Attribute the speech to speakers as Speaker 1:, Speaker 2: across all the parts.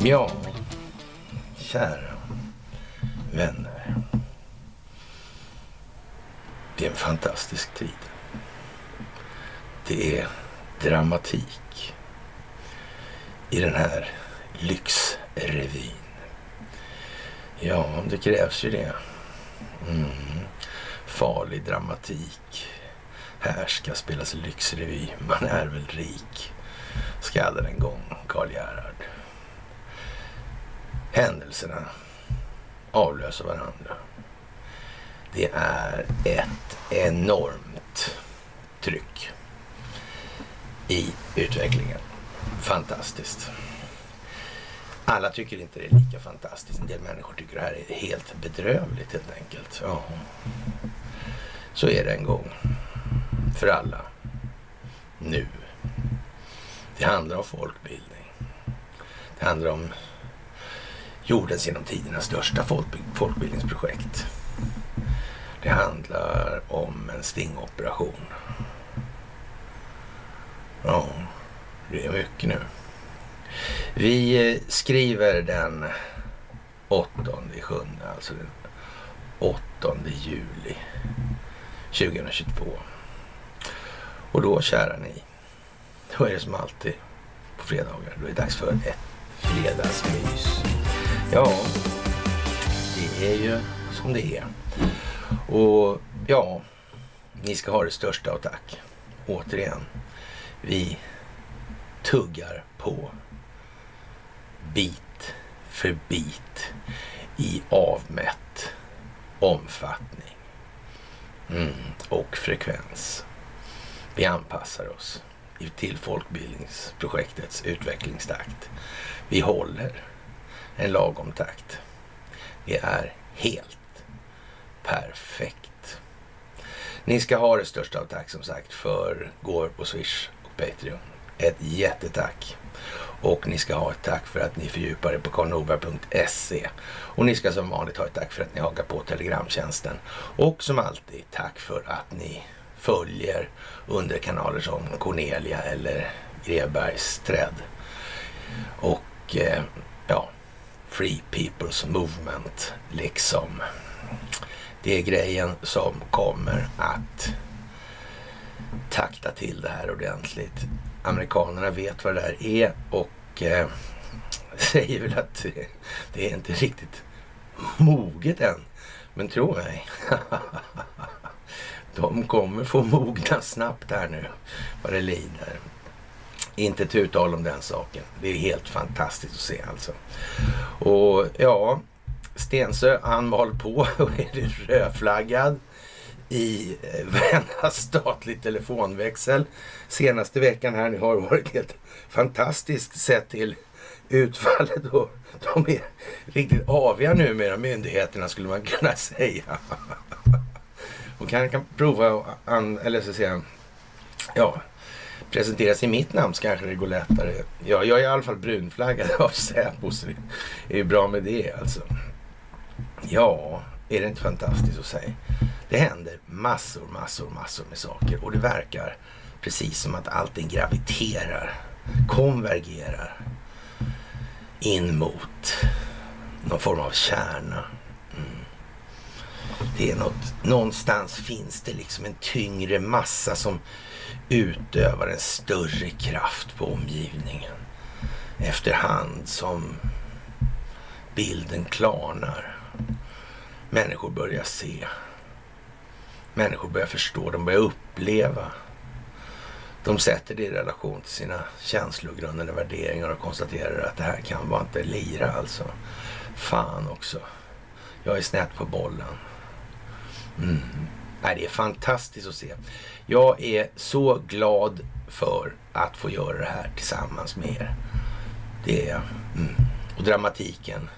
Speaker 1: Ja, kära vänner. Det är en fantastisk tid. Det är dramatik i den här lyxrevyn. Ja, det krävs ju det. Mm. Farlig dramatik. Här ska spelas lyxrevy. Man är väl rik. Skallade en gång Karl Gerhard. Händelserna avlöser varandra. Det är ett enormt tryck i utvecklingen. Fantastiskt. Alla tycker inte det är lika fantastiskt. En del människor tycker det här är helt bedrövligt helt enkelt. Ja. Så är det en gång. För alla. Nu. Det handlar om folkbildning. Det handlar om jordens genom tiderna största folkbildningsprojekt. Det handlar om en stingoperation. Ja, det är mycket nu. Vi eh, skriver den 8 juli, alltså den 8 juli 2022. Och då, kära ni, då är det som alltid på fredagar. Då är det dags för ett fredagsmys. Ja, det är ju som det är. Och ja, ni ska ha det största och tack. Återigen, vi tuggar på bit för bit i avmätt omfattning mm, och frekvens. Vi anpassar oss till folkbildningsprojektets utvecklingstakt. Vi håller en lagom takt. Det är helt perfekt. Ni ska ha det största av tack som sagt för går på Swish och Patreon. Ett jättetack. Och ni ska ha ett tack för att ni fördjupar er på karlnorberg.se. Och ni ska som vanligt ha ett tack för att ni hakar på Telegramtjänsten. Och som alltid tack för att ni följer underkanaler som Cornelia eller Grebergs träd. Och eh, ja, Free People's Movement liksom. Det är grejen som kommer att takta till det här ordentligt. Amerikanerna vet vad det där är och eh, säger väl att det, det är inte riktigt moget än. Men tro mig. De kommer få mogna snabbt här nu vad det lider. Inte ett uttal om den saken. Det är helt fantastiskt att se alltså. Och ja, Stensö han var på och är rödflaggad i eh, varenda statlig telefonväxel senaste veckan här. Det har varit helt fantastiskt sett till utfallet och de är riktigt aviga numera myndigheterna skulle man kunna säga och kan, kan prova att eller så säga, ja, presentera sig i mitt namn så kanske det går lättare. Ja, jag är i alla fall brunflaggad av Säpo så det är ju bra med det alltså. Ja, är det inte fantastiskt att säga? Det händer massor, massor, massor med saker och det verkar precis som att allting graviterar, konvergerar in mot någon form av kärna. Det är något, någonstans finns det liksom en tyngre massa som utövar en större kraft på omgivningen efterhand som bilden klarnar. Människor börjar se. Människor börjar förstå, de börjar uppleva. De sätter det i relation till sina känslogrundande värderingar och konstaterar att det här kan vara inte lira alltså. Fan också. Jag är snett på bollen. Mm. Nej, det är fantastiskt att se. Jag är så glad för att få göra det här tillsammans med er. Det är jag. Mm. Och dramatiken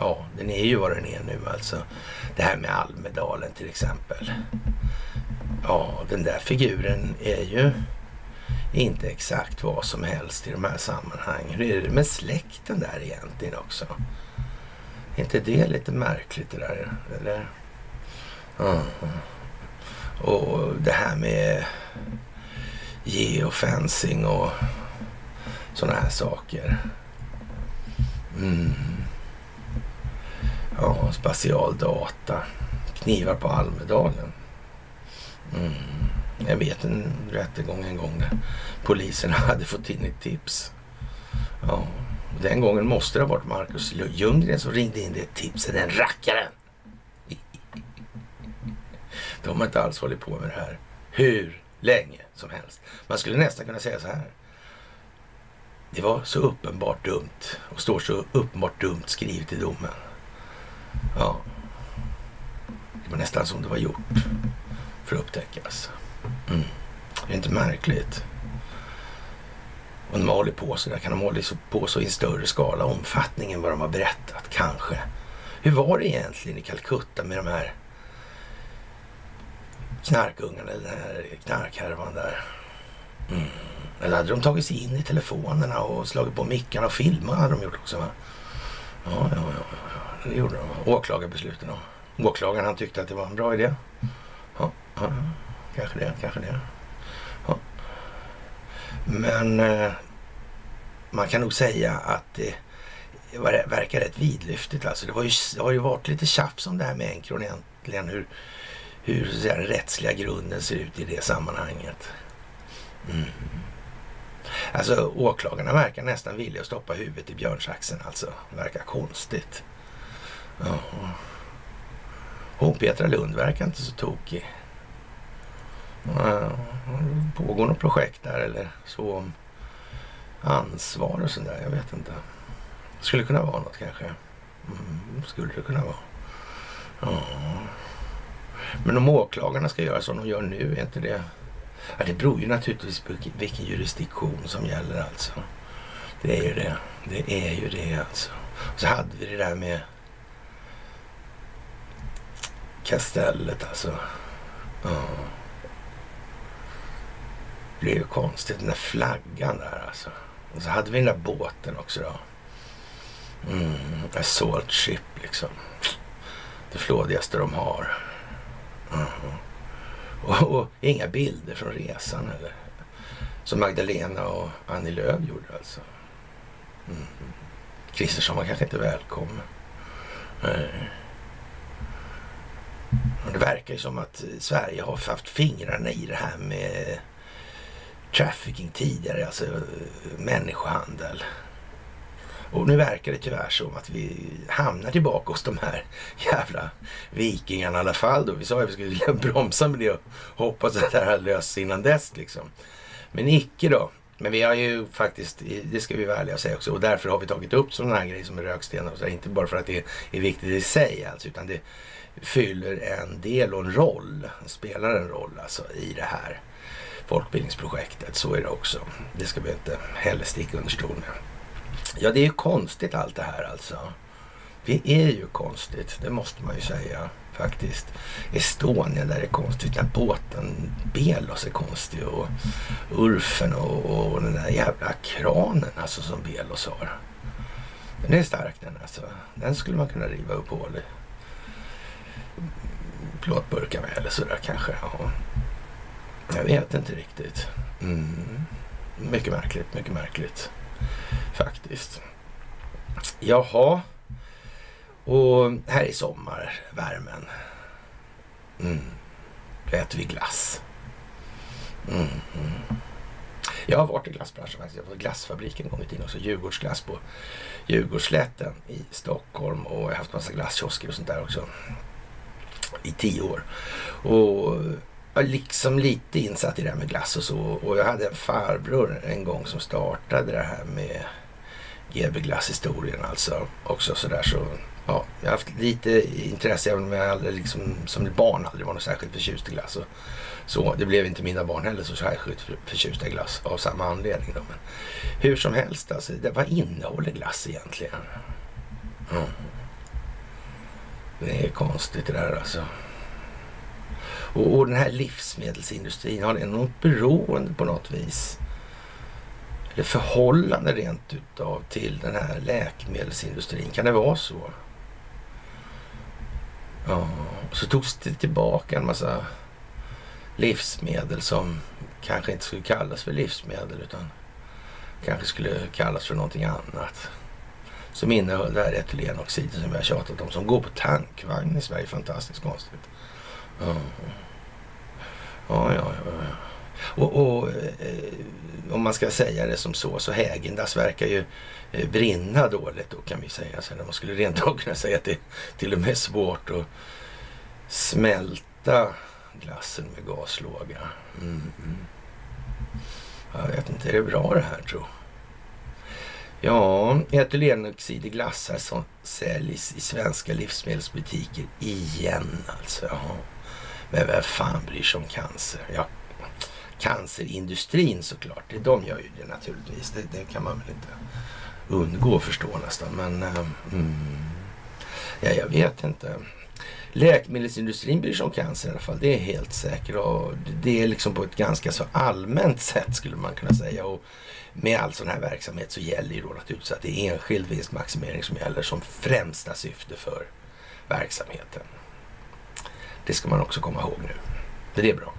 Speaker 1: Ja, den är ju vad den är nu alltså. Det här med Almedalen till exempel. Ja, den där figuren är ju inte exakt vad som helst i de här sammanhangen. Hur är det med släkten där egentligen också? Är inte det lite märkligt det där? Eller? Och det här med geofencing och sådana här saker. Mm. Ja, spatialdata. Knivar på Almedalen. Mm. Jag vet en rättegång en gång där polisen hade fått in ett tips. Ja, den gången måste det ha varit Marcus Ljunggren som ringde in det tipset, den rackaren. De har inte alls hållit på med det här hur länge som helst. Man skulle nästan kunna säga så här. Det var så uppenbart dumt och står så uppenbart dumt skrivet i domen. Ja, det var nästan som det var gjort för att upptäckas. Mm. Det är inte märkligt. Och de har hållit på så där, kan de hålla på så i en större skala, omfattning än vad de har berättat, kanske. Hur var det egentligen i Calcutta med de här knarkungarna, den här knarkhärvan där? Mm. Eller hade de tagit sig in i telefonerna och slagit på mickarna och filmat hade de gjort också va? Ja, ja, ja, ja. det gjorde de. Åklagarbesluten då. Åklagaren han tyckte att det var en bra idé. Ja, ja kanske det, kanske det. Ja. Men eh, man kan nog säga att det verkar rätt vidlyftigt. Alltså det, var ju, det har ju varit lite tjafs om det här med Encron egentligen. Hur, hur så säga, den rättsliga grunden ser ut i det sammanhanget. Mm. Alltså åklagarna verkar nästan vilja stoppa huvudet i björnsaxen alltså. Verkar konstigt. Ja. Hon Petra Lund verkar inte så tokig. Ja, pågår något projekt där eller så om ansvar och sådär. Jag vet inte. Skulle kunna vara något kanske. Mm, skulle det kunna vara. Ja. Men om åklagarna ska göra som de gör nu, är inte det... Ja, det beror ju naturligtvis på vilken jurisdiktion som gäller alltså. Det är ju det. Det är ju det alltså. Och så hade vi det där med kastellet alltså. Ja. Det blev ju konstigt, den där flaggan där alltså. Och så hade vi den där båten också då. Mm, assault ship liksom. Det flådigaste de har. Och, och, inga bilder från resan eller. Som Magdalena och Annie Lööf gjorde alltså. Mm. Kristersson var kanske inte välkommen. Nej. Och det verkar ju som att Sverige har haft fingrarna i det här med trafficking tidigare, alltså människohandel. Och nu verkar det tyvärr som att vi hamnar tillbaka hos de här jävla vikingarna i alla fall. Då. Vi sa ju att vi skulle bromsa med det och hoppas att det här hade löst sig innan dess. Liksom. Men icke då. Men vi har ju faktiskt, det ska vi vara ärliga och säga också, och därför har vi tagit upp sådana här grejer som rökstenar och så. Inte bara för att det är viktigt i sig alltså, utan det fyller en del och en roll, spelar en roll alltså i det här folkbildningsprojektet. Så är det också. Det ska vi inte heller sticka under stol med. Ja, det är ju konstigt allt det här alltså. Det är ju konstigt, det måste man ju säga faktiskt. Estonia där är konstigt, den båten Belos är konstig och Urfen och, och den där jävla kranen alltså som Belos har. Den är stark den alltså. Den skulle man kunna riva upp hål i. Plåtburkar med eller sådär kanske. Ja. Jag vet inte riktigt. Mm. Mycket märkligt, mycket märkligt. Faktiskt. Jaha. Och här är sommarvärmen. Mm. Då äter vi glass. Mm. mm. Jag har varit i glassbranschen faktiskt. Jag var i glassfabriken en gång i tiden också. Djurgårdsglass på Djurgårdsslätten i Stockholm. Och jag har haft massa glasskiosker och sånt där också. I tio år. Och liksom lite insatt i det här med glass och så. Och jag hade en farbror en gång som startade det här med GB glasshistorien alltså. Också sådär så. Ja, jag har haft lite intresse även om jag aldrig liksom, som barn aldrig var något särskilt förtjust i glass. Och så, det blev inte mina barn heller så särskilt förtjusta i glass av samma anledning. Då. Men hur som helst, alltså, det, vad innehåller glass egentligen? Mm. Det är konstigt det där alltså. Och, och den här livsmedelsindustrin, har den något beroende på något vis? Eller förhållande rent utav till den här läkemedelsindustrin? Kan det vara så? Ja, och så togs det tillbaka en massa livsmedel som kanske inte skulle kallas för livsmedel utan kanske skulle kallas för någonting annat. Som innehöll det här etylenoxiden som vi har tjatat om. Som går på tankvagn i Sverige. Fantastiskt konstigt. Ja, ja, ja. ja. Och, och eh, om man ska säga det som så, så Hägendas verkar ju eh, brinna dåligt då kan vi säga. Så man skulle rent av kunna säga att det till och med är svårt att smälta glassen med gaslåga. Mm, mm. Jag vet inte, är det bra det här tror Ja, etylenoxid i glassar som säljs i svenska livsmedelsbutiker igen alltså. Jaha. Men vem fan bryr sig om cancer? Ja, cancerindustrin såklart. Det, de gör ju det naturligtvis. Det, det kan man väl inte undgå att förstå nästan. Men ehm, mm, ja, jag vet inte. Läkemedelsindustrin bryr sig om cancer i alla fall. Det är helt säkert. Och det är liksom på ett ganska så allmänt sätt skulle man kunna säga. Och med all sån här verksamhet så gäller ju då naturligtvis att det är enskild vinstmaximering som gäller som främsta syfte för verksamheten. Det ska man också komma ihåg nu. Det är bra.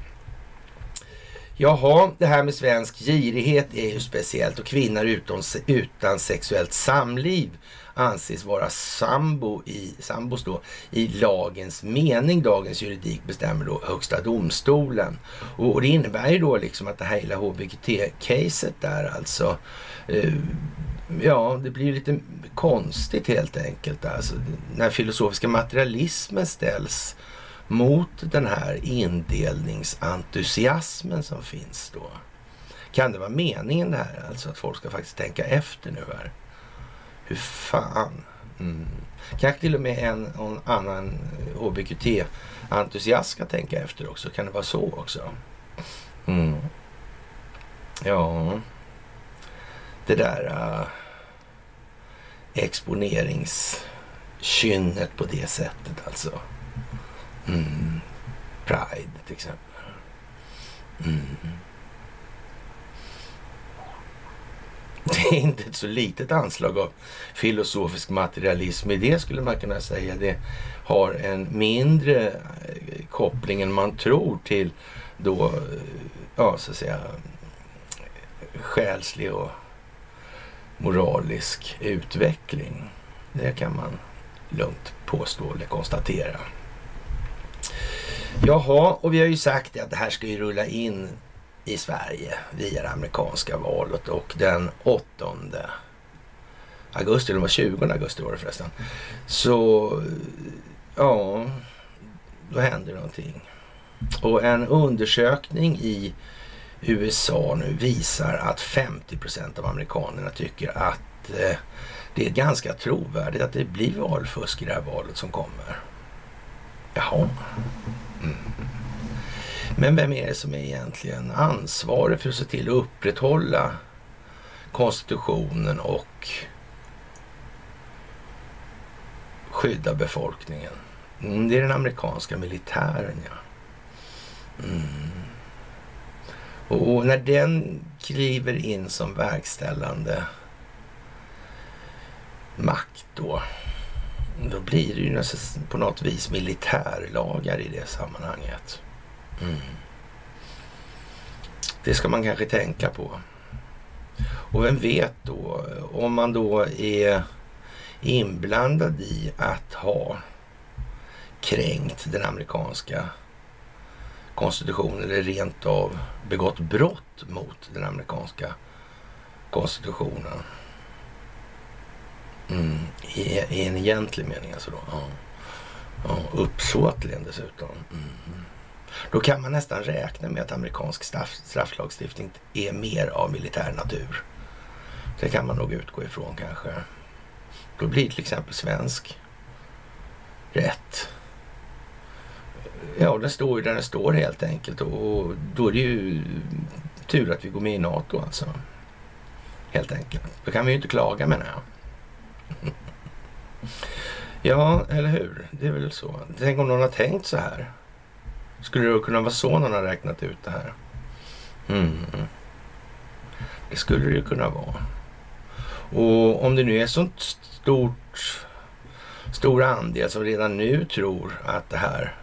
Speaker 1: Jaha, det här med svensk girighet är ju speciellt och kvinnor utan, utan sexuellt samliv anses vara sambo i, sambos då, i lagens mening. Dagens juridik bestämmer då Högsta domstolen. Och, och det innebär ju då liksom att det här hela HBT-caset där alltså eh, Ja, det blir lite konstigt helt enkelt. Alltså, när filosofiska materialismen ställs mot den här indelningsentusiasmen som finns då. Kan det vara meningen det här, alltså att folk ska faktiskt tänka efter nu här? Hur fan? Mm. Kanske till och med en, en annan HBQT-entusiast ska tänka efter också. Kan det vara så också? Mm. Ja, det där äh, uh, exponeringskynnet på det sättet alltså. Mm. Pride till exempel. Mm. Det är inte ett så litet anslag av filosofisk materialism i det skulle man kunna säga. Det har en mindre eh, koppling än man tror till då, eh, ja så att säga, själslig och moralisk utveckling. Det kan man lugnt påstå eller konstatera. Jaha, och vi har ju sagt att det här ska ju rulla in i Sverige via det amerikanska valet och den 8 augusti, eller var 20 augusti var det förresten. Så ja, då händer någonting. Och en undersökning i USA nu visar att 50 procent av amerikanerna tycker att eh, det är ganska trovärdigt att det blir valfusk i det här valet som kommer. Jaha. Mm. Men vem är det som är egentligen ansvarig för att se till att upprätthålla konstitutionen och skydda befolkningen? Mm, det är den amerikanska militären, ja. Mm. Och när den kliver in som verkställande makt då, då blir det ju på något vis militärlagar i det sammanhanget. Mm. Det ska man kanske tänka på. Och vem vet då, om man då är inblandad i att ha kränkt den amerikanska konstitutionen eller rent av begått brott mot den amerikanska konstitutionen. Mm. I, I, en egentlig mening alltså då. Ja. Ja, uppsåtligen dessutom. Mm. Då kan man nästan räkna med att amerikansk straff, strafflagstiftning är mer av militär natur. Det kan man nog utgå ifrån kanske. Då blir till exempel svensk rätt. Ja, den står ju där den står helt enkelt och då är det ju tur att vi går med i NATO alltså. Helt enkelt. Då kan vi ju inte klaga menar jag. Ja, eller hur? Det är väl så. Tänk om någon har tänkt så här. Skulle det kunna vara så någon har räknat ut det här? Mm. Det skulle det ju kunna vara. Och om det nu är sånt stort, stor andel som redan nu tror att det här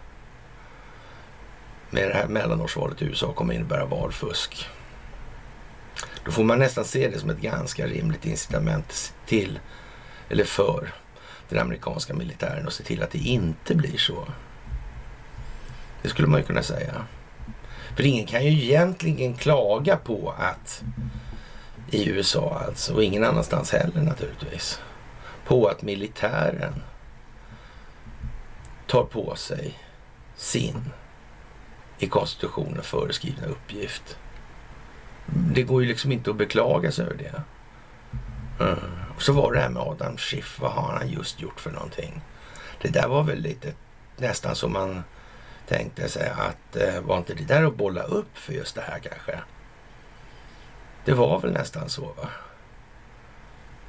Speaker 1: med det här mellanårsvalet i USA kommer innebära valfusk. Då får man nästan se det som ett ganska rimligt incitament till, eller för, den amerikanska militären och se till att det inte blir så. Det skulle man ju kunna säga. För ingen kan ju egentligen klaga på att i USA alltså, och ingen annanstans heller naturligtvis, på att militären tar på sig sin i konstitutionen föreskrivna uppgift. Det går ju liksom inte att beklaga sig över det. Mm. Och så var det här med Adam Schiff. Vad har han just gjort för någonting? Det där var väl lite nästan som man tänkte sig att eh, var inte det där att bolla upp för just det här kanske? Det var väl nästan så va?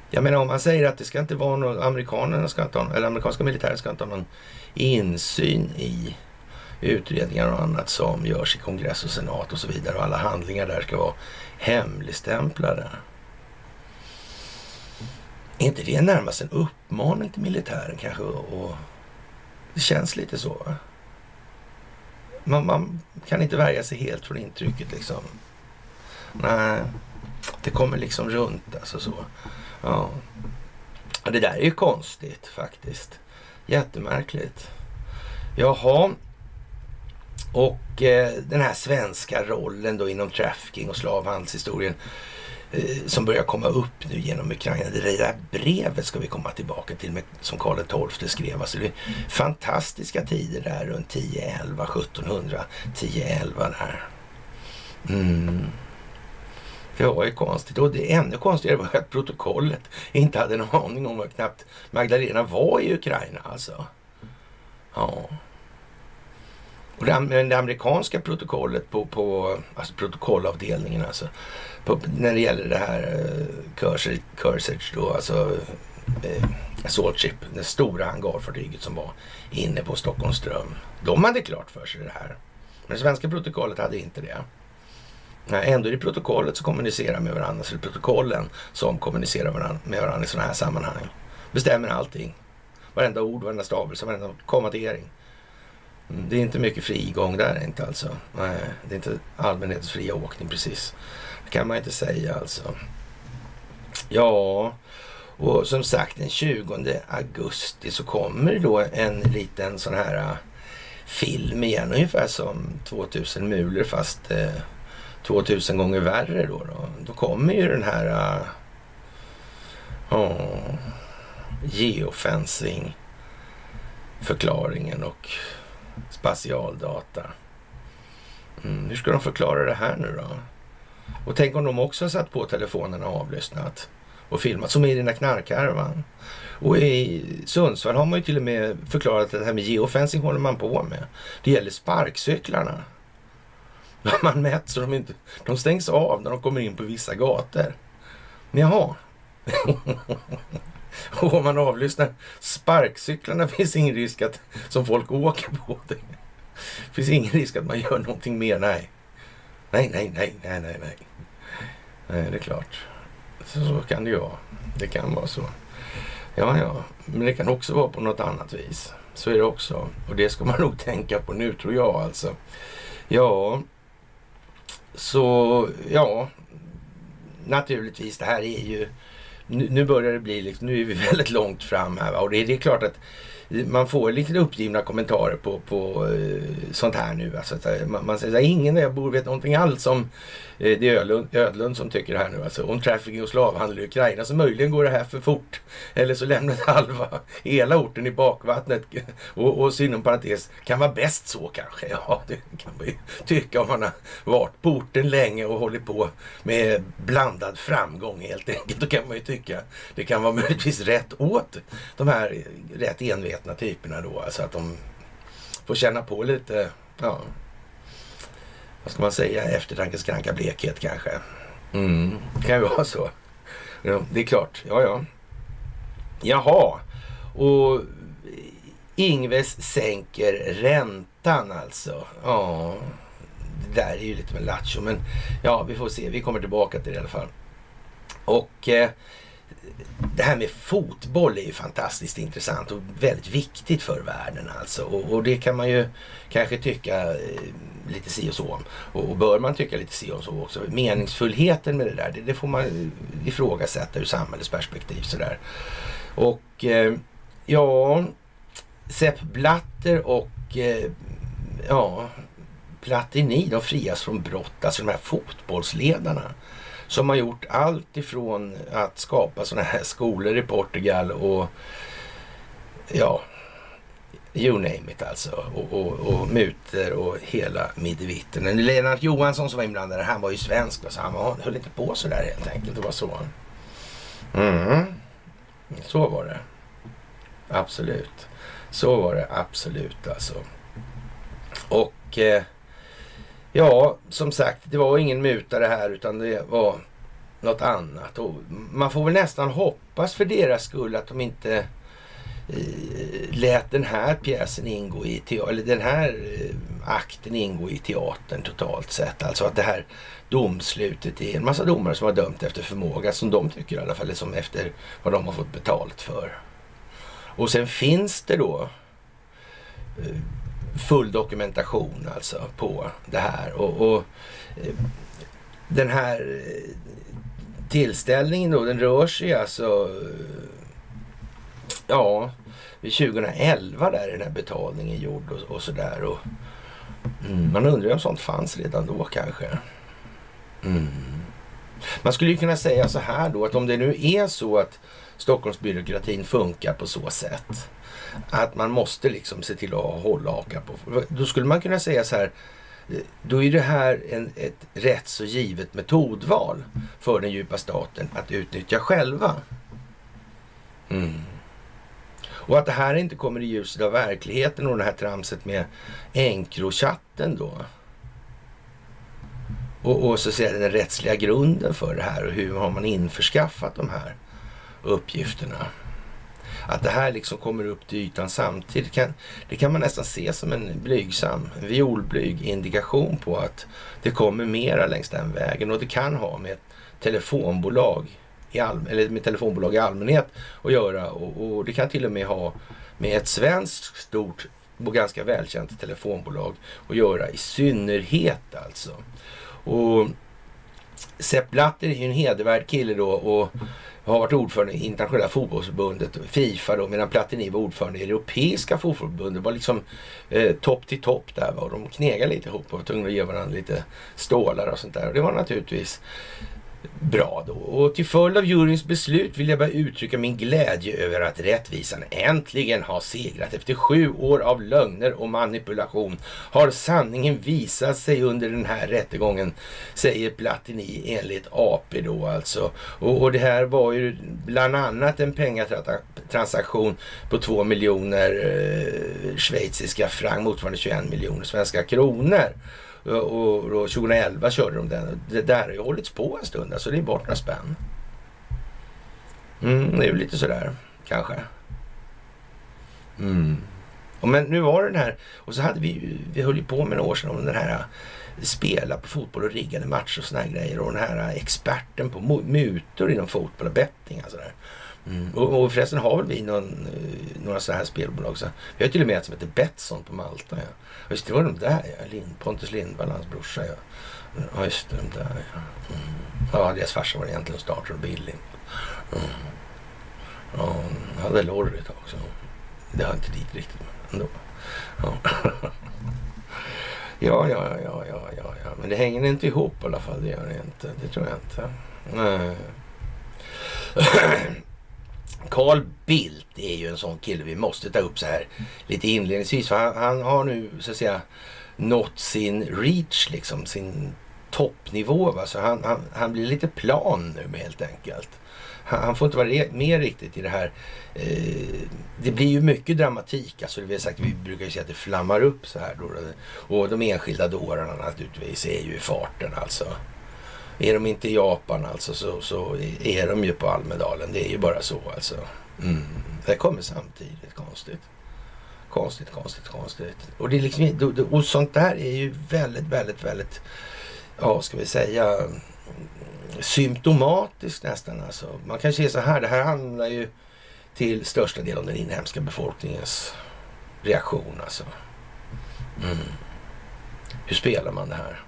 Speaker 1: Jag menar om man säger att det ska inte vara någon, amerikanerna ska inte ha, eller amerikanska militären ska inte ha någon insyn i utredningar och annat som görs i kongress och senat och så vidare och alla handlingar där ska vara hemligstämplade. Är inte det närmast en uppmaning till militären kanske? Och det känns lite så. Va? Man, man, kan inte värja sig helt från intrycket liksom. Nej, det kommer liksom runt alltså så. Ja. Det där är ju konstigt faktiskt. Jättemärkligt. Jaha. Och eh, den här svenska rollen då inom trafficking och slavhandelshistorien Eh, som börjar komma upp nu genom Ukraina. Det där brevet ska vi komma tillbaka till med, som Karl XII skrev. Alltså det är fantastiska tider där runt 1011, 1700, 1011 där. Mm. Det var ju konstigt. Och det ännu konstigare var att protokollet inte hade någon aning om vad knappt Magdalena var i Ukraina alltså. Ja. Och det, det amerikanska protokollet på, på alltså protokollavdelningen alltså. På, när det gäller det här uh, Cursage då, alltså eh, Assault Ship, det stora hangarfartyget som var inne på Stockholms ström. De hade klart för sig det här. Men det svenska protokollet hade inte det. Ändå är det protokollet som kommunicerar med varandra. Så det är protokollen som kommunicerar med varandra i sådana här sammanhang. Bestämmer allting. Varenda ord, varenda stavelse, varenda kommatering. Mm. Det är inte mycket frigång där inte alltså. Nej, det är inte allmänhetens fria åkning precis. Det kan man inte säga alltså. Ja, och som sagt den 20 augusti så kommer då en liten sån här äh, film igen. Ungefär som 2000 mulor fast äh, eh, 2000 gånger värre då. Då, då kommer ju den här äh, uh, oh, geofencing förklaringen och spatialdata. Mm, hur ska de förklara det här nu då? Och tänk om de också satt på telefonerna och avlyssnat och filmat, som i den här knarkhärvan. Och i Sundsvall har man ju till och med förklarat att det här med geofencing håller man på med. Det gäller sparkcyklarna. Man mätt så de inte... De stängs av när de kommer in på vissa gator. Jaha. och om man avlyssnar sparkcyklarna finns ingen risk att som folk åker på det. finns ingen risk att man gör någonting mer. Nej. Nej, nej, nej, nej, nej, nej. Nej, det är klart. Så, så kan det ju vara. Det kan vara så. Ja, ja. Men det kan också vara på något annat vis. Så är det också. Och det ska man nog tänka på nu tror jag alltså. Ja, så ja, naturligtvis. Det här är ju... Nu, nu börjar det bli liksom, nu är vi väldigt långt fram här. Va? Och det, det är klart att man får lite uppgivna kommentarer på, på eh, sånt här nu. Alltså, man, man säger att ingen där jag bor vet någonting alls om Eh, det är Ödlund, Ödlund som tycker det här nu. Alltså, om trafficking och slavhandel i Ukraina. Så möjligen går det här för fort. Eller så lämnas halva, hela orten i bakvattnet. Och, och så inom parentes, kan vara bäst så kanske. Ja, det kan man ju tycka om man har varit på orten länge och hållit på med blandad framgång helt enkelt. Då kan man ju tycka det kan vara möjligtvis rätt åt de här rätt envetna typerna då. Alltså att de får känna på lite, ja, vad ska man säga, eftertankens kranka blekhet kanske. Mm, det kan ju vara så. Det är klart, ja ja. Jaha, och Ingves sänker räntan alltså. Ja, det där är ju lite med lattjo, men ja, vi får se. Vi kommer tillbaka till det i alla fall. Och eh, det här med fotboll är ju fantastiskt intressant och väldigt viktigt för världen alltså. Och, och det kan man ju kanske tycka eh, lite si och så om. Och, och, bör man tycka lite si och så också. Meningsfullheten med det där, det, det får man ifrågasätta ur samhällets perspektiv sådär. Och eh, ja, Sepp Blatter och eh, ja, Platini, de frias från brott. Alltså de här fotbollsledarna som har gjort allt ifrån att skapa sådana här skolor i Portugal och ja, you name it alltså. Och, och, och muter och hela midevitten. Lennart Johansson som var inblandad, han var ju svensk så han var, höll inte på sådär helt enkelt. Det var så. Mm. Så var det. Absolut. Så var det absolut alltså. Och eh, Ja, som sagt, det var ingen mutare här utan det var något annat. Och man får väl nästan hoppas för deras skull att de inte eh, lät den här pjäsen ingå i eller den här eh, akten ingå i teatern totalt sett. Alltså att det här domslutet är en massa domare som har dömt efter förmåga, som de tycker i alla fall, som efter vad de har fått betalt för. Och sen finns det då eh, full dokumentation alltså på det här. Och, och eh, den här eh, tillställningen då, den rör sig alltså eh, ja, vid 2011 där är den här betalningen gjord och, och sådär. Och, mm, man undrar om sånt fanns redan då kanske. Mm. Man skulle ju kunna säga så här då att om det nu är så att Stockholmsbyråkratin funkar på så sätt att man måste liksom se till att hålla hakan på. Då skulle man kunna säga så här. Då är det här en, ett rätt så givet metodval för den djupa staten att utnyttja själva. Mm. Och att det här inte kommer i ljuset av verkligheten och det här tramset med Encrochatten då. Och, och så ser den rättsliga grunden för det här och hur har man införskaffat de här uppgifterna. Att det här liksom kommer upp till ytan samtidigt, kan, det kan man nästan se som en blygsam, violblyg indikation på att det kommer mera längs den vägen. Och det kan ha med telefonbolag i all, eller med telefonbolag i allmänhet att göra. Och, och det kan till och med ha med ett svenskt stort och ganska välkänt telefonbolag att göra i synnerhet alltså. Och Sepp Blatter är ju en hedervärd kille då och har varit ordförande i internationella fotbollsförbundet, Fifa då, medan Platini var ordförande i Europeiska fotbollsförbundet. var liksom eh, topp till topp där va? och de knegade lite ihop och var tvungna att ge varandra lite stålar och sånt där. Och det var naturligtvis bra då. Och till följd av juryns beslut vill jag bara uttrycka min glädje över att rättvisan äntligen har segrat. Efter sju år av lögner och manipulation har sanningen visat sig under den här rättegången, säger Platini enligt AP då alltså. Och, och det här var ju bland annat en pengatransaktion på två miljoner eh, schweiziska franc, motsvarande 21 miljoner svenska kronor. Eh, och, och 2011 körde de den. Det där har ju hållits på en stund, alltså det är bort några spänn. Mm, det är ju lite sådär, kanske. Mm. Och men nu var det den här, och så hade vi vi höll ju på med några år sedan om den här eh, spela på fotboll och riggade matcher och såna här grejer. Och den här eh, experten på mutor inom fotboll och betting. Alltså där. Mm. Och, och förresten har väl vi någon, eh, några sådana här spelbolag. Så. Vi har till och med ett som heter Betsson på Malta. Ja. Just det, var de där ja. Lind, Pontus Lindvall, hans brorsa. Ja, ja just det, de där ja. Mm. Ja, deras farsa var egentligen starter och billing. Mm. Ja, han hade Lorry ett tag också. Det har inte dit riktigt, men ändå. Ja. ja, ja, ja, ja, ja, ja. Men det hänger inte ihop i alla fall. Det gör det inte. Det tror jag inte. Nej. Carl Bildt är ju en sån kille vi måste ta upp så här lite inledningsvis. För han, han har nu så att säga nått sin reach, liksom sin toppnivå. Va? Så han, han, han blir lite plan nu helt enkelt. Han, han får inte vara med riktigt i det här. Eh, det blir ju mycket dramatik. Alltså, det sagt, vi brukar ju säga att det flammar upp så här. Då. Och de enskilda dårarna naturligtvis är ju i farten alltså. Är de inte i Japan alltså så, så är de ju på Almedalen. Det är ju bara så alltså. Mm. Det kommer samtidigt. Konstigt. Konstigt, konstigt, konstigt. Och, det är liksom, och sånt där är ju väldigt, väldigt, väldigt, ja ska vi säga, symptomatiskt nästan alltså. Man kan se så här, det här handlar ju till största del om den inhemska befolkningens reaktion alltså. Mm. Hur spelar man det här?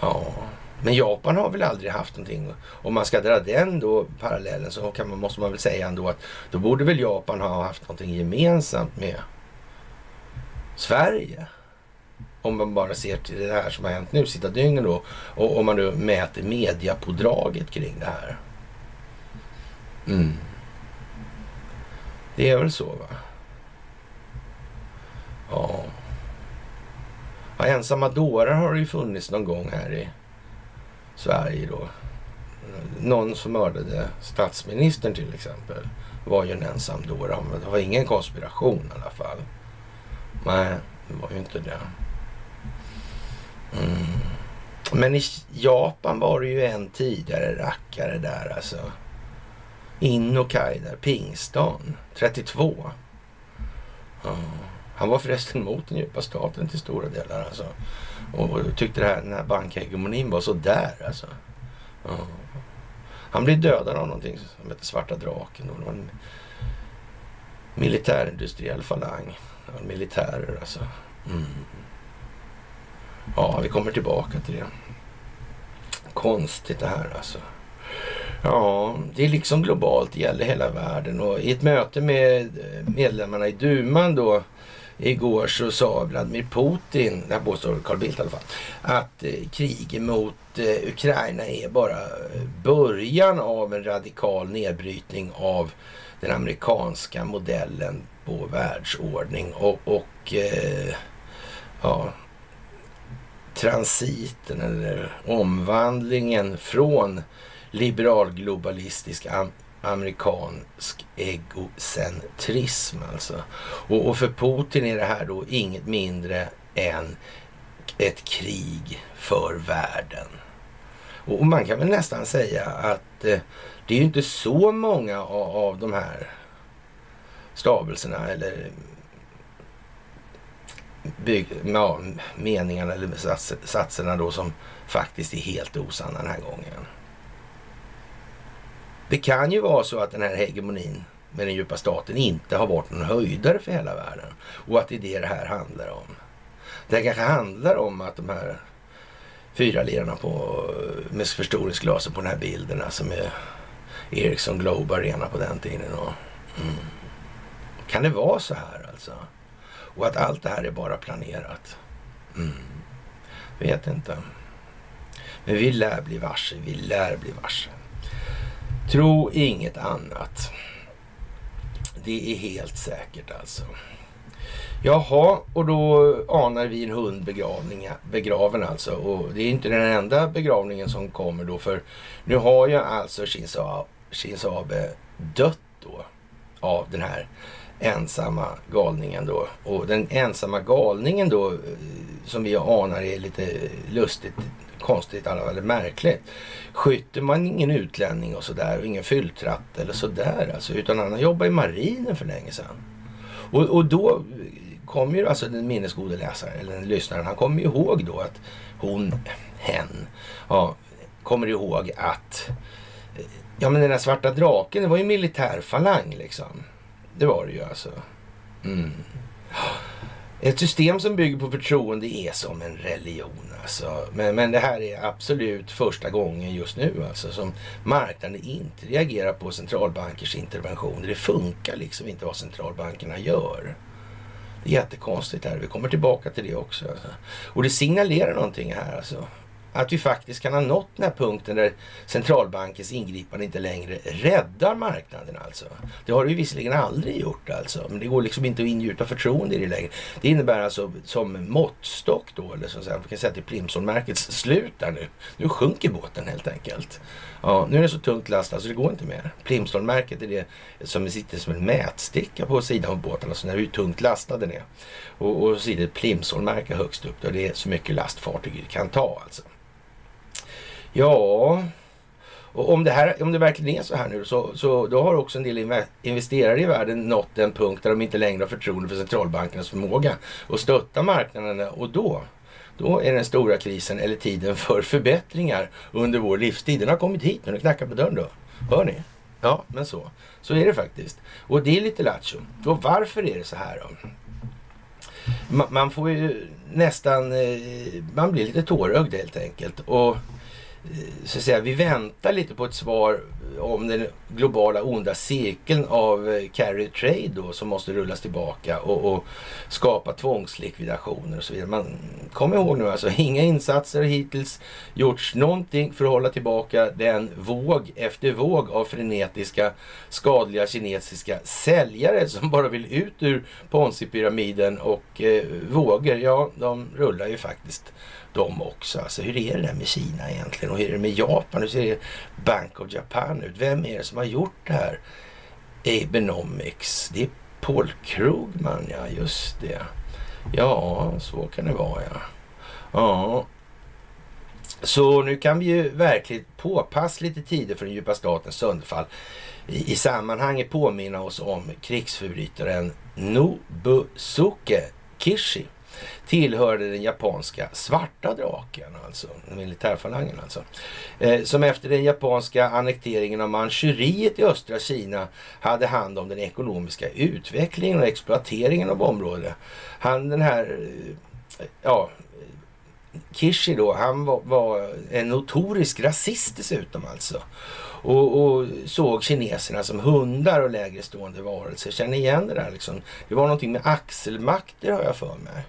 Speaker 1: Ja, men Japan har väl aldrig haft någonting. Om man ska dra den då parallellen så kan man, måste man väl säga ändå att då borde väl Japan ha haft någonting gemensamt med Sverige. Om man bara ser till det här som har hänt nu sista dygnet då. Och om man nu mäter mediapådraget kring det här. Mm. Det är väl så va? Ja. ja. Ensamma dårar har det ju funnits någon gång här i Sverige då. Någon som mördade statsministern till exempel var ju en ensam dåre. Det var ingen konspiration i alla fall. Nej, det var ju inte det. Mm. Men i Japan var det ju en tidigare rackare där alltså. Inokai där, Pingstan, 32. Mm. Han var förresten mot den djupa staten till stora delar alltså. Och tyckte det här, den här bankhegemonin var så där alltså. Ja. Han blev dödad av någonting som heter Svarta draken. Det var en militärindustriell falang. Militärer alltså. Mm. Ja, vi kommer tillbaka till det. Konstigt det här alltså. Ja, det är liksom globalt, det gäller hela världen. Och i ett möte med medlemmarna i duman då igår så sa Vladimir Putin, det här påstår Carl Bildt i alla fall, att eh, kriget mot eh, Ukraina är bara eh, början av en radikal nedbrytning av den amerikanska modellen på världsordning och, och ja, transiten eller omvandlingen från liberal globalistisk amerikansk egocentrism alltså. Och, och, för Putin är det här då inget mindre än ett krig för världen. Och, och man kan väl nästan säga att eh, det är ju inte så många av, av de här stavelserna eller bygg, ja, meningarna eller satserna då som faktiskt är helt osanna den här gången. Det kan ju vara så att den här hegemonin med den djupa staten inte har varit någon höjdare för hela världen och att det är det det här handlar om. Det kanske handlar om att de här fyra lirarna på, med förstoringsglasen på den här bilden, alltså med Ericsson Globe Arena på den tiden. Och, mm. Kan det vara så här alltså? Och att allt det här är bara planerat? Mm. Vet inte. Men vi lär bli varse, vi lär bli varse. Tro inget annat. Det är helt säkert alltså. Jaha, och då anar vi en hund begraven alltså. Och det är inte den enda begravningen som kommer då. För nu har ju alltså Shinzo Abe dött då av den här ensamma galningen då. Och den ensamma galningen då eh, som vi anar är lite lustigt konstigt eller märkligt. Skytter man ingen utlänning och sådär och ingen fylltratt eller sådär alltså. Utan han har jobbat i marinen för länge sedan. Och, och då kommer ju alltså den minnesgode läsaren eller den lyssnaren. Han kommer ju ihåg då att hon, hen, ja, kommer ihåg att ja men den där svarta draken det var ju militärfalang liksom. Det var det ju alltså. Mm. Ett system som bygger på förtroende är som en religion. Alltså. Men, men det här är absolut första gången just nu alltså, som marknaden inte reagerar på centralbankers interventioner. Det funkar liksom inte vad centralbankerna gör. Det är jättekonstigt här. Vi kommer tillbaka till det också. Alltså. Och det signalerar någonting här alltså att vi faktiskt kan ha nått den här punkten där centralbankens ingripande inte längre räddar marknaden alltså. Det har det ju visserligen aldrig gjort alltså, men det går liksom inte att ingjuta förtroende i det längre. Det innebär alltså som måttstock då, eller så att säga, vi kan säga till Plimsollmärkets slut där nu. Nu sjunker båten helt enkelt. Ja, nu är det så tungt lastat så det går inte mer. Plimsollmärket är det som sitter som en mätsticka på sidan av båten, alltså hur tungt lastad den är. Och, och så sitter ett Plimsollmärke högst upp där det är så mycket last fartyget kan ta alltså. Ja, och om det, här, om det verkligen är så här nu så, så då har också en del investerare i världen nått en punkt där de inte längre har förtroende för centralbankernas förmåga att stötta marknaderna och då Då är den stora krisen eller tiden för förbättringar under vår livstid. Den har kommit hit nu, den knackar på dörren då. Hör ni? Ja, men så. Så är det faktiskt. Och det är lite lattjo. Och varför är det så här då? Man får ju nästan, eh, man blir lite tårögd helt enkelt. Och så att säga, vi väntar lite på ett svar om den globala onda cirkeln av eh, carry trade då som måste rullas tillbaka och, och, skapa tvångslikvidationer och så vidare. Man kom ihåg nu alltså, inga insatser har hittills gjorts någonting för att hålla tillbaka den våg efter våg av frenetiska skadliga kinesiska säljare som bara vill ut ur Ponzi-pyramiden och eh, vågor, ja de rullar ju faktiskt de också. Alltså hur är det där med Kina egentligen och hur är det med Japan? Hur ser Bank of Japan ut? Vem är det som har gjort det här? Abenomics. Det är Paul Krugman, ja just det. Ja, så kan det vara ja. Ja. Så nu kan vi ju verkligen påpassa lite tider för den djupa statens sönderfall. I, i sammanhanget påminna oss om krigsförbrytaren Nobusuke Kishi tillhörde den japanska svarta draken, alltså militärfalangen alltså. Eh, som efter den japanska annekteringen av Manchuriet i östra Kina hade hand om den ekonomiska utvecklingen och exploateringen av området. Han den här, eh, ja, Kishi då, han var, var en notorisk rasist dessutom alltså. Och, och, såg kineserna som hundar och lägre stående varelser. Känner igen det där liksom. Det var någonting med axelmakter har jag för mig.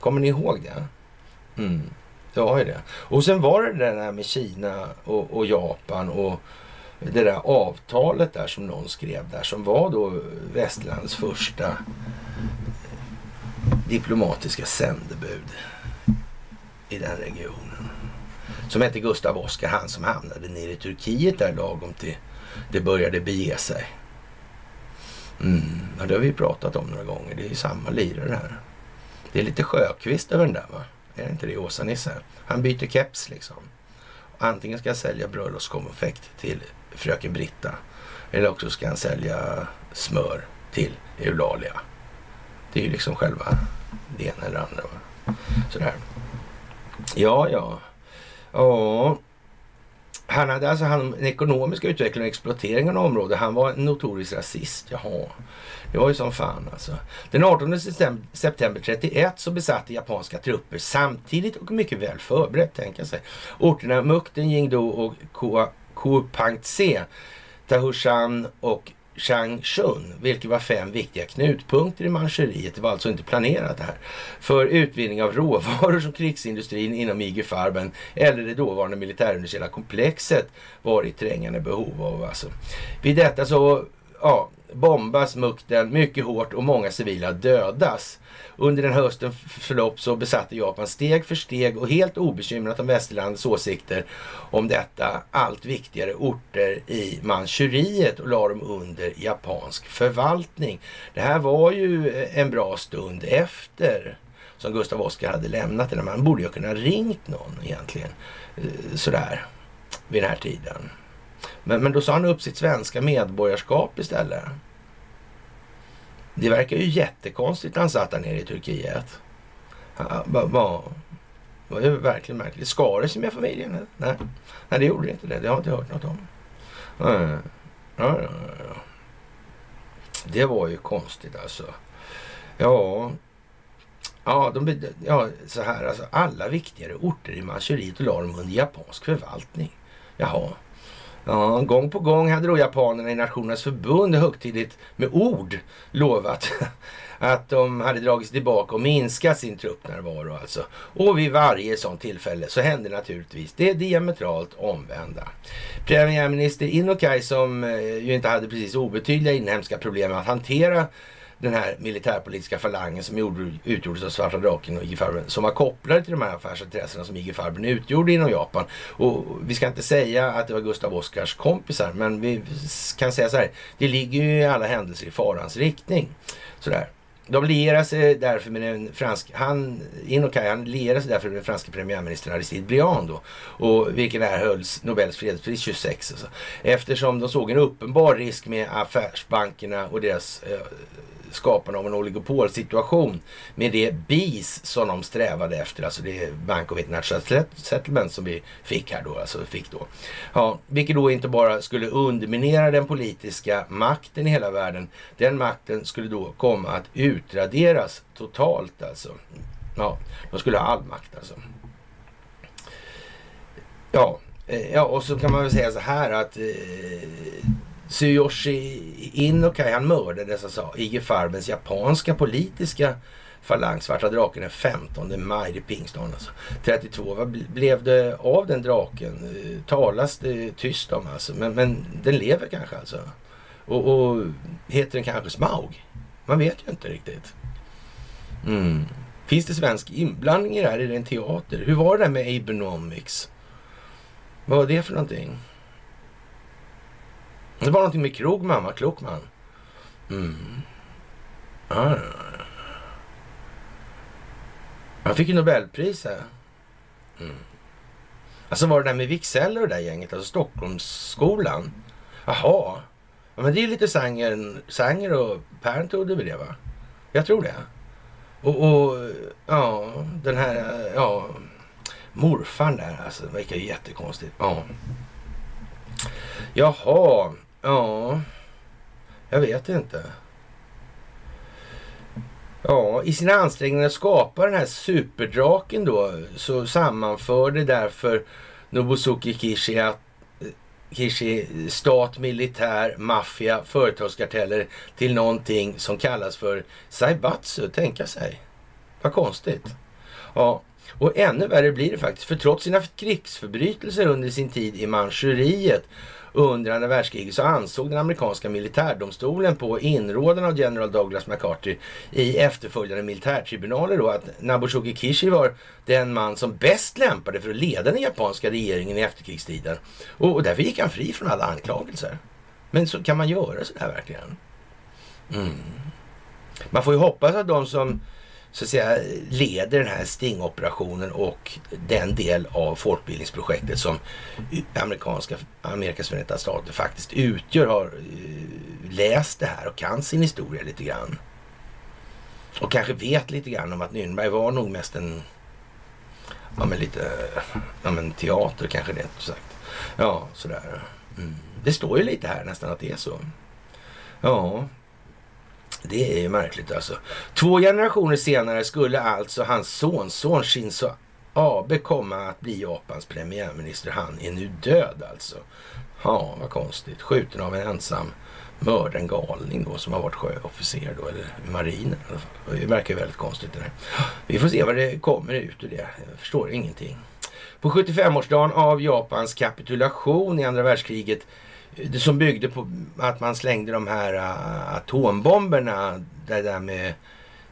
Speaker 1: Kommer ni ihåg det? Mm. Det var ju det. Och sen var det det där med Kina och, och, Japan och det där avtalet där som någon skrev där som var då västlands första diplomatiska sändebud i den regionen. Som hette Gustav Oskar, han som hamnade nere i Turkiet där lagom till det började bege sig. Mm, ja, det har vi pratat om några gånger. Det är ju samma lirare här. Det är lite Sjökvist över den där va? Är det inte det Åsa-Nisse? Han byter keps liksom. Antingen ska han sälja bröllopskonfekt till fröken Britta. Eller också ska han sälja smör till Eulalia. Det är ju liksom själva det ena eller andra. Va? Sådär. Ja, ja. Ja. Han hade alltså hand om den ekonomiska utvecklingen och exploateringen av området. Han var en notorisk rasist. Jaha. Det var ju som fan alltså. Den 18 september 31 så besatte japanska trupper samtidigt och mycket väl förberett, tänka sig, orterna Mukden, Jingdo och Kupangtse, Tahushan och Changchun, vilket var fem viktiga knutpunkter i Manchuriet. Det var alltså inte planerat det här. För utvinning av råvaror som krigsindustrin inom IG-Farben eller det dåvarande militärindustriella komplexet var i trängande behov av. Alltså. Vid detta så ja, bombas mukten mycket hårt och många civila dödas. Under den höstens förlopp så besatte Japan steg för steg och helt obekymrat om västerlandets åsikter om detta allt viktigare orter i Manchuriet och la dem under japansk förvaltning. Det här var ju en bra stund efter som Gustav Oskar hade lämnat det. Man borde ju kunna ringt någon egentligen eh, sådär vid den här tiden. Men, men då sa han upp sitt svenska medborgarskap istället. Det verkar ju jättekonstigt när han satt där nere i Turkiet. Var, var, var ju verkligen märkligt. Skar det sig med familjen? Nej. Nej, det gjorde inte det. Det har jag inte hört något om. Ja, ja, ja, Det var ju konstigt alltså. Ja, ja, de, ja så här alltså. Alla viktigare orter i Manchuriet och la dem under japansk förvaltning. Jaha. Ja, gång på gång hade då japanerna i Nationernas förbund högtidligt med ord lovat att de hade dragit sig tillbaka och minskat sin truppnärvaro alltså. Och vid varje sådant tillfälle så hände naturligtvis det diametralt omvända. Premiärminister Inokai som eh, ju inte hade precis obetydliga inhemska problem att hantera den här militärpolitiska falangen som gjorde, utgjordes av Svarta Draken och IG Farben som var kopplade till de här affärsintressena som IG Farben utgjorde inom Japan. Och vi ska inte säga att det var Gustav Oskars kompisar men vi kan säga så här. Det ligger ju i alla händelser i farans riktning. Sådär. De lierar sig därför med den franska, han, Inokai, han lierar sig därför med den franska premiärministern Aristide Briand då. Och vilken erhölls Nobels fredspris 26. Alltså. Eftersom de såg en uppenbar risk med affärsbankerna och deras eh, skaparna av en oligopolsituation med det BIS som de strävade efter, alltså det Bank of International Settlement som vi fick här då, alltså fick då. Ja, vilket då inte bara skulle underminera den politiska makten i hela världen, den makten skulle då komma att utraderas totalt alltså. Ja, de skulle ha all makt alltså. Ja, eh, ja och så kan man väl säga så här att eh, Tsuyoshi Inokai han mördades alltså IG Farbens japanska politiska falang Svarta draken den 15 maj, det är pingstdagen alltså. 32. Vad blev det av den draken? Eh, talas det tyst om alltså. Men, men den lever kanske alltså. Och, och heter den kanske Smaug? Man vet ju inte riktigt. Mm. Finns det svensk inblandning i det här? Är det en teater? Hur var det där med Abenomics? Vad var det för någonting? Det var någonting med Krogman, va? Klokman. Mm. Ja. Han fick ju Nobelpris här. Mm. Alltså var det där med Wicksell och det där gänget, alltså Stockholmsskolan. Jaha. Ja, men det är lite Sanger, Sanger och Pernod över det va? Jag tror det. Och, och ja, den här, ja, morfan där alltså, det verkar ju jättekonstigt. Ja. Jaha, ja, jag vet inte. Ja, i sina ansträngningar att skapa den här superdraken då så sammanförde därför Nobusuke Kishi att Kishi stat, militär, maffia, företagskarteller till någonting som kallas för Saibatsu. Tänka sig. Vad konstigt. Ja, och ännu värre blir det faktiskt. För trots sina krigsförbrytelser under sin tid i Manchuriet under andra världskriget så ansåg den amerikanska militärdomstolen på inrådan av general Douglas MacArthur i efterföljande militärtribunaler då att Nabushuki Kishi var den man som bäst lämpade för att leda den japanska regeringen i efterkrigstiden. Och, och därför gick han fri från alla anklagelser. Men så kan man göra sådär verkligen? Mm. Man får ju hoppas att de som så att säga leder den här stingoperationen och den del av folkbildningsprojektet som amerikanska, Amerikas förenta stater faktiskt utgör har eh, läst det här och kan sin historia lite grann. Och kanske vet lite grann om att Nürnberg var nog mest en ja, men lite ja, men teater kanske rent sagt. Ja, sådär. Mm. Det står ju lite här nästan att det är så. Ja, det är ju märkligt alltså. Två generationer senare skulle alltså hans sonson Shinzo Abe komma att bli Japans premiärminister. Han är nu död alltså. Ja, vad konstigt. Skjuten av en ensam mördare, en galning då som har varit sjöofficer då, eller marinen. Det verkar väldigt konstigt det där. Vi får se vad det kommer ut ur det. Jag förstår ingenting. På 75-årsdagen av Japans kapitulation i andra världskriget som byggde på att man slängde de här uh, atombomberna, det där med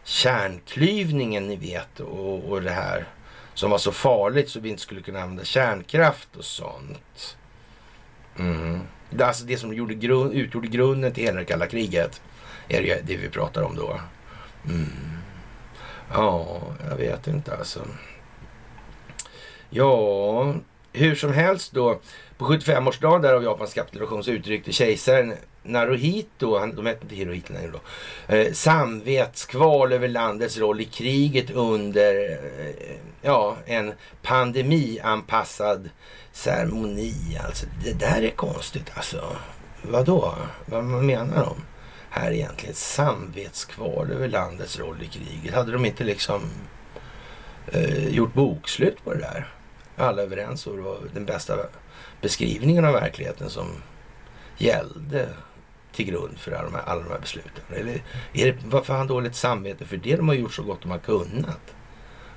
Speaker 1: kärnklyvningen ni vet och, och det här som var så farligt så vi inte skulle kunna använda kärnkraft och sånt. Mm. Det, alltså det som gjorde grund, utgjorde grunden till hela det kalla kriget är det, det vi pratar om då. Mm. Ja, jag vet inte alltså. Ja, hur som helst då. På 75-årsdagen där av Japans kapitulation så uttryckte kejsaren Naruhito, han, de hette inte Hirohito längre då, eh, samvetskval över landets roll i kriget under eh, ja, en pandemianpassad ceremoni. Alltså, det där är konstigt alltså. Vadå? Vad menar de här egentligen? Samvetskval över landets roll i kriget. Hade de inte liksom eh, gjort bokslut på det där? Alla överens om det var den bästa beskrivningen av verkligheten som gällde till grund för alla de här, alla de här besluten? Eller är det, varför har han dåligt samvete för det de har gjort så gott de har kunnat?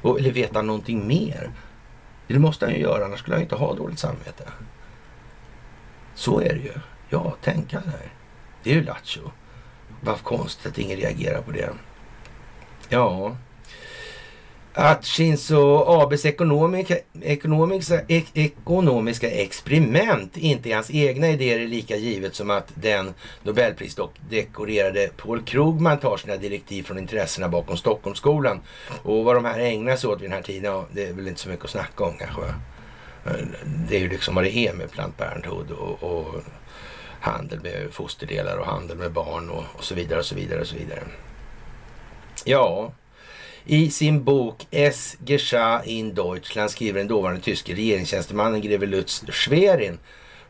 Speaker 1: Och, eller vet han någonting mer? Det måste han ju göra, annars skulle han inte ha dåligt samvete. Så är det ju. Ja, tänka sig. Det är ju lattjo. Vad konstigt att ingen reagerar på det. Ja, att Shinzo Abes ekonomiska, ekonomiska, ek, ekonomiska experiment inte är hans egna idéer är lika givet som att den Nobelprisdekorerade Paul Krugman tar sina direktiv från intressena bakom Stockholmsskolan. Och vad de här ägnar sig åt vid den här tiden, ja, det är väl inte så mycket att snacka om kanske. Det är ju liksom vad det är med Plant Parenthood och, och handel med fosterdelar och handel med barn och, och så vidare och så vidare och så vidare. Ja, i sin bok Es Geschah in Deutschland skriver den dåvarande tyske regeringstjänstemannen greve Lutz Schwerin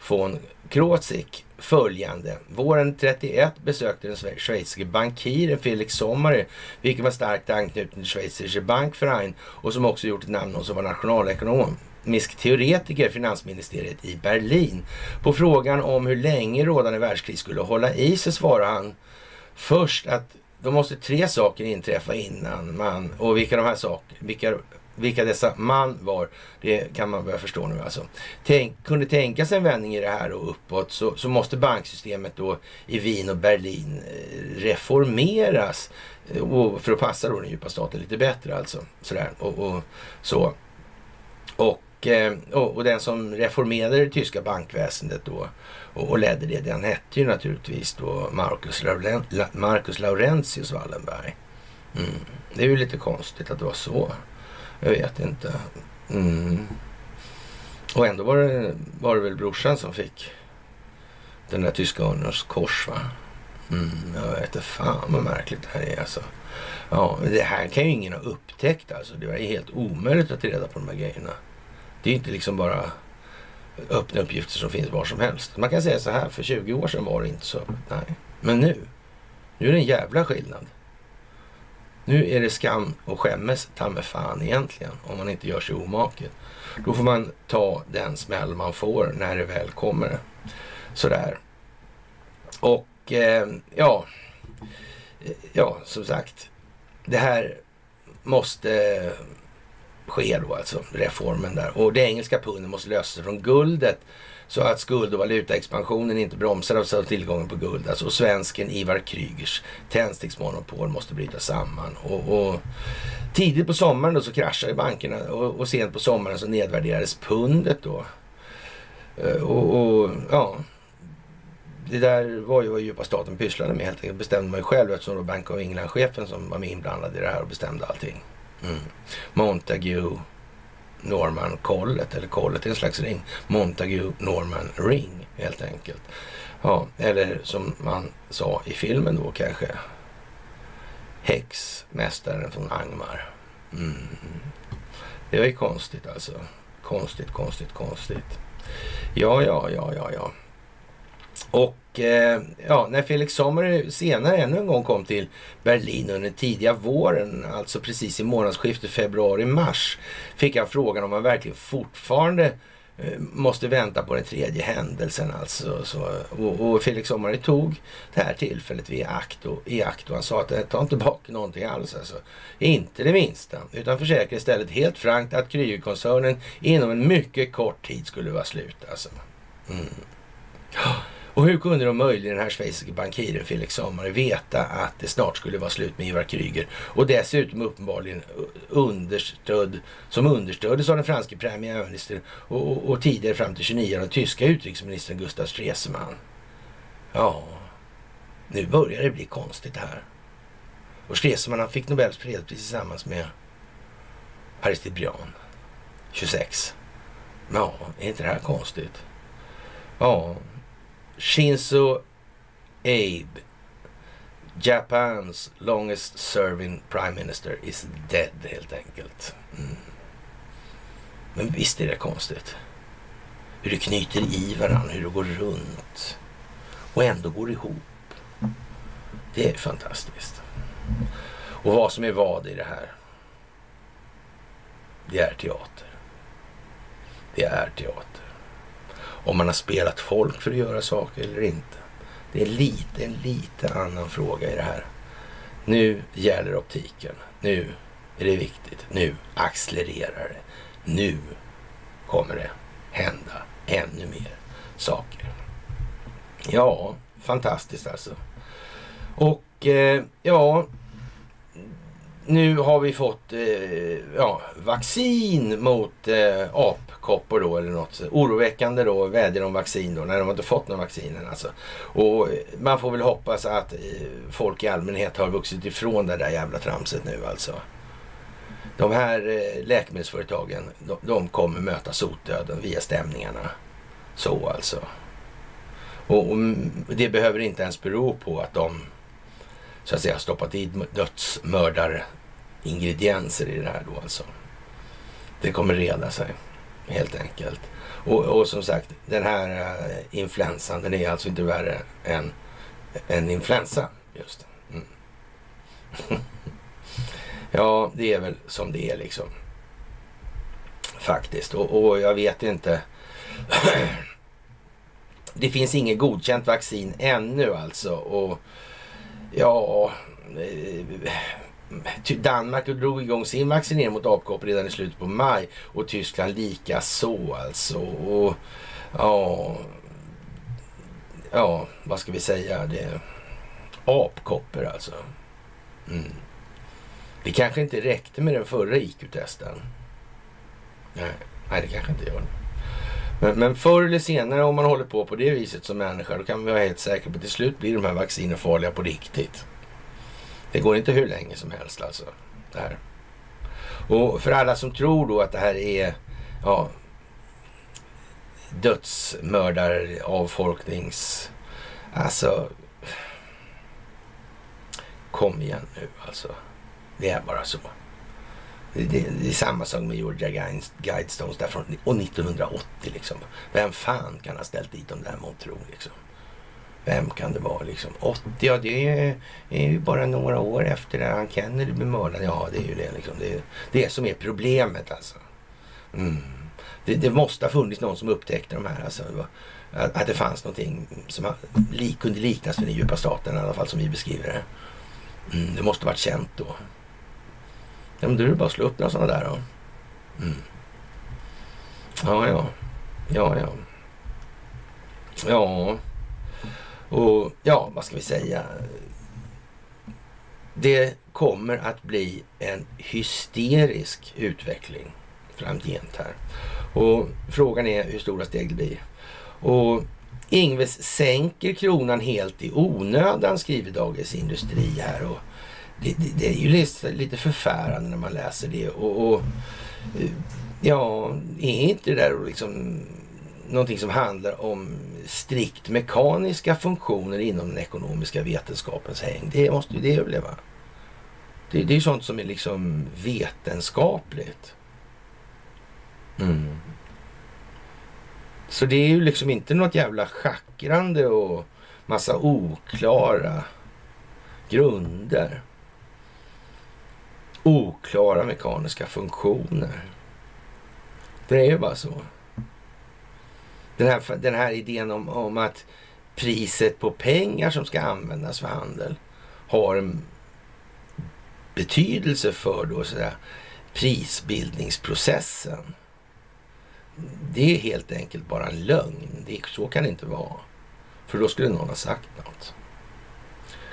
Speaker 1: von Krozik följande. Våren 31 besökte den schweiziske bankiren Felix Sommare, vilken var starkt anknuten till Schweizische Bankverein och som också gjort ett namn och som var nationalekonomisk teoretiker finansministeriet i Berlin. På frågan om hur länge rådande världskris skulle hålla i sig svarade han först att då måste tre saker inträffa innan man, och vilka de här sakerna, vilka, vilka dessa man var, det kan man börja förstå nu alltså. Tänk, kunde tänka sig en vändning i det här och uppåt så, så måste banksystemet då i Wien och Berlin eh, reformeras eh, och för att passa då den djupa staten lite bättre alltså. Sådär och, och så. Och, eh, och, och den som reformerade det tyska bankväsendet då och, ledde det, den hette ju naturligtvis då Marcus, Lauren, Marcus Laurentius Wallenberg. Mm. Det är ju lite konstigt att det var så. Jag vet inte. Mm. Och ändå var det, var det väl brorsan som fick den där tyska örnens kors va? Mm, jag vet inte fan vad märkligt det här är alltså. Ja, det här kan ju ingen ha upptäckt alltså. Det var helt omöjligt att reda på de här grejerna. Det är inte liksom bara öppna uppgifter som finns var som helst. Man kan säga så här, för 20 år sedan var det inte så öppet. Nej. Men nu, nu är det en jävla skillnad. Nu är det skam och skämmes ta med fan egentligen om man inte gör sig omaket. Då får man ta den smäll man får när det väl kommer. Sådär. Och eh, ja, eh, ja, som sagt. Det här måste sker då alltså, reformen där. Och det engelska pundet måste lösa sig från guldet så att skuld och valutaexpansionen inte bromsar av tillgången på guld. Alltså, och svensken Ivar Krygers tändsticksmonopol måste bryta samman. Och, och, tidigt på sommaren då så kraschade bankerna och, och sent på sommaren så nedvärderades pundet då. Eh, och, och ja, det där var ju vad djupa staten pysslade med helt enkelt. bestämde man ju själv eftersom det var Bank of England-chefen som var med inblandad i det här och bestämde allting. Mm. Montague Norman kollet, eller kollet är en slags ring. Montague Norman Ring helt enkelt. Ja, eller som man sa i filmen då kanske. Häxmästaren från Angmar. Mm. Det var ju konstigt alltså. Konstigt, konstigt, konstigt. Ja, ja, ja, ja, ja. Och eh, ja, när Felix Sommer senare ännu en gång kom till Berlin under tidiga våren, alltså precis i månadsskiftet februari-mars, fick han frågan om han verkligen fortfarande eh, måste vänta på den tredje händelsen. Alltså, så, och, och Felix Sommare tog det här tillfället i akt och, i akt och han sa att det tar inte bak någonting alls. Alltså. Inte det minsta. Utan försäkrade istället helt frankt att Krügerkoncernen inom en mycket kort tid skulle vara slut. Alltså. Mm. Och hur kunde då möjligen den här schweiziske bankiren Felix Sommare, veta att det snart skulle vara slut med Ivar Kryger och dessutom uppenbarligen understödd, som understöddes av den franske premiärministern och, och, och tidigare fram till 29 den tyska utrikesministern Gustav Stresemann. Ja, nu börjar det bli konstigt här. Och Stresemann han fick Nobels fredspris tillsammans med Aristide Briand, 26. Ja, är inte det här konstigt? Ja, Shinzo Abe, Japans longest serving prime minister is dead helt enkelt. Mm. Men visst är det konstigt? Hur det knyter i varandra, hur det går runt och ändå går ihop. Det är fantastiskt. Och vad som är vad i det här. Det är teater. Det är teater om man har spelat folk för att göra saker eller inte. Det är lite, en lite annan fråga i det här. Nu gäller optiken. Nu är det viktigt. Nu accelererar det. Nu kommer det hända ännu mer saker. Ja, fantastiskt alltså. Och eh, ja, nu har vi fått eh, ja, vaccin mot eh, apkoppor då eller något. Oroväckande då vädjar om vaccin då när de inte fått något vaccin än alltså. Och eh, man får väl hoppas att eh, folk i allmänhet har vuxit ifrån det där jävla tramset nu alltså. De här eh, läkemedelsföretagen, de, de kommer möta sotdöden via stämningarna. Så alltså. Och, och mm, det behöver inte ens bero på att de så att säga stoppat i dödsmördare ingredienser i det här då alltså. Det kommer reda sig helt enkelt. Och, och som sagt, den här eh, influensan, den är alltså inte värre än en influensa. Just mm. Ja, det är väl som det är liksom. Faktiskt. Och, och jag vet inte. det finns inget godkänt vaccin ännu alltså. Och ja... Eh, Danmark drog igång sin vaccinering mot apkoppor redan i slutet på maj och Tyskland lika så alltså. Och, ja, ja, vad ska vi säga? Det, apkoppor alltså. Mm. Det kanske inte räckte med den förra IQ-testen. Nej, nej, det kanske inte gör. Men, men förr eller senare om man håller på på det viset som människa då kan vi vara helt säkra på att till slut blir de här vaccinen farliga på riktigt. Det går inte hur länge som helst alltså. Det här. Och för alla som tror då att det här är ja, dödsmördar, avfolknings... Alltså... Kom igen nu alltså. Det är bara så. Det, det, det är samma sak med Georgia Guidestones därifrån, och 1980 liksom. Vem fan kan ha ställt dit dem där liksom? Vem kan det vara liksom? 80, ja det är, är ju bara några år efter det han Kennedy blev mördad. Ja, det är ju det liksom. Det är det som är problemet alltså. Mm. Det, det, måste ha funnits någon som upptäckte de här alltså. Att, att det fanns någonting som li, kunde liknas vid den djupa staten i alla fall som vi beskriver det. Mm, det måste varit känt då. Ja, men då är det bara att slå upp några sådana där då. Mm. Ja, ja. Ja, ja. Ja. Och ja, vad ska vi säga? Det kommer att bli en hysterisk utveckling framgent här. Och frågan är hur stora steg det blir. Och Ingves sänker kronan helt i onödan, skriver Dagens Industri här. Och det, det, det är ju lite, lite förfärande när man läser det. Och, och eh, ja, är inte det där liksom någonting som handlar om strikt mekaniska funktioner inom den ekonomiska vetenskapens häng. Det måste ju det överleva. Det, det är ju sånt som är liksom vetenskapligt. Mm. Så det är ju liksom inte något jävla schackrande och massa oklara grunder. Oklara mekaniska funktioner. Det är ju bara så. Den här, den här idén om, om att priset på pengar som ska användas för handel har en betydelse för då sådär, prisbildningsprocessen. Det är helt enkelt bara en lögn. Det, så kan det inte vara. För då skulle någon ha sagt något.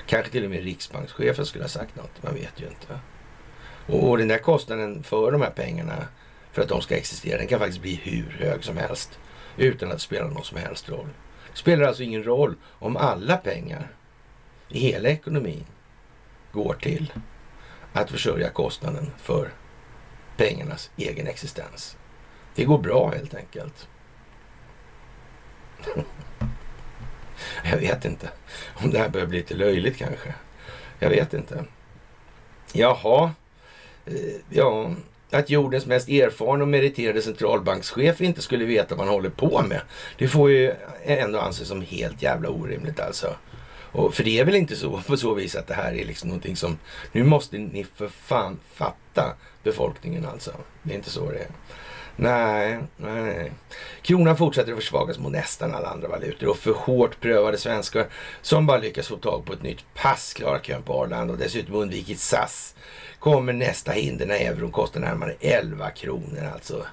Speaker 1: Kanske till och med riksbankschefen skulle ha sagt något. Man vet ju inte. Och, och den där kostnaden för de här pengarna för att de ska existera, den kan faktiskt bli hur hög som helst utan att det spelar någon som helst roll. Det spelar alltså ingen roll om alla pengar i hela ekonomin går till att försörja kostnaden för pengarnas egen existens. Det går bra helt enkelt. Jag vet inte om det här börjar bli lite löjligt kanske. Jag vet inte. Jaha. Eh, ja, att jordens mest erfarna och meriterade centralbankschef inte skulle veta vad han håller på med. Det får ju ändå anses som helt jävla orimligt alltså. Och för det är väl inte så på så vis att det här är liksom någonting som, nu måste ni för fan fatta befolkningen alltså. Det är inte så det är. Nej, nej. Kronan fortsätter att försvagas mot nästan alla andra valutor och för hårt prövade svenskar som bara lyckas få tag på ett nytt pass klarar kön på Arlanda och dessutom undvikit SAS kommer nästa hinder när euron kostar närmare 11 kronor alltså.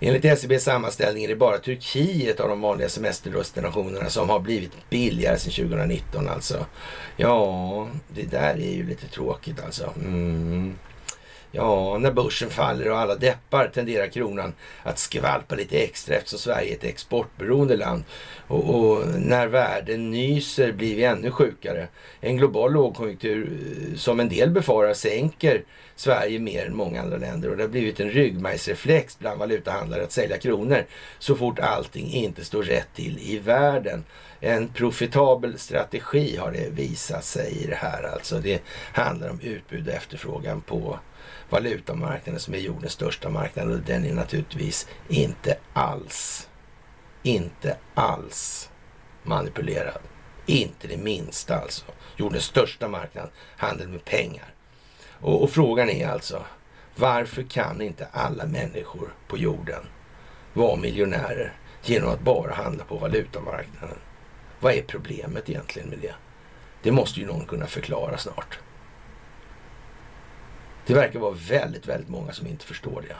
Speaker 1: Enligt SCBs sammanställning är det bara Turkiet av de vanliga semesterdestinationerna som har blivit billigare sedan 2019 alltså. Ja, det där är ju lite tråkigt alltså. Mm. Ja, när börsen faller och alla deppar tenderar kronan att skvalpa lite extra eftersom Sverige är ett exportberoende land. Och, och, när världen nyser blir vi ännu sjukare. En global lågkonjunktur eh, som en del befarar sänker Sverige mer än många andra länder och det har blivit en ryggmärgsreflex bland valutahandlare att sälja kronor så fort allting inte står rätt till i världen. En profitabel strategi har det visat sig i det här. Alltså det handlar om utbud och efterfrågan på valutamarknaden som är jordens största marknad och den är naturligtvis inte alls, inte alls manipulerad. Inte det minsta alltså. Jordens största marknad, handel med pengar. Och, och frågan är alltså, varför kan inte alla människor på jorden vara miljonärer genom att bara handla på valutamarknaden? Vad är problemet egentligen med det? Det måste ju någon kunna förklara snart. Det verkar vara väldigt, väldigt många som inte förstår det.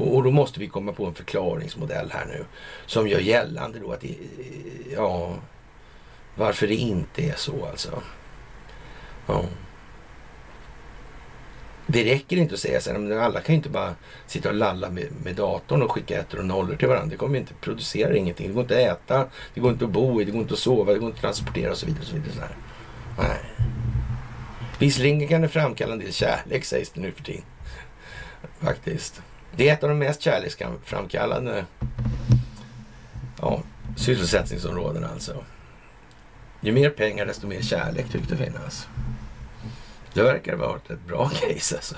Speaker 1: Och, och, då måste vi komma på en förklaringsmodell här nu som gör gällande då att det, ja, varför det inte är så alltså. Ja. Det räcker inte att säga så här, alla kan ju inte bara sitta och lalla med, med datorn och skicka ettor och nollor till varandra. Det kommer inte producera ingenting. Det går inte att äta, det går inte att bo i, det går inte att sova, det går inte att transportera och så vidare. Och så vidare så här. Nej. Visserligen kan det framkalla en del kärlek sägs det nu för tiden. Faktiskt. Det är ett av de mest kärleksframkallande ja, sysselsättningsområdena alltså. Ju mer pengar desto mer kärlek tycks det finnas. Det verkar ha varit ett bra case alltså.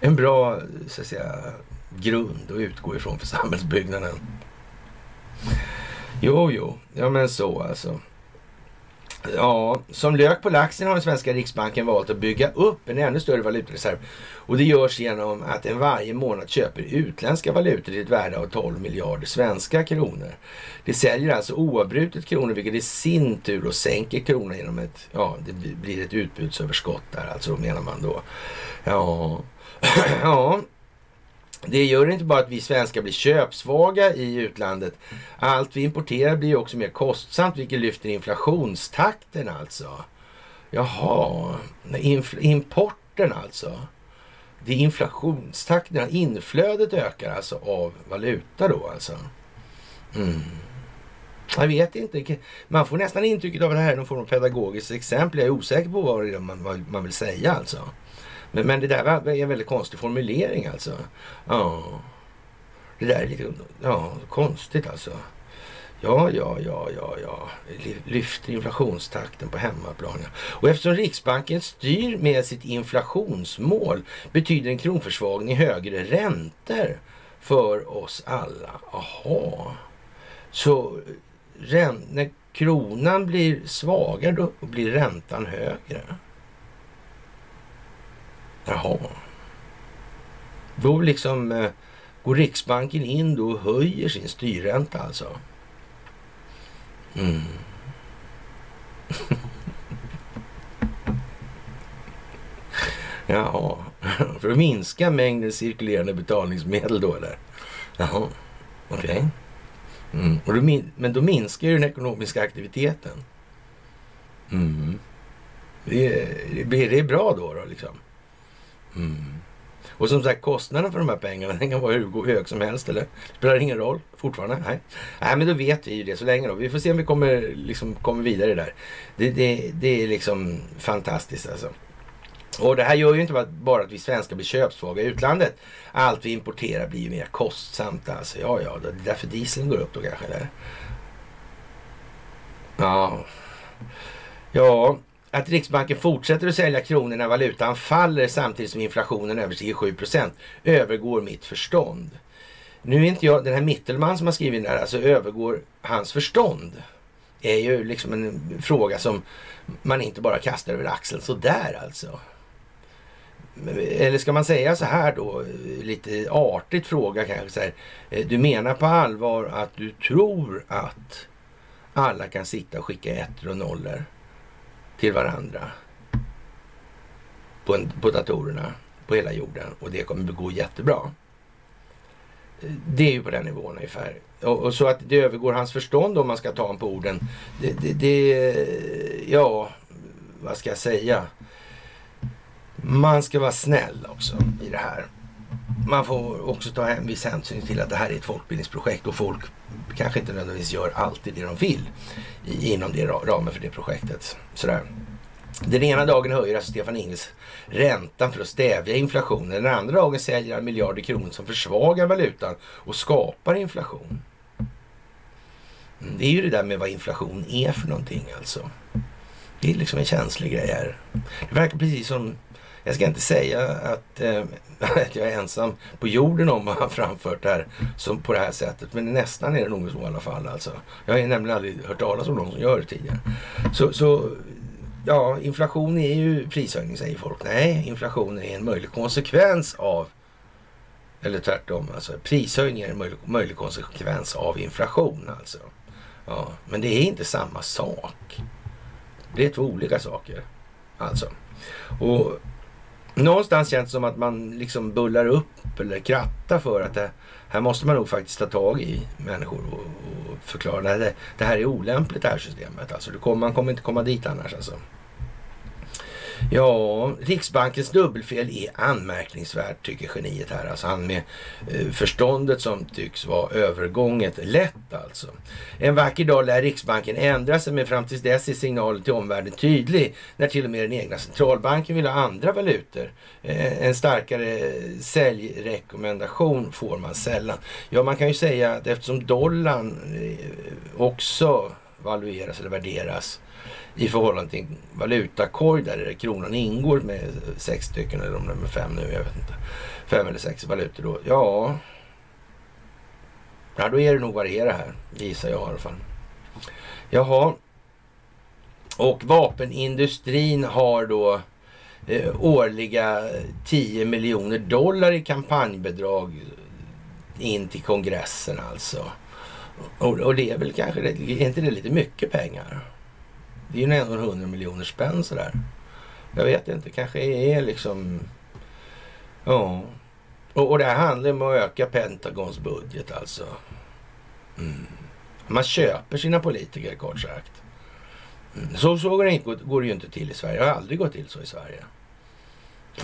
Speaker 1: En bra så att säga, grund att utgå ifrån för samhällsbyggnaden. Jo, jo, ja men så alltså. Ja, som lök på laxen har den svenska riksbanken valt att bygga upp en ännu större valutareserv. Och det görs genom att den varje månad köper utländska valutor till ett värde av 12 miljarder svenska kronor. Det säljer alltså oavbrutet kronor vilket i sin tur då sänker kronan genom ett, ja det blir ett utbudsöverskott där alltså menar man då. Ja, ja det gör inte bara att vi svenskar blir köpsvaga i utlandet. Allt vi importerar blir också mer kostsamt vilket lyfter inflationstakten alltså. Jaha, Inf importen alltså. Det är inflationstakten, inflödet ökar alltså av valuta då alltså. Mm. Jag vet inte. Man får nästan intrycket av att det här är någon form av pedagogiskt exempel. Jag är osäker på vad man, vad man vill säga alltså. Men, men det där var en väldigt konstig formulering alltså. Ja. Det där är lite ja, konstigt alltså. Ja, ja, ja, ja, ja. Lyfter inflationstakten på hemmaplan. Och eftersom Riksbanken styr med sitt inflationsmål betyder en kronförsvagning högre räntor för oss alla. Aha. Så när kronan blir svagare då blir räntan högre. Jaha. Då liksom eh, går Riksbanken in då och höjer sin styrränta alltså. Mm. Jaha, för att minska mängden cirkulerande betalningsmedel då eller? Jaha, okej. Okay. Mm. Då men då minskar ju den ekonomiska aktiviteten. Mm. Det, det, det är bra då, då liksom. Mm. Och som sagt, kostnaden för de här pengarna den kan vara hur hög som helst. Eller? Spelar ingen roll fortfarande. Nej. Nej, men då vet vi ju det så länge. Då. Vi får se om vi kommer, liksom, kommer vidare där. Det, det, det är liksom fantastiskt alltså. Och det här gör ju inte bara att vi svenskar blir köpsvaga i utlandet. Allt vi importerar blir ju mer kostsamt. Alltså. Ja, ja, det är därför dieseln går upp då kanske. Eller? Ja. Ja, att Riksbanken fortsätter att sälja kronor när valutan faller samtidigt som inflationen överstiger 7% övergår mitt förstånd. Nu är inte jag, den här Mittelman som har skrivit den här, alltså övergår hans förstånd. är ju liksom en fråga som man inte bara kastar över axeln sådär alltså. Eller ska man säga så här då, lite artigt fråga kanske. Så här, eh, du menar på allvar att du tror att alla kan sitta och skicka ettor och nollor till varandra på, en, på datorerna på hela jorden och det kommer att gå jättebra. Det är ju på den nivån ungefär. Och, och så att det övergår hans förstånd om man ska ta honom på orden. Det, det, det, ja, vad ska jag säga? Man ska vara snäll också i det här. Man får också ta en viss hänsyn till att det här är ett folkbildningsprojekt och folk kanske inte nödvändigtvis gör alltid det de vill inom det ramen för det projektet. Sådär. Den ena dagen höjer alltså Stefan Ingves räntan för att stävja inflationen. Den andra dagen säljer han miljarder kronor som försvagar valutan och skapar inflation. Mm, det är ju det där med vad inflation är för någonting alltså. Det är liksom en känslig grej här. Det verkar precis som, jag ska inte säga att, eh, att jag är ensam på jorden om att ha framfört det här som på det här sättet. Men nästan är det nog så i alla fall. Alltså. Jag har nämligen aldrig hört talas om någon som gör det tidigare. Så, så ja, inflation är ju prishöjning säger folk. Nej, inflation är en möjlig konsekvens av eller tvärtom, alltså prishöjning är en möjlig, möjlig konsekvens av inflation alltså. Ja, men det är inte samma sak. Det är två olika saker. Alltså. Och någonstans känns det som att man liksom bullar upp eller krattar för att det, här måste man nog faktiskt ta tag i människor och, och förklara. Det, det här är olämpligt det här systemet. Alltså, kommer, man kommer inte komma dit annars alltså. Ja, Riksbankens dubbelfel är anmärkningsvärt tycker geniet här. Alltså han med eh, förståndet som tycks vara övergånget lätt alltså. En vacker dag lär Riksbanken ändra sig men fram tills dess är signalen till omvärlden tydlig när till och med den egna centralbanken vill ha andra valutor. Eh, en starkare säljrekommendation får man sällan. Ja, man kan ju säga att eftersom dollarn eh, också valueras eller värderas i förhållande till valutakorg där kronan ingår med sex stycken eller om det är med fem nu, jag vet inte. Fem eller sex valutor då. Ja, ja då är det nog vad det är det här, gissar jag i alla fall. Jaha, och vapenindustrin har då eh, årliga eh, 10 miljoner dollar i kampanjbidrag in till kongressen alltså. Och, och det är väl kanske, är inte det lite mycket pengar? Det är ju ändå 100 miljoner spänn sådär. Jag vet inte, kanske är liksom... Ja. Och, och det här handlar om att öka Pentagons budget alltså. Mm. Man köper sina politiker kort sagt. Mm. Så, så går, det, går det ju inte till i Sverige. Det har aldrig gått till så i Sverige.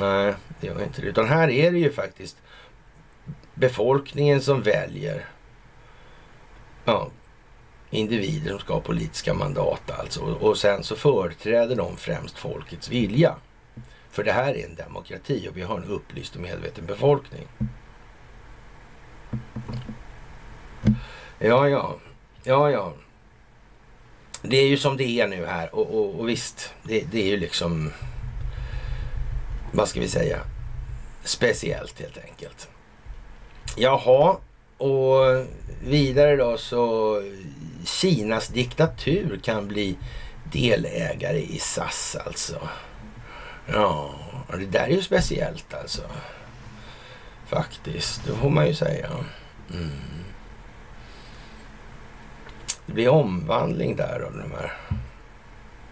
Speaker 1: Nej, det gör inte det. Utan här är det ju faktiskt befolkningen som väljer ja, individer som ska ha politiska mandat alltså. Och sen så företräder de främst folkets vilja. För det här är en demokrati och vi har en upplyst och medveten befolkning. Ja, ja. Ja, ja. Det är ju som det är nu här och, och, och visst, det, det, är ju liksom, vad ska vi säga, speciellt helt enkelt. Jaha, och vidare då så Kinas diktatur kan bli delägare i SAS alltså. Ja, det där är ju speciellt alltså. Faktiskt, det får man ju säga. Mm. Det blir omvandling där av de här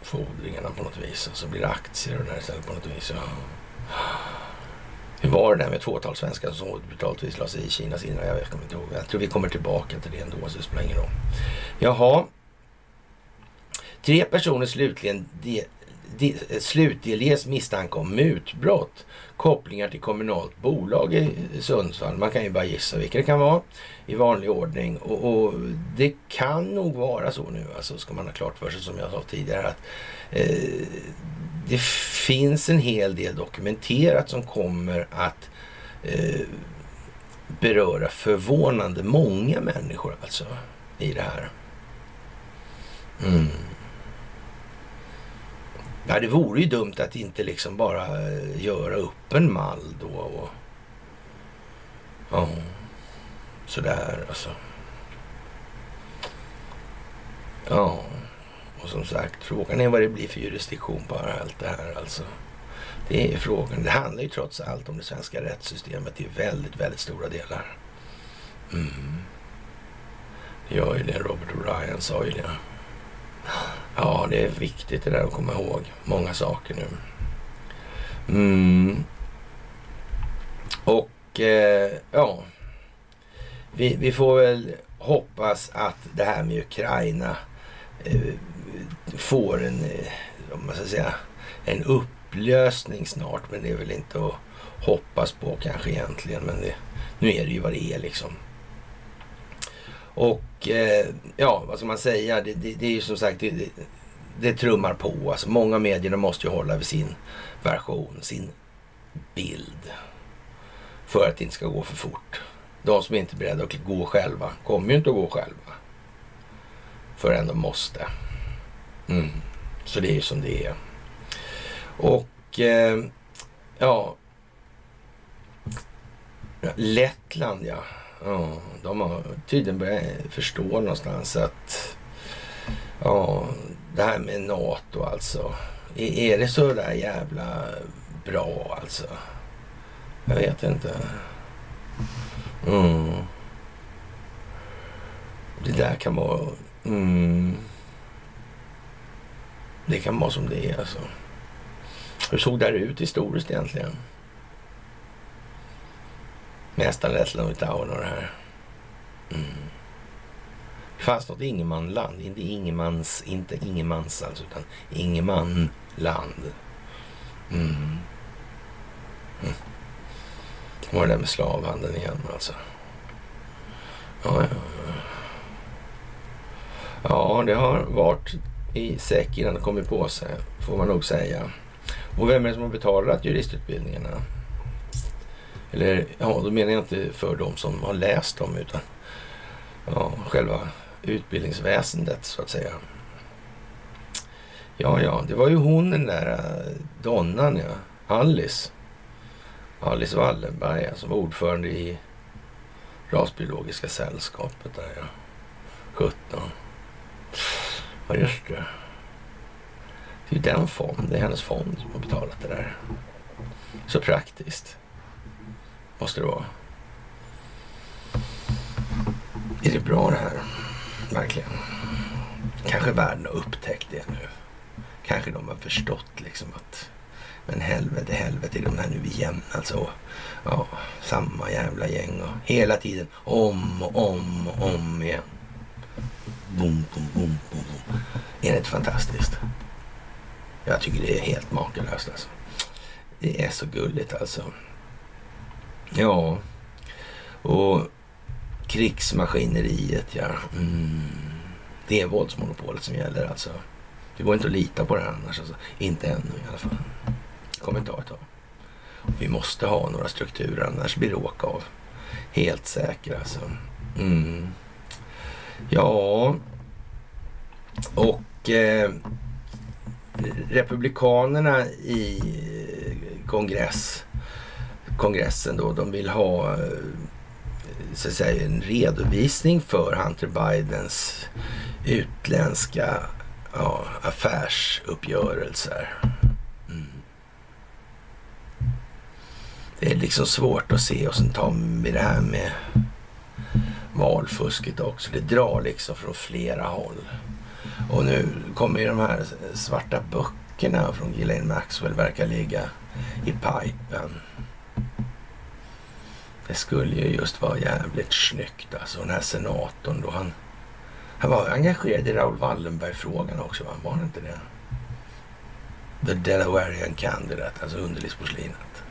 Speaker 1: fordringarna på något vis. Alltså. Och så blir det aktier och det här istället på något vis. Ja. Hur var det där med ett fåtal svenskar som obetaltvis la sig i Kinas inre? Jag vet inte ihåg. Jag tror vi kommer tillbaka till det ändå, så det spelar ingen roll. Jaha. Tre personer slutligen de, de, slutdelges misstanke om mutbrott. Kopplingar till kommunalt bolag i Sundsvall. Man kan ju bara gissa vilka det kan vara i vanlig ordning. Och, och det kan nog vara så nu, alltså ska man ha klart för sig som jag sa tidigare, att eh, det finns en hel del dokumenterat som kommer att eh, beröra förvånande många människor alltså i det här. Mm. Ja, det vore ju dumt att inte liksom bara eh, göra upp en mall då. Och, ja, sådär alltså. Ja. Och som sagt, frågan är vad det blir för jurisdiktion på allt det här alltså. Det är frågan. Det handlar ju trots allt om det svenska rättssystemet i väldigt, väldigt stora delar. Mm. Det gör ju det. Robert O'Brien sa ju det. Ja, det är viktigt det där att komma ihåg. Många saker nu. Mm. Och eh, ja, vi, vi, får väl hoppas att det här med Ukraina eh, får en, eh, om man ska säga, en upplösning snart. Men det är väl inte att hoppas på kanske egentligen. Men det, nu är det ju vad det är liksom. Och eh, ja, vad ska man säga? Det, det, det är ju som sagt, det, det, det trummar på. Alltså, många medierna måste ju hålla vid sin version, sin bild. För att det inte ska gå för fort. De som inte är beredda att gå själva kommer ju inte att gå själva. Förrän de måste. Mm. Så det är ju som det är. Och eh, ja. Lettland ja ja. De har tydligen börjat förstå någonstans att ja, det här med NATO alltså. Är det så där jävla bra alltså? Jag vet inte. Mm. Det där kan vara... Mm. Det kan vara som det är alltså. Hur såg det här ut historiskt egentligen? Nästan Lettland, Litauen och det här. Mm. Det fanns något ingenmanland. Inte ingenmans, inte ingenmans alltså, utan ingenmanland. Mm. Mm. Och det där med slavhandeln igen alltså. Ja, ja, ja. Ja, det har varit i säck innan det kommit på sig, får man nog säga. Och vem är det som har betalat juristutbildningarna? Eller, ja, då menar jag inte för de som har läst dem, utan ja, själva utbildningsväsendet så att säga. Ja, ja, det var ju hon den där eh, donnan, ja. Alice. Alice Wallenberg som var ordförande i Rasbiologiska sällskapet där ja. 17. Ja, just det. Det är ju den fonden, det är hennes fond som har betalat det där. Så praktiskt. Måste det vara. Är det bra det här? Verkligen. Kanske världen har upptäckt det nu. Kanske de har förstått liksom att men helvete, helvete, är de här nu igen alltså. Ja, samma jävla gäng och hela tiden om och om och om igen. Boom, boom, boom, boom, boom. Är det inte fantastiskt? Jag tycker det är helt makalöst alltså. Det är så gulligt alltså. Ja, och krigsmaskineriet ja. Mm. Det är våldsmonopolet som gäller alltså. Det går inte att lita på det här annars. Alltså. Inte ännu i alla fall kommer ta ett tag. Vi måste ha några strukturer annars blir det åka av. Helt säker, alltså. Mm. Ja, och eh, Republikanerna i eh, kongress, kongressen då, de vill ha eh, så att säga, en redovisning för Hunter Bidens utländska ja, affärsuppgörelser. Mm. det är liksom svårt att se och sen tar vi det här med valfusket också. Det drar liksom från flera håll. Och nu kommer ju de här svarta böckerna från Ghislaine Maxwell verkar ligga i pipen. Det skulle ju just vara jävligt snyggt alltså. Den här senatorn då han... Han var engagerad i Raoul Wallenberg-frågan också va? Var han inte det? The Delawarean Candidate, alltså underlivsporslinet.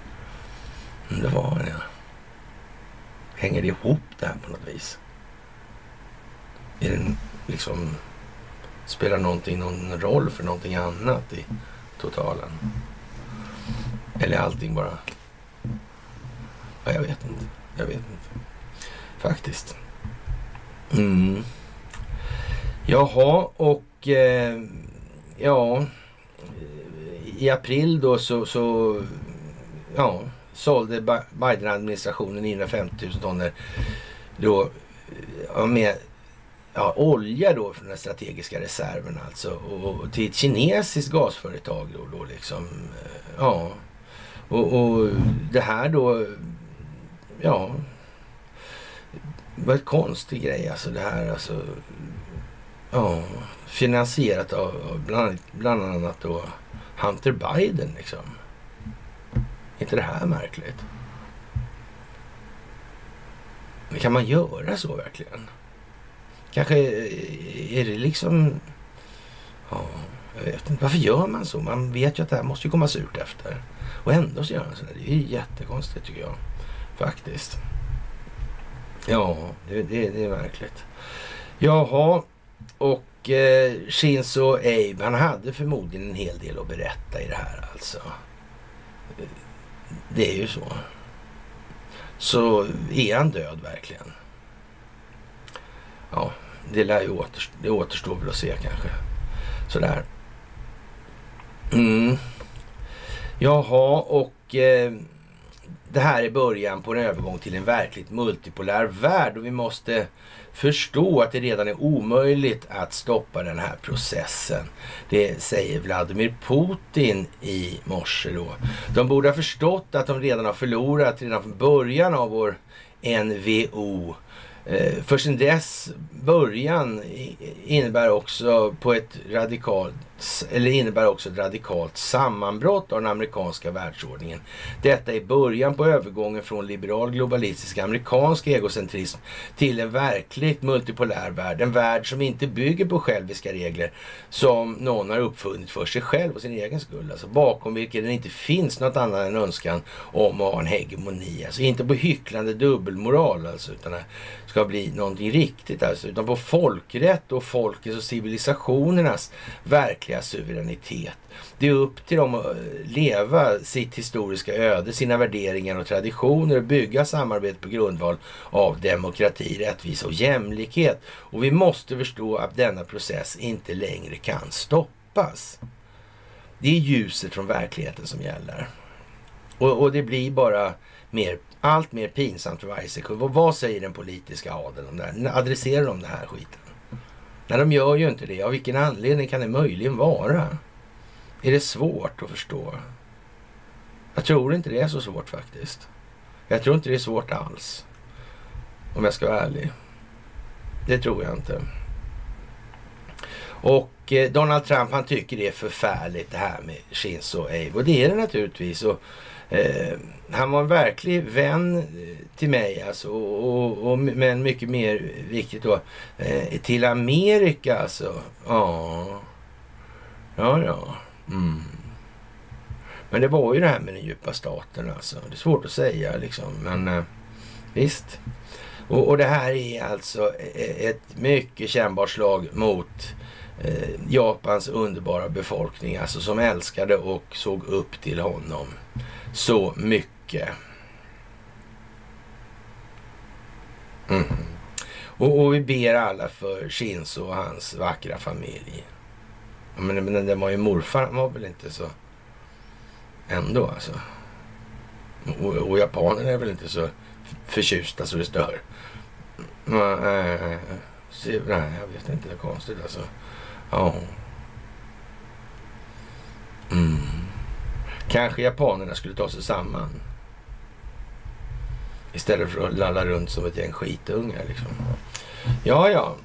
Speaker 1: Mm, det var han ja. Hänger det ihop det här på något vis? Är det liksom... Spelar någonting någon roll för någonting annat i totalen? Eller är allting bara... Ja, jag vet inte. Jag vet inte. Faktiskt. Mm. Jaha, och eh, ja... I april då så, så ja, sålde Biden-administrationen 950 000 ton då, med ja, olja då från den strategiska reserven alltså och, till ett kinesiskt gasföretag då, då liksom. Eh, ja, och, och det här då, ja, det var en konstig grej alltså det här alltså. Ja, finansierat av bland, bland annat då Hunter Biden liksom inte det här märkligt? Men kan man göra så verkligen? Kanske eh, är det liksom... Ja, jag vet inte. Varför gör man så? Man vet ju att det här måste ju komma surt efter. Och ändå så gör man så. Det är jättekonstigt tycker jag. Faktiskt. Ja, det, det, det är verkligt. Jaha, och eh, Shinzo Abe, han hade förmodligen en hel del att berätta i det här alltså. Det är ju så. Så är han död verkligen? Ja, det lär ju återstå, det återstår väl att se kanske. Sådär. Mm. Jaha, och eh, det här är början på en övergång till en verkligt multipolär värld och vi måste förstå att det redan är omöjligt att stoppa den här processen. Det säger Vladimir Putin i morse då. De borde ha förstått att de redan har förlorat redan från början av vår NVO eh, för sin dess början innebär också på ett radikalt eller innebär också ett radikalt sammanbrott av den amerikanska världsordningen. Detta är början på övergången från liberal globalistisk amerikansk egocentrism till en verkligt multipolär värld. En värld som inte bygger på själviska regler som någon har uppfunnit för sig själv och sin egen skull. Alltså bakom vilken det inte finns något annat än önskan om att ha en hegemoni. Alltså inte på hycklande dubbelmoral alltså, utan det ska bli någonting riktigt alltså, utan på folkrätt och folkets och civilisationernas verkliga verkliga suveränitet. Det är upp till dem att eh, leva sitt historiska öde, sina värderingar och traditioner och bygga samarbete på grundval av demokrati, rättvisa och jämlikhet. Och vi måste förstå att denna process inte längre kan stoppas. Det är ljuset från verkligheten som gäller. Och, och det blir bara mer, allt mer pinsamt för varje sekund. Och vad säger den politiska adeln om det här? Adresserar de den här skiten? Nej, de gör ju inte det. Av vilken anledning kan det möjligen vara? Är det svårt att förstå? Jag tror inte det är så svårt faktiskt. Jag tror inte det är svårt alls. Om jag ska vara ärlig. Det tror jag inte. Och eh, Donald Trump han tycker det är förfärligt det här med Shinzo Abe. Och det är det naturligtvis. Och Eh, han var en verklig vän eh, till mig alltså, och, och, och, men mycket mer viktigt då, eh, till Amerika alltså. Ja, ja, ja. Mm. Men det var ju det här med den djupa staten alltså. Det är svårt att säga liksom, men eh, visst. Och, och, det här är alltså eh, ett mycket kännbart slag mot eh, Japans underbara befolkning, alltså som älskade och såg upp till honom så mycket. Mm. Och, och, vi ber alla för Shinzo och hans vackra familj. Men, men den var ju morfar, han var väl inte så ändå alltså. Och, och japanerna är väl inte så förtjusta så det stör. Nej, eh, nej, jag vet inte, det är konstigt alltså. Ja. Mm. Kanske japanerna skulle ta sig samman. Istället för att lalla runt som ett gäng skitungar liksom. Ja, ja.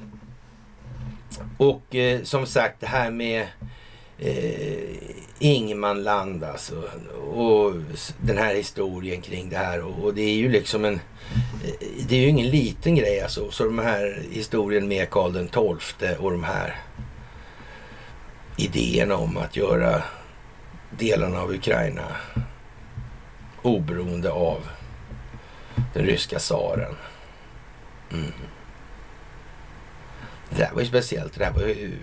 Speaker 1: Och eh, som sagt det här med eh, Ingmanland alltså. Och den här historien kring det här. Och, och, det är ju liksom en... Eh, det är ju ingen liten grej alltså. Så de här historien med Karl den XII och de här idéerna om att göra delarna av Ukraina oberoende av den ryska tsaren. Mm. Det där var ju speciellt. Det här var ju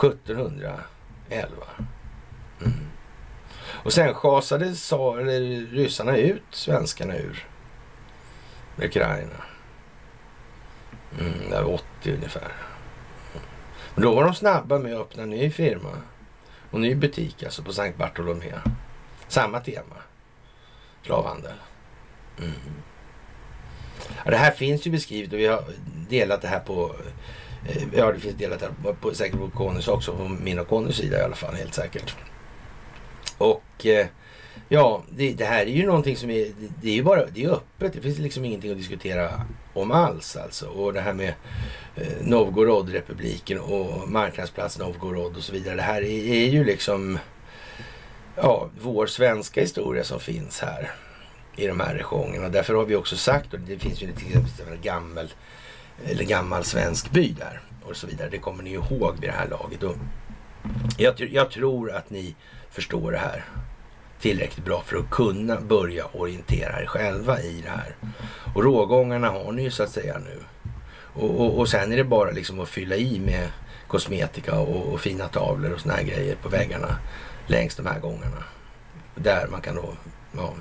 Speaker 1: 1711. Mm. Och sen schasade ryssarna ut svenskarna ur Ukraina. Mm, det var 80 ungefär. Men då var de snabba med att öppna en ny firma. Och ny butik alltså på Sankt Bartolomé. Samma tema. Slavhandel. Mm. Ja, det här finns ju beskrivet och vi har delat det här på eh, Ja, det finns delat här på, säkert på Connys också, på min och Connys sida i alla fall, helt säkert. Och eh, ja, det, det, här är ju någonting som är, det, det är ju bara, det är öppet. Det finns liksom ingenting att diskutera om alls alltså. Och det här med eh, Novgorod-republiken och marknadsplats Novgorod och så vidare. Det här är, är ju liksom ja, vår svenska historia som finns här i de här regionerna. Därför har vi också sagt, och det finns ju till exempel en gammal, eller gammal svensk by där och så vidare. Det kommer ni ihåg vid det här laget. Och jag, jag tror att ni förstår det här tillräckligt bra för att kunna börja orientera er själva i det här. Och rågångarna har ni ju så att säga nu. Och, och, och sen är det bara liksom att fylla i med kosmetika och, och fina tavlor och såna här grejer på väggarna längs de här gångarna. Där man kan då, ja,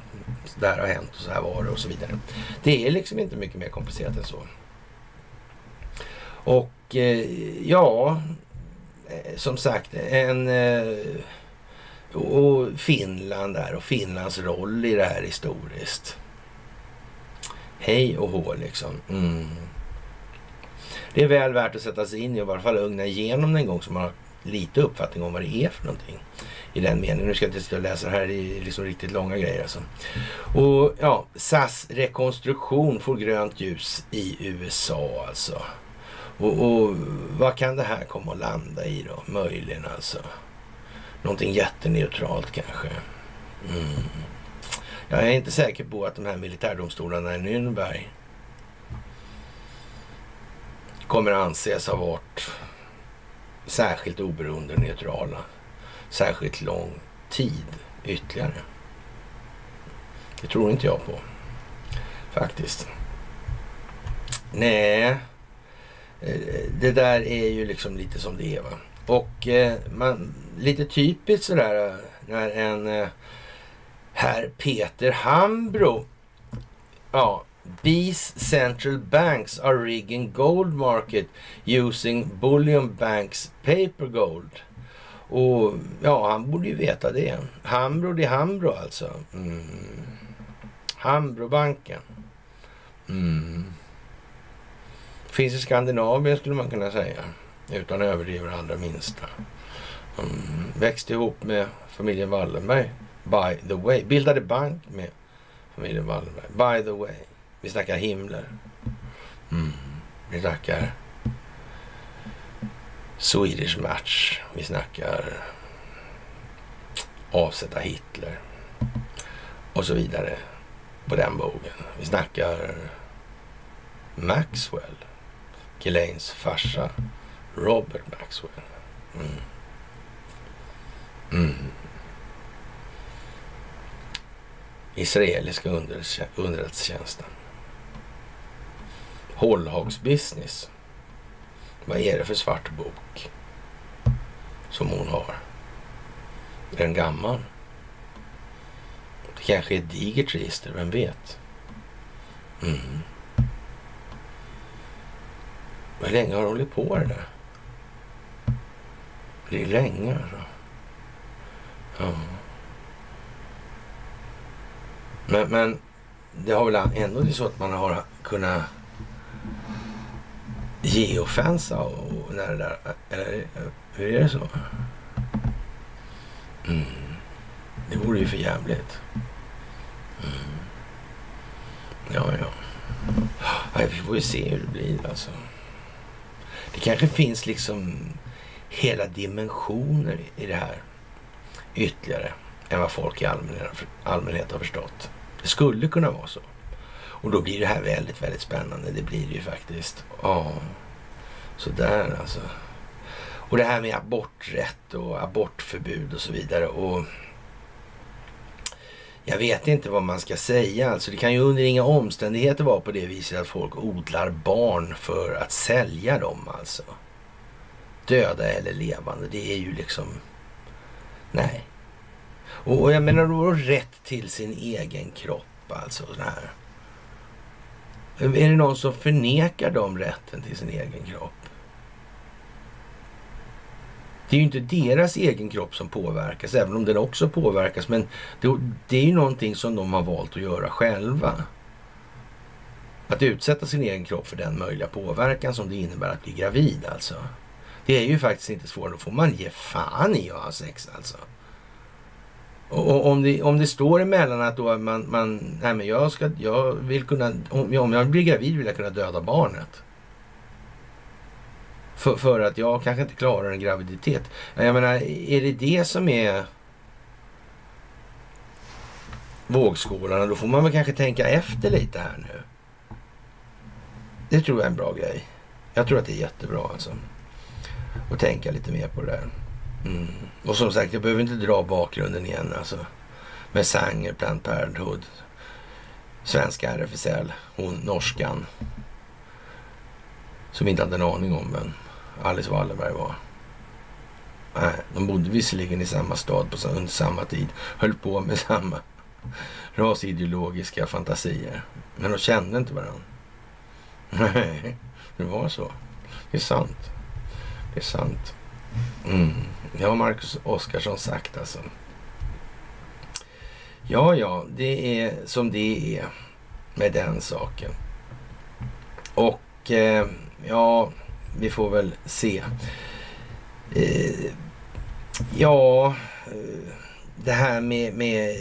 Speaker 1: där har hänt och så här var det och så vidare. Det är liksom inte mycket mer komplicerat än så. Och eh, ja, eh, som sagt, en... Eh, och Finland där och Finlands roll i det här historiskt. Hej och hå liksom. Mm. Det är väl värt att sätta sig in i och i alla fall ugna igenom den en gång så man har lite uppfattning om vad det är för någonting. I den meningen. Nu ska jag inte sitta och läsa det här i liksom riktigt långa grejer alltså. Och ja, SAS rekonstruktion får grönt ljus i USA alltså. Och, och vad kan det här komma att landa i då? Möjligen alltså. Någonting jätteneutralt kanske. Mm. Jag är inte säker på att de här militärdomstolarna i Nürnberg kommer att anses ha varit särskilt oberoende och neutrala särskilt lång tid ytterligare. Det tror inte jag på faktiskt. Nej, eh, det där är ju liksom lite som det är. Va? Och eh, man, lite typiskt sådär eh, när en herr Peter Hambro, ja, These central banks are rigging gold market using bullion banks paper gold. Och ja, han borde ju veta det. Hambro det Hambro alltså. Mm. Hambrobanken. Mm. Finns i Skandinavien skulle man kunna säga. Utan att överdriva det allra minsta. Mm. Växte ihop med familjen Wallenberg. By the way. Bildade bank med familjen Wallenberg. By the way. Vi snackar Himmler. Mm. Vi snackar Swedish Match. Vi snackar avsätta Hitler. Och så vidare på den bogen. Vi snackar Maxwell. Ghislaines farsa Robert Maxwell. Mm. Mm. Israeliska underrättelsetjänsten. Hållhagsbusiness. Vad är det för svart bok som hon har? Är den gammal? Det kanske är ett digert register, vem vet? Mm. Hur länge har de hållit på det där? Det är länge alltså. Ja. Men, men det har väl ändå det så att man har kunnat geofensa och när det där, eller hur är det så? Mm. Det vore ju för jävligt. Mm. Ja, ja. Nej, vi får ju se hur det blir alltså. Det kanske finns liksom hela dimensioner i det här ytterligare än vad folk i allmänhet, allmänhet har förstått. Det skulle kunna vara så. Och då blir det här väldigt, väldigt spännande. Det blir det ju faktiskt. Ja, sådär alltså. Och det här med aborträtt och abortförbud och så vidare. Och jag vet inte vad man ska säga. Alltså det kan ju under inga omständigheter vara på det viset att folk odlar barn för att sälja dem alltså. Döda eller levande. Det är ju liksom... Nej. Och, jag menar då rätt till sin egen kropp alltså. Sån. Är det någon som förnekar dem rätten till sin egen kropp? Det är ju inte deras egen kropp som påverkas, även om den också påverkas. Men det, det är ju någonting som de har valt att göra själva. Att utsätta sin egen kropp för den möjliga påverkan som det innebär att bli gravid alltså. Det är ju faktiskt inte svårare. Då får man ge fan i att ha sex alltså. Och om det, om det står emellan att då man, man nej men jag, ska, jag vill kunna, om, om jag blir gravid vill jag kunna döda barnet. För, för att jag kanske inte klarar en graviditet. Jag menar, är det det som är vågskålarna, då får man väl kanske tänka efter lite här nu. Det tror jag är en bra grej. Jag tror att det är jättebra alltså. Att tänka lite mer på det där. Mm. Och som sagt, jag behöver inte dra bakgrunden igen alltså. Med Sanger, Planned Parenthood, svenska RFSL, hon norskan. Som inte hade en aning om vem Alice Wallenberg var. Nej, de bodde visserligen i samma stad på, under samma tid. Höll på med samma rasideologiska fantasier. Men de kände inte varandra. Nej, det var så. Det är sant. Det är sant. Mm. Det har Marcus Oskarsson sagt alltså. Ja, ja, det är som det är med den saken. Och eh, ja, vi får väl se. Eh, ja, eh, det här med, med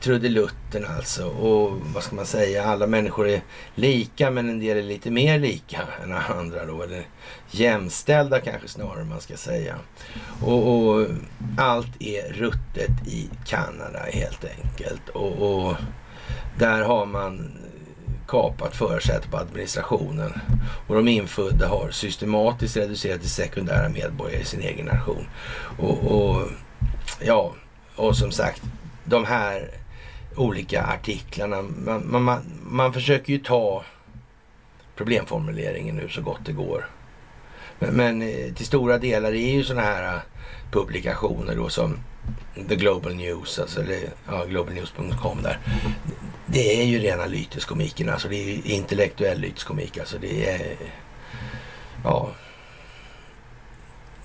Speaker 1: trudelutten alltså. Och vad ska man säga, alla människor är lika men en del är lite mer lika än andra då. Eller jämställda kanske snarare man ska säga. Och, och allt är ruttet i Kanada helt enkelt. Och, och där har man kapat förarsätet på administrationen. Och de infödda har systematiskt reducerat till sekundära medborgare i sin egen nation. Och, och ja, och som sagt, de här olika artiklarna. Man, man, man, försöker ju ta problemformuleringen nu så gott det går. Men, men eh, till stora delar är ju sådana här eh, publikationer då som The Global News, alltså ja, globalnews.com där. Det är ju rena lyteskomiken, alltså det är ju intellektuell lyteskomik. Alltså det är, ja.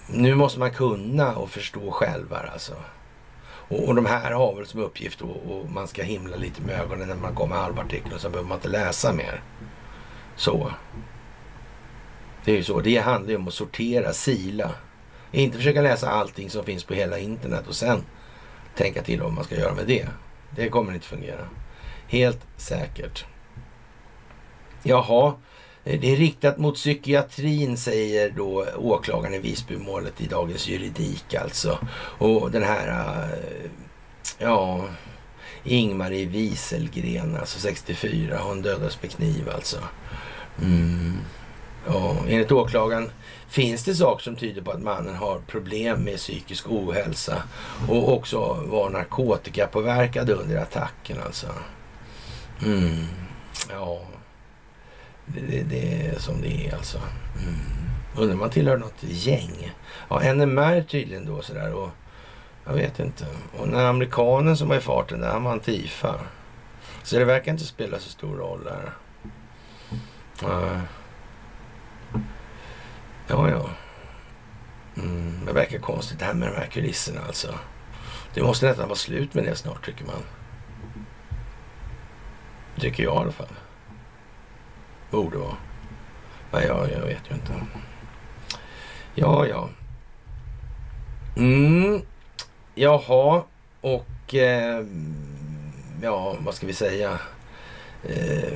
Speaker 1: Nu måste man kunna och förstå själv alltså. Och, och de här har väl som uppgift och, och man ska himla lite med ögonen när man kommer halvartikeln och så behöver man inte läsa mer. Så. Det är ju så. Det handlar ju om att sortera, sila. Inte försöka läsa allting som finns på hela internet och sen tänka till vad man ska göra med det. Det kommer inte fungera. Helt säkert. Jaha, Eh, det är riktat mot psykiatrin säger då åklagaren i Visbymålet i Dagens Juridik alltså. Och den här, Ja... ja, Ingmarie Wieselgren, alltså 64, hon dödades med kniv alltså. Mm. Ja, enligt åklagaren finns det saker som tyder på att mannen har problem med psykisk ohälsa och också var narkotikapåverkad under attacken alltså. Mm. Ja, det, det, är som det är alltså. Mm. Undrar om man tillhör något gäng. Ja, NMR tydligen då sådär och jag vet inte. Och den amerikanen som var i farten där, han var Antifa. Så det verkar inte spela så stor roll där. Uh. Ja, ja. Mm, det verkar konstigt det här med de här kulisserna alltså. Det måste nästan vara slut med det snart tycker man. Tycker jag i alla fall. Borde vara. Nej, jag, jag vet ju inte. Ja, ja. Mm. Jaha, och eh, ja, vad ska vi säga? Eh,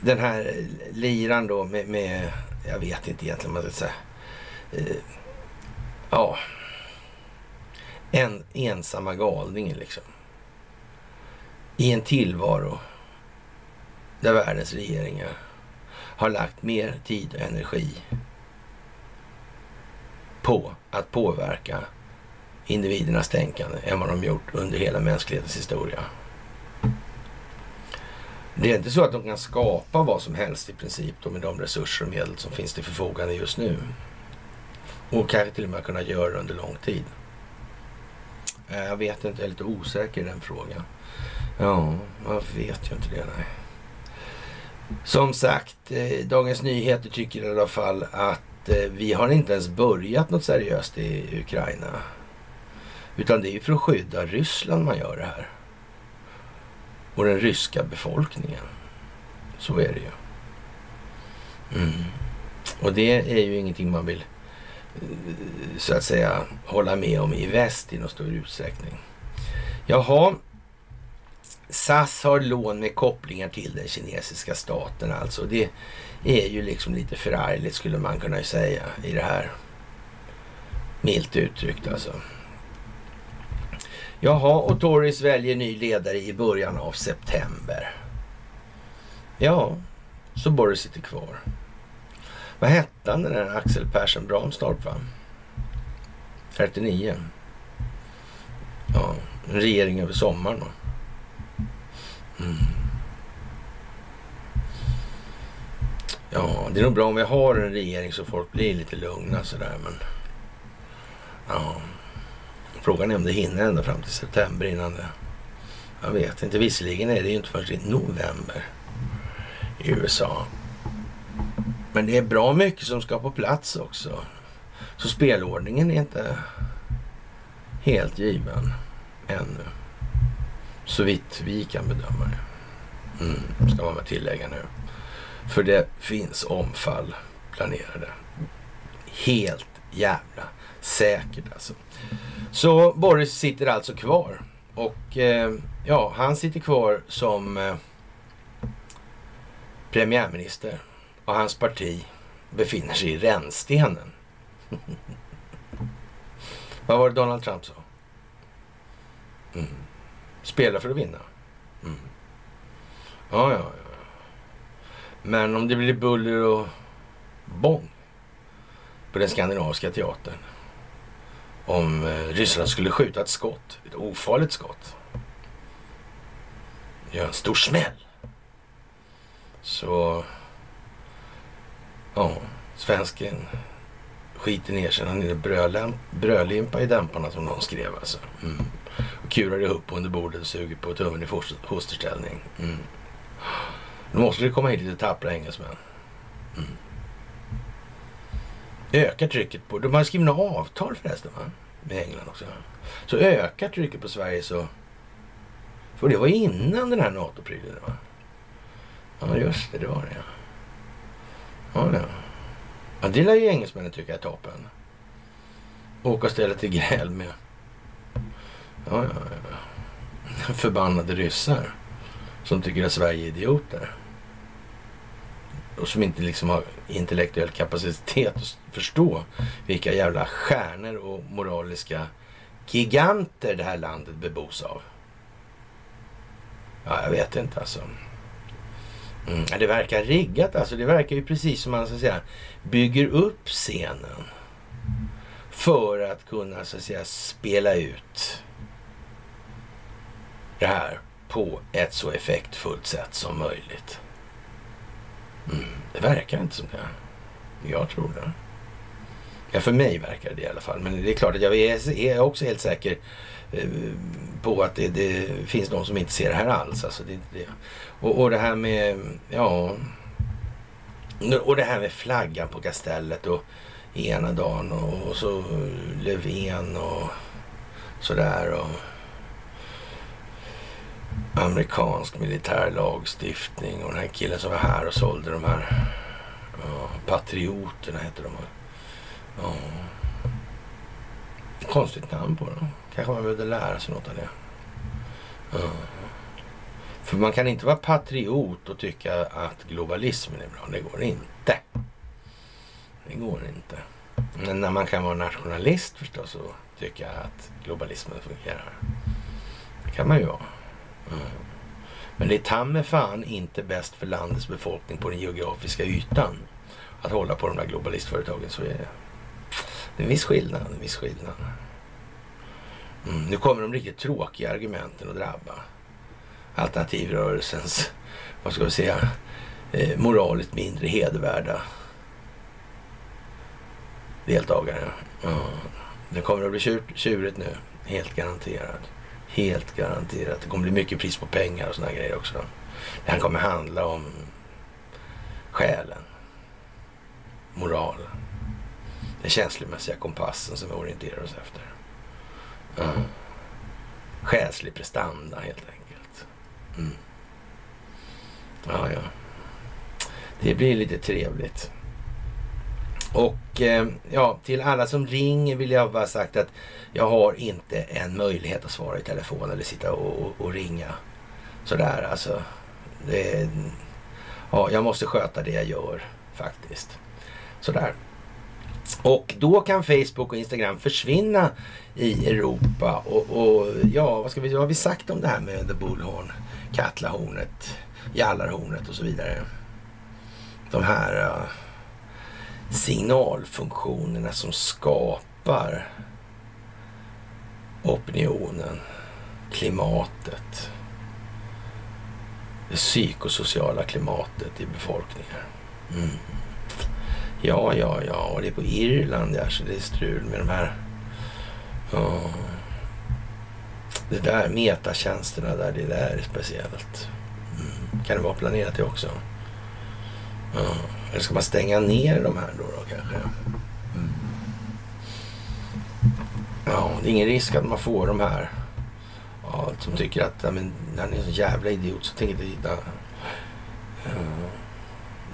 Speaker 1: den här liran då med, med, jag vet inte egentligen vad man ska säga. Eh, ja, en ensamma galningen liksom. I en tillvaro där världens regeringar har lagt mer tid och energi på att påverka individernas tänkande än vad de gjort under hela mänsklighetens historia. Det är inte så att de kan skapa vad som helst i princip då med de resurser och medel som finns till förfogande just nu. Och kanske till och med kunna göra det under lång tid. Jag vet inte, jag är lite osäker i den frågan. Ja, jag vet ju inte det. Nej. Som sagt, eh, Dagens Nyheter tycker i alla fall att eh, vi har inte ens börjat något seriöst i Ukraina. Utan det är ju för att skydda Ryssland man gör det här. Och den ryska befolkningen. Så är det ju. Mm. Och det är ju ingenting man vill eh, så att säga hålla med om i väst i någon stor utsträckning. Jaha, SAS har lån med kopplingar till den kinesiska staten alltså. Det är ju liksom lite förargligt skulle man kunna säga i det här. Milt uttryckt alltså. Jaha, och Tories väljer ny ledare i början av september. Ja, så Boris sitter kvar. Vad hette han den där Axel Persson Bramstorp va? 39. Ja, en regering över sommaren då. Mm. Ja, det är nog bra om vi har en regering så folk blir lite lugna sådär men... Ja. Frågan är om det hinner ända fram till september innan det... Jag vet inte. Visserligen är det ju inte förrän i november i USA. Men det är bra mycket som ska på plats också. Så spelordningen är inte helt given ännu. Så vitt vi kan bedöma det. Mm, ska man väl tillägga nu. För det finns omfall planerade. Helt jävla säkert alltså. Så Boris sitter alltså kvar. Och eh, ja, han sitter kvar som eh, premiärminister. Och hans parti befinner sig i rännstenen. Vad var det Donald Trump sa? Mm. Spela för att vinna. Mm. Ja, ja, ja. Men om det blir buller och bång på den skandinaviska teatern. Om eh, Ryssland skulle skjuta ett skott, ett ofarligt skott. Gör en stor smäll. Så... Ja, svensken skiter ner sig. Han är brödlimpa i dämparna som någon skrev alltså. Mm. Kurar ihop under bordet och suger på tummen i fosterställning. Mm. Då måste det komma hit lite tappra engelsmän. Mm. Ökar trycket på... De har skrivit avtal förresten va? Med England också. Så ökar trycket på Sverige så... För det var innan den här NATO-prylen va? Ja just det, det var det ja. Ja, ja. ja det lär ju engelsmännen tycka är toppen. Åka och ställa till gräl med... Ja, ja, ja. Förbannade ryssar. Som tycker att Sverige är idioter och som inte liksom har intellektuell kapacitet att förstå vilka jävla stjärnor och moraliska giganter det här landet bebos av. Ja, jag vet inte alltså. Mm, det verkar riggat alltså. Det verkar ju precis som man så att säga bygger upp scenen för att kunna så att säga spela ut det här på ett så effektfullt sätt som möjligt. Mm, det verkar inte som det. Jag tror det. Ja, för mig verkar det i alla fall. Men det är klart att jag är också helt säker eh, på att det, det finns de som inte ser det här alls. Alltså det, det. Och, och det här med, ja, och det här med flaggan på kastellet och ena dagen och, och så Löfven och sådär. Och, amerikansk militär lagstiftning och den här killen som var här och sålde de här ja, patrioterna heter de. Ja. Konstigt namn på dem. Kanske man behövde lära sig något av det. Ja. För man kan inte vara patriot och tycka att globalismen är bra. Det går inte. Det går inte. Men när man kan vara nationalist förstås och tycka att globalismen fungerar. Det kan man ju vara. Mm. Men det är ta med fan inte bäst för landets befolkning på den geografiska ytan att hålla på de där globalistföretagen. Så är det. Det är en viss skillnad. En viss skillnad. Mm, nu kommer de riktigt tråkiga argumenten att drabba alternativrörelsens, vad ska vi säga, eh, moraliskt mindre hedervärda deltagare. Mm. det kommer att bli tjurigt nu, helt garanterat. Helt garanterat. Det kommer bli mycket pris på pengar och sådana grejer också. Det här kommer handla om själen, moralen, den känslomässiga kompassen som vi orienterar oss efter. Mm. Själslig prestanda helt enkelt. Mm. Ja, ja. Det blir lite trevligt. Och eh, ja, till alla som ringer vill jag bara sagt att jag har inte en möjlighet att svara i telefon eller sitta och, och, och ringa sådär alltså. Det, ja, jag måste sköta det jag gör faktiskt. Sådär. Och då kan Facebook och Instagram försvinna i Europa. Och, och ja, vad, ska vi, vad har vi sagt om det här med The Bullhorn? Katlahornet, Jallarhornet och så vidare. De här uh, signalfunktionerna som skapar opinionen, klimatet, det psykosociala klimatet i befolkningen. Mm. Ja, ja, ja, och det är på Irland ja, så det är strul med de här... Ja. Det där metatjänsterna där, det där är speciellt. Mm. Kan det vara planerat det också? Ja. Eller ska man stänga ner de här då, då kanske? Mm. Ja, det är ingen risk att man får de här ja, som tycker att ja, men, han är en så jävla idiot så tänker inte hitta... Ja.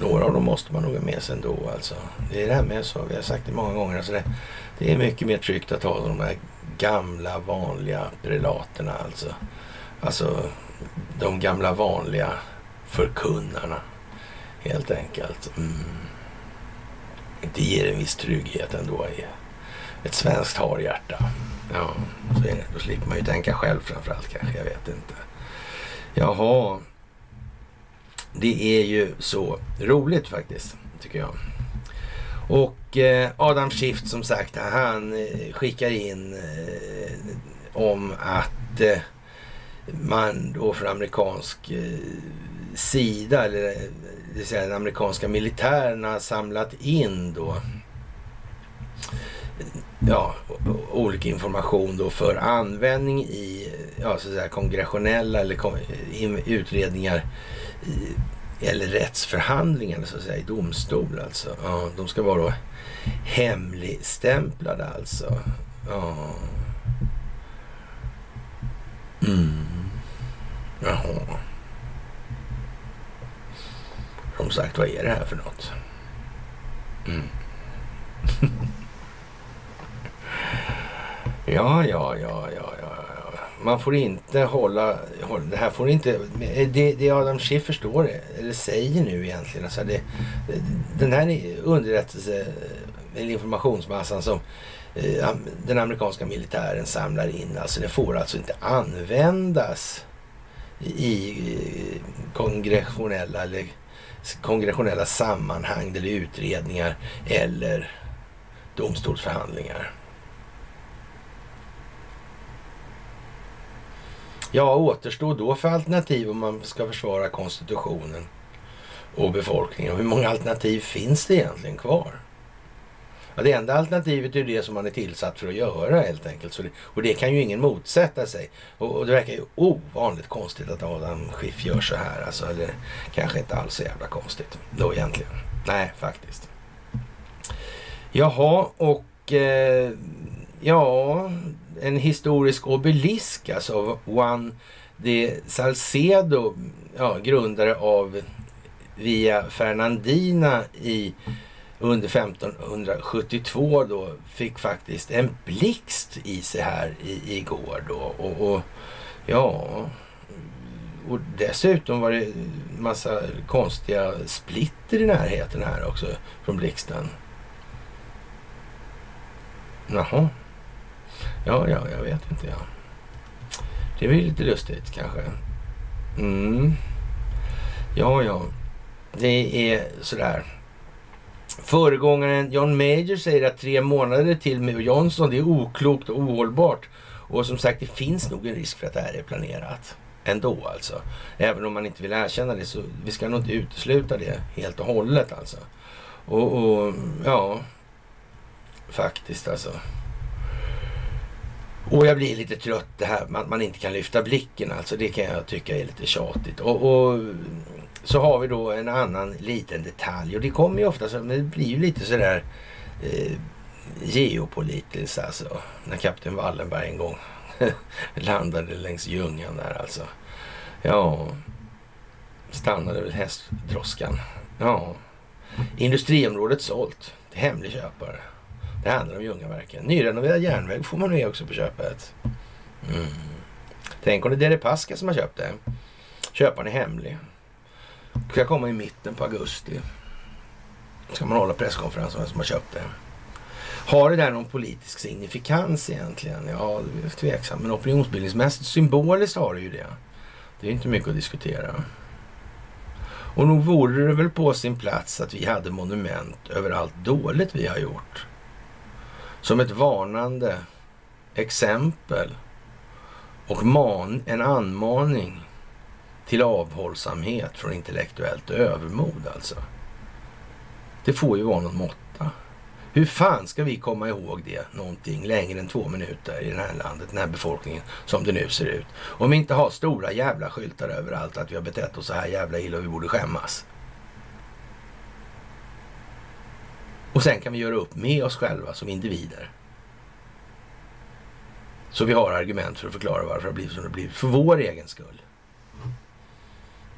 Speaker 1: Några av dem måste man nog ha med sig ändå alltså. Det är det här med så, vi har sagt det många gånger, alltså det, det är mycket mer tryggt att ha de här gamla vanliga prelaterna alltså. Alltså de gamla vanliga förkunnarna helt enkelt. Mm. Det ger en viss trygghet ändå i ett svenskt harhjärta. Ja, så är det. Då slipper man ju tänka själv framförallt kanske, jag vet inte. Jaha, det är ju så roligt faktiskt, tycker jag. Och eh, Adam Schiff som sagt, han eh, skickar in eh, om att man då från amerikansk sida, eller det vill säga den amerikanska militären har samlat in då ja, olika information då för användning i ja, så att säga, kongressionella eller utredningar i, eller rättsförhandlingar så att säga, i domstol alltså. Ja, de ska vara då hemligstämplade alltså. Ja. Mm. Jaha. Som sagt, vad är det här för något? Mm. ja, ja, ja, ja, ja. Man får inte hålla, det här får inte, det, det Adam Schiffer står, eller säger nu egentligen, alltså det, den här underrättelse eller informationsmassan som eh, den amerikanska militären samlar in, alltså den får alltså inte användas i eh, kongressionella eller kongressionella sammanhang eller utredningar eller domstolsförhandlingar. Ja, återstår då för alternativ om man ska försvara konstitutionen och befolkningen? Hur många alternativ finns det egentligen kvar? Ja, det enda alternativet är det som man är tillsatt för att göra helt enkelt. Så det, och det kan ju ingen motsätta sig. Och, och, det verkar ju ovanligt konstigt att Adam Schiff gör så här. Alltså, eller kanske inte alls så jävla konstigt då egentligen. Nej, faktiskt. Jaha, och eh, ja, en historisk obelisk alltså av Juan de Salcedo, ja, grundare av Via Fernandina i under 1572 då fick faktiskt en blixt i sig här i, igår då. Och, och ja, och dessutom var det massa konstiga splitter i närheten här också från blixten. Jaha. Ja, ja, jag vet inte. Ja. Det är väl lite lustigt kanske. Mm. Ja, ja. Det är sådär. Föregångaren John Major säger att tre månader till med Johnson, det är oklokt och ohållbart. Och som sagt, det finns nog en risk för att det här är planerat. Ändå alltså. Även om man inte vill erkänna det så vi ska nog inte utesluta det helt och hållet alltså. Och, och ja, faktiskt alltså. Och jag blir lite trött det här att man inte kan lyfta blicken. Alltså det kan jag tycka är lite tjatigt. Och, och så har vi då en annan liten detalj. Och det kommer ju ofta så, men det blir ju lite sådär eh, geopolitiskt alltså. När kapten Wallenberg en gång landade längs Ljungan där alltså. Ja, stannade väl hästdroskan. Ja, industriområdet sålt till hemlig köpare. Det handlar om Ljungaverken. Nyrenoverad järnväg får man med också på köpet. Mm. Tänk om det är Deripaska som har köpt det. Köparen är hemlig. Ska komma i mitten på augusti. Ska man hålla presskonferens om vem som har köpt det. Har det där någon politisk signifikans egentligen? Ja, det är tveksamt. Men opinionsbildningsmässigt, symboliskt har det ju det. Det är inte mycket att diskutera. Och nog vore det väl på sin plats att vi hade monument över allt dåligt vi har gjort. Som ett varnande exempel och man, en anmaning till avhållsamhet från intellektuellt övermod alltså. Det får ju vara någon måtta. Hur fan ska vi komma ihåg det någonting längre än två minuter i det här landet, den här befolkningen som det nu ser ut? Om vi inte har stora jävla skyltar överallt att vi har betett oss så här jävla illa och vi borde skämmas. Och sen kan vi göra upp med oss själva som individer. Så vi har argument för att förklara varför det har blivit som det blivit. För vår egen skull.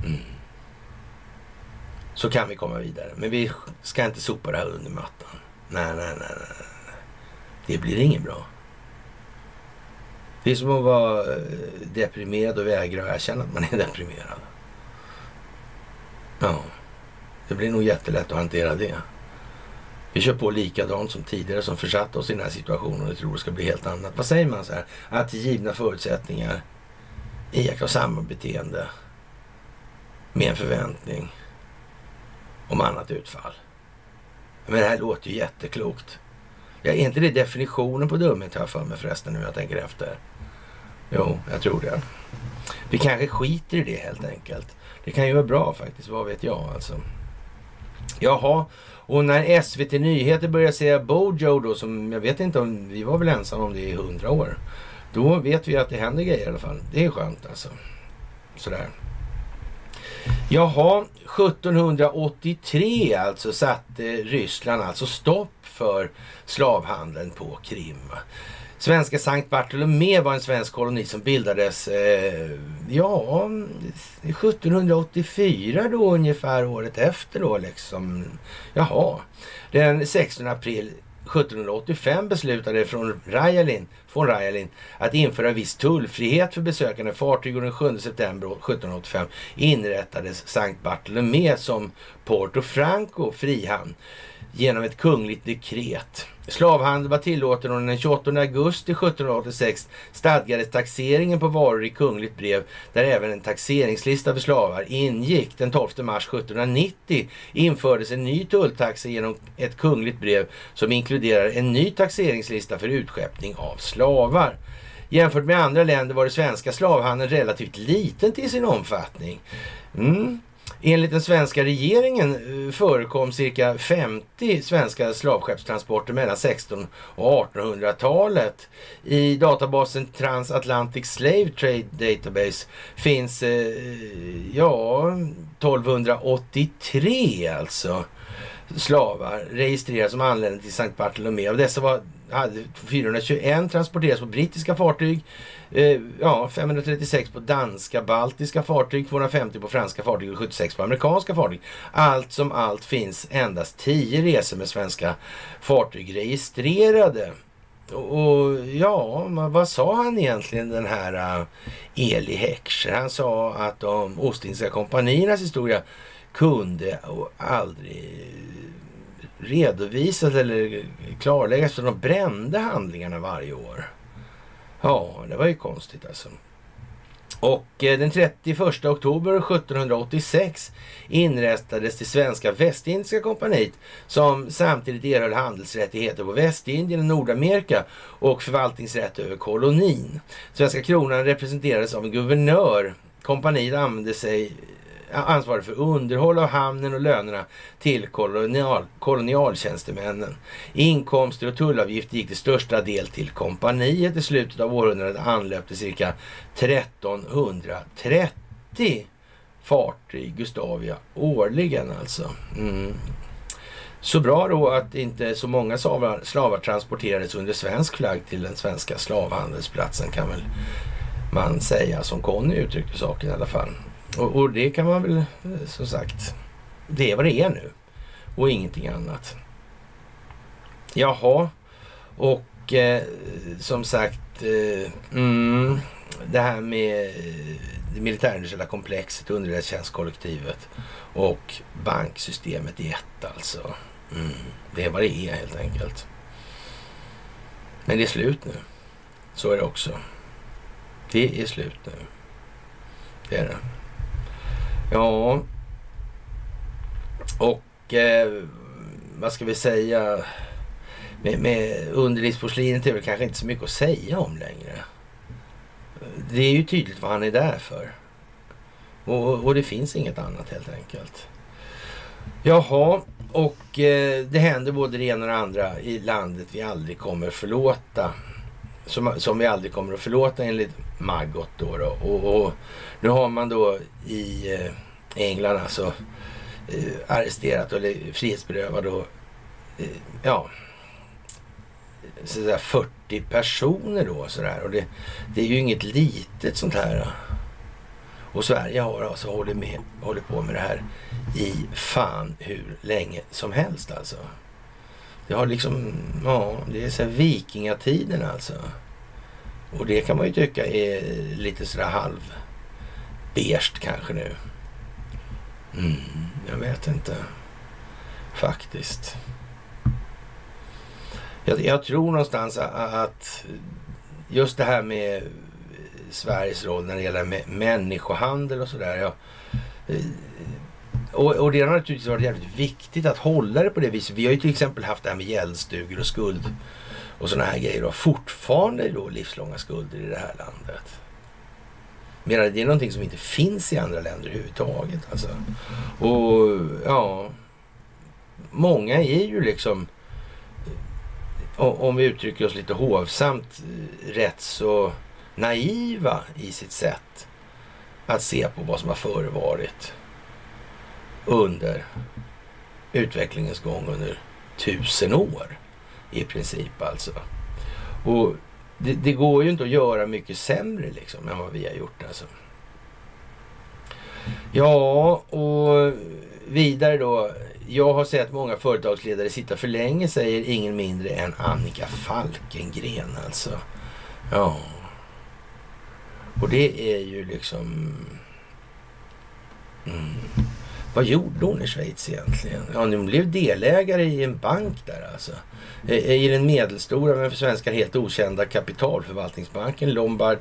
Speaker 1: Mm. Så kan vi komma vidare. Men vi ska inte sopa det här under mattan. Nej, nej, nej. nej. Det blir inget bra. Det är som att vara eh, deprimerad och vägra erkänna att man är deprimerad. Ja, det blir nog jättelätt att hantera det. Vi kör på likadant som tidigare som försatt oss i den här situationen och tror det ska bli helt annat. Vad säger man så här? Att givna förutsättningar iaktta samma beteende med en förväntning om annat utfall. Men det här låter ju jätteklokt. Ja, är inte det definitionen på dumhet har jag för mig förresten nu jag tänker efter? Jo, jag tror det. Vi kanske skiter i det helt enkelt. Det kan ju vara bra faktiskt, vad vet jag alltså. Jaha, och när SVT Nyheter börjar säga Bojo då, som jag vet inte om, vi var väl ensamma om det i hundra år. Då vet vi att det händer grejer i alla fall. Det är skönt alltså. Sådär. Jaha, 1783 alltså satte Ryssland alltså stopp för slavhandeln på Krim. Svenska Sankt Bartolomé var en svensk koloni som bildades, eh, ja, 1784 då ungefär året efter då liksom. Jaha, den 16 april 1785 beslutade från Rajalin, från Rajalin att införa viss tullfrihet för besökande. Fartyg och den 7 september 1785 inrättades Sankt Bartolomé som Porto Franco frihamn genom ett kungligt dekret. Slavhandel var tillåten och den 28 augusti 1786 stadgades taxeringen på varor i kungligt brev där även en taxeringslista för slavar ingick. Den 12 mars 1790 infördes en ny tulltaxa genom ett kungligt brev som inkluderar en ny taxeringslista för utskeppning av slavar. Jämfört med andra länder var det svenska slavhandeln relativt liten till sin omfattning. Mm. Enligt den svenska regeringen eh, förekom cirka 50 svenska slavskeppstransporter mellan 16 och 1800-talet. I databasen Transatlantic Slave Trade Database finns, eh, ja, 1283 alltså slavar registrerade som anlände till Sankt Bartolomé. Av dessa var, hade 421 transporterats på brittiska fartyg, eh, ja, 536 på danska, baltiska fartyg, 250 på franska fartyg och 76 på amerikanska fartyg. Allt som allt finns endast 10 resor med svenska fartyg registrerade. Och ja, vad sa han egentligen den här uh, Eli Heckscher? Han sa att de Ostindiska kompaniernas historia kunde aldrig redovisas eller klarläggas för de brände handlingarna varje år. Ja, det var ju konstigt alltså. Och eh, den 31 oktober 1786 inrättades det svenska Västindiska kompaniet som samtidigt erhöll handelsrättigheter på Västindien och Nordamerika och förvaltningsrätt över kolonin. Svenska kronan representerades av en guvernör. Kompaniet använde sig ansvarig för underhåll av hamnen och lönerna till kolonial, kolonialtjänstemännen. Inkomster och tullavgifter gick till största del till kompaniet. I slutet av århundradet anlöpte cirka 1330 fartyg Gustavia årligen alltså. Mm. Så bra då att inte så många slavar, slavar transporterades under svensk flagg till den svenska slavhandelsplatsen kan väl man säga som Conny uttryckte saken i alla fall. Och, och, det kan man väl eh, som sagt, det är vad det är nu och ingenting annat. Jaha, och eh, som sagt, eh, mm, det här med eh, det militärindustriella komplexet, underrättelsetjänstkollektivet och banksystemet i ett alltså. Mm, det är vad det är helt enkelt. Men det är slut nu. Så är det också. Det är slut nu. Det är det. Ja, Och eh, vad ska vi säga? Med, med underlivsporslinet är väl kanske inte så mycket att säga om längre. Det är ju tydligt vad han är där för. Och, och det finns inget annat helt enkelt. Jaha, och eh, det händer både det ena och det andra i landet vi aldrig kommer förlåta. Som, som vi aldrig kommer att förlåta enligt Maggot då. då. Och, och, nu har man då i eh, England alltså eh, arresterat eller frihetsberövat då, eh, ja, säga 40 personer då sådär. Och det, det är ju inget litet sånt här. Eh. Och Sverige har alltså hållit, med, hållit på med det här i fan hur länge som helst alltså. Det har liksom, ja, det är så vikingatiden alltså. Och det kan man ju tycka är lite sådär halv berst kanske nu. Mm, jag vet inte. Faktiskt. Jag, jag tror någonstans att just det här med Sveriges roll när det gäller människohandel och sådär. Ja, och, och, det har naturligtvis varit jävligt viktigt att hålla det på det viset. Vi har ju till exempel haft det här med gäldstugor och skuld och sådana här grejer. Och fortfarande då livslånga skulder i det här landet. Medan det är någonting som inte finns i andra länder överhuvudtaget. Alltså. Och ja, många är ju liksom, om vi uttrycker oss lite hovsamt, rätt så naiva i sitt sätt att se på vad som har förevarit under utvecklingens gång under tusen år i princip alltså. Och det, det, går ju inte att göra mycket sämre liksom än vad vi har gjort alltså. Ja, och vidare då. Jag har sett många företagsledare sitta för länge, säger ingen mindre än Annika Falkengren alltså. Ja. Och det är ju liksom... Mm. Vad gjorde hon i Schweiz egentligen? Ja, hon blev delägare i en bank där alltså. I den medelstora men för svenskar helt okända kapitalförvaltningsbanken Lombard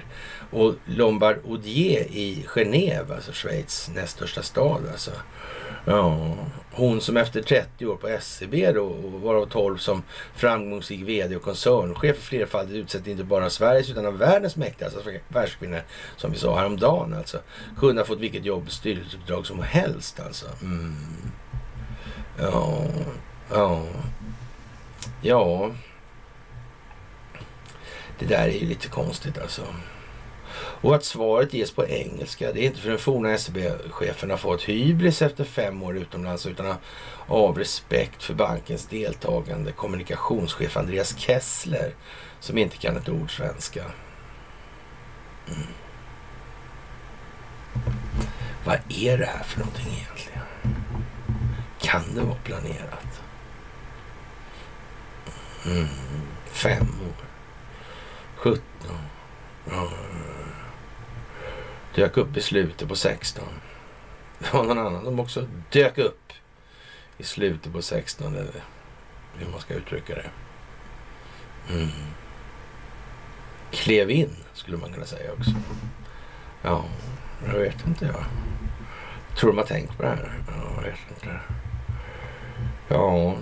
Speaker 1: och Lombard Odier i Genève, alltså Schweiz näst största stad alltså. Ja, hon som efter 30 år på SCB då, varav 12 som framgångsrik VD och koncernchef för flerfaldigt utsett inte bara av Sveriges utan av världens mäktigaste alltså, världskvinnor, som vi sa häromdagen alltså, kunde ha fått vilket jobb och styrelseuppdrag som helst alltså. Mm. Ja, ja, ja. Det där är ju lite konstigt alltså. Och att svaret ges på engelska, det är inte för den forna SEB-chefen har fått hybris efter fem år utomlands utan av respekt för bankens deltagande kommunikationschef Andreas Kessler som inte kan ett ord svenska. Mm. Vad är det här för någonting egentligen? Kan det vara planerat? Mm. Fem år. Sjutton. Mm dök upp i slutet på 16. Det var någon annan som också dök upp i slutet på 16 eller hur man ska uttrycka det. Mm. Klev in skulle man kunna säga också. Ja, jag vet inte jag. Tror de har tänkt på det här? Ja, jag vet inte. Ja,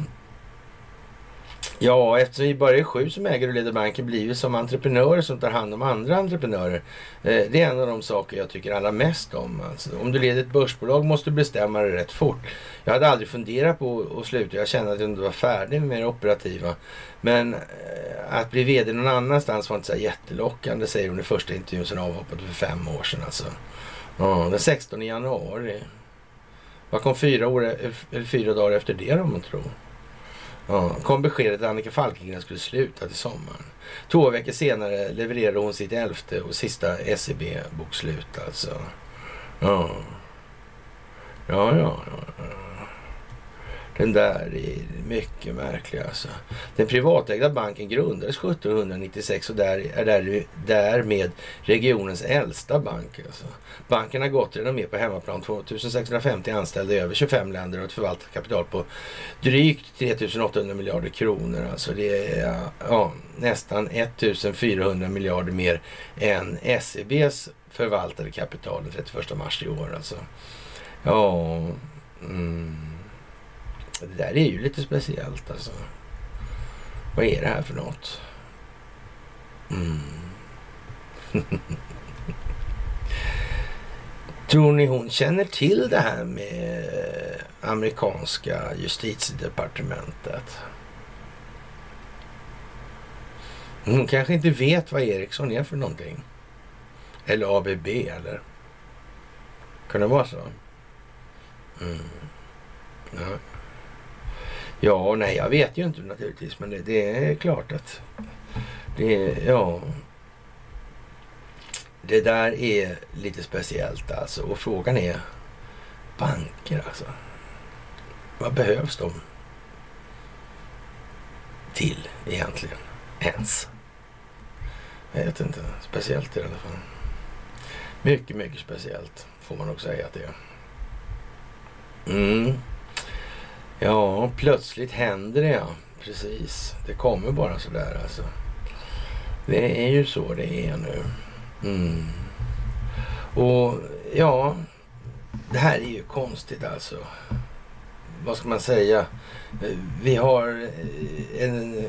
Speaker 1: Ja, eftersom vi bara är sju som äger och leder banken blir vi som entreprenörer som tar hand om andra entreprenörer. Eh, det är en av de saker jag tycker allra mest om. Alltså, om du leder ett börsbolag måste du bestämma dig rätt fort. Jag hade aldrig funderat på att sluta. Jag kände att jag inte var färdig med det operativa. Men eh, att bli vd någon annanstans var inte så jättelockande säger hon i första intervjun sen avhoppade för fem år sedan. Alltså. Ja, den 16 januari. Vad kom fyra, år, eh, eller fyra dagar efter det om man tror? Ja, kom beskedet att Annika Falkengren skulle sluta till sommaren. Två veckor senare levererade hon sitt elfte och sista SEB-bokslut alltså. Ja. Ja, ja, ja. Den där är mycket märklig alltså. Den privatägda banken grundades 1796 och där, är där, därmed regionens äldsta bank. Alltså. Banken har gått redan med på hemmaplan 2650 anställda i över 25 länder och ett förvaltat kapital på drygt 3800 miljarder kronor. Alltså det är ja, nästan 1400 miljarder mer än SEBs förvaltade kapital den 31 mars i år. Alltså. Ja, mm. Det där är ju lite speciellt alltså. Vad är det här för något? Mm. Tror ni hon känner till det här med amerikanska justitiedepartementet? Hon kanske inte vet vad Ericsson är för någonting. Eller ABB eller? Kan det vara så? Mm. Ja ja, nej jag vet ju inte naturligtvis men det, det är klart att det, ja. Det där är lite speciellt alltså och frågan är banker alltså. Vad behövs de till egentligen ens? Jag vet inte. Speciellt i alla fall. Mycket, mycket speciellt får man nog säga att det är. Mm. Ja, plötsligt händer det ja. Precis. Det kommer bara sådär alltså. Det är ju så det är nu. Mm. Och ja, det här är ju konstigt alltså. Vad ska man säga? Vi har eh, en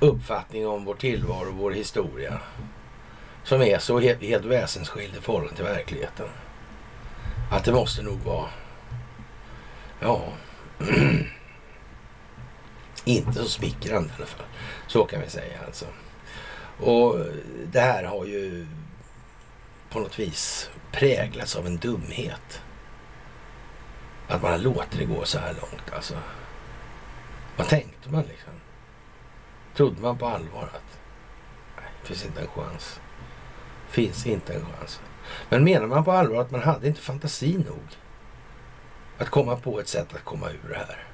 Speaker 1: uppfattning om vår tillvaro och vår historia som är så helt, helt väsensskild i förhållande till verkligheten. Att det måste nog vara, ja, inte så smickrande i alla fall. Så kan vi säga alltså. Och det här har ju på något vis präglats av en dumhet. Att man har låtit det gå så här långt alltså. Vad tänkte man liksom? Trodde man på allvar att nej, det finns inte en chans. Finns inte en chans. Men menar man på allvar att man hade inte fantasi nog att komma på ett sätt att komma ur det här?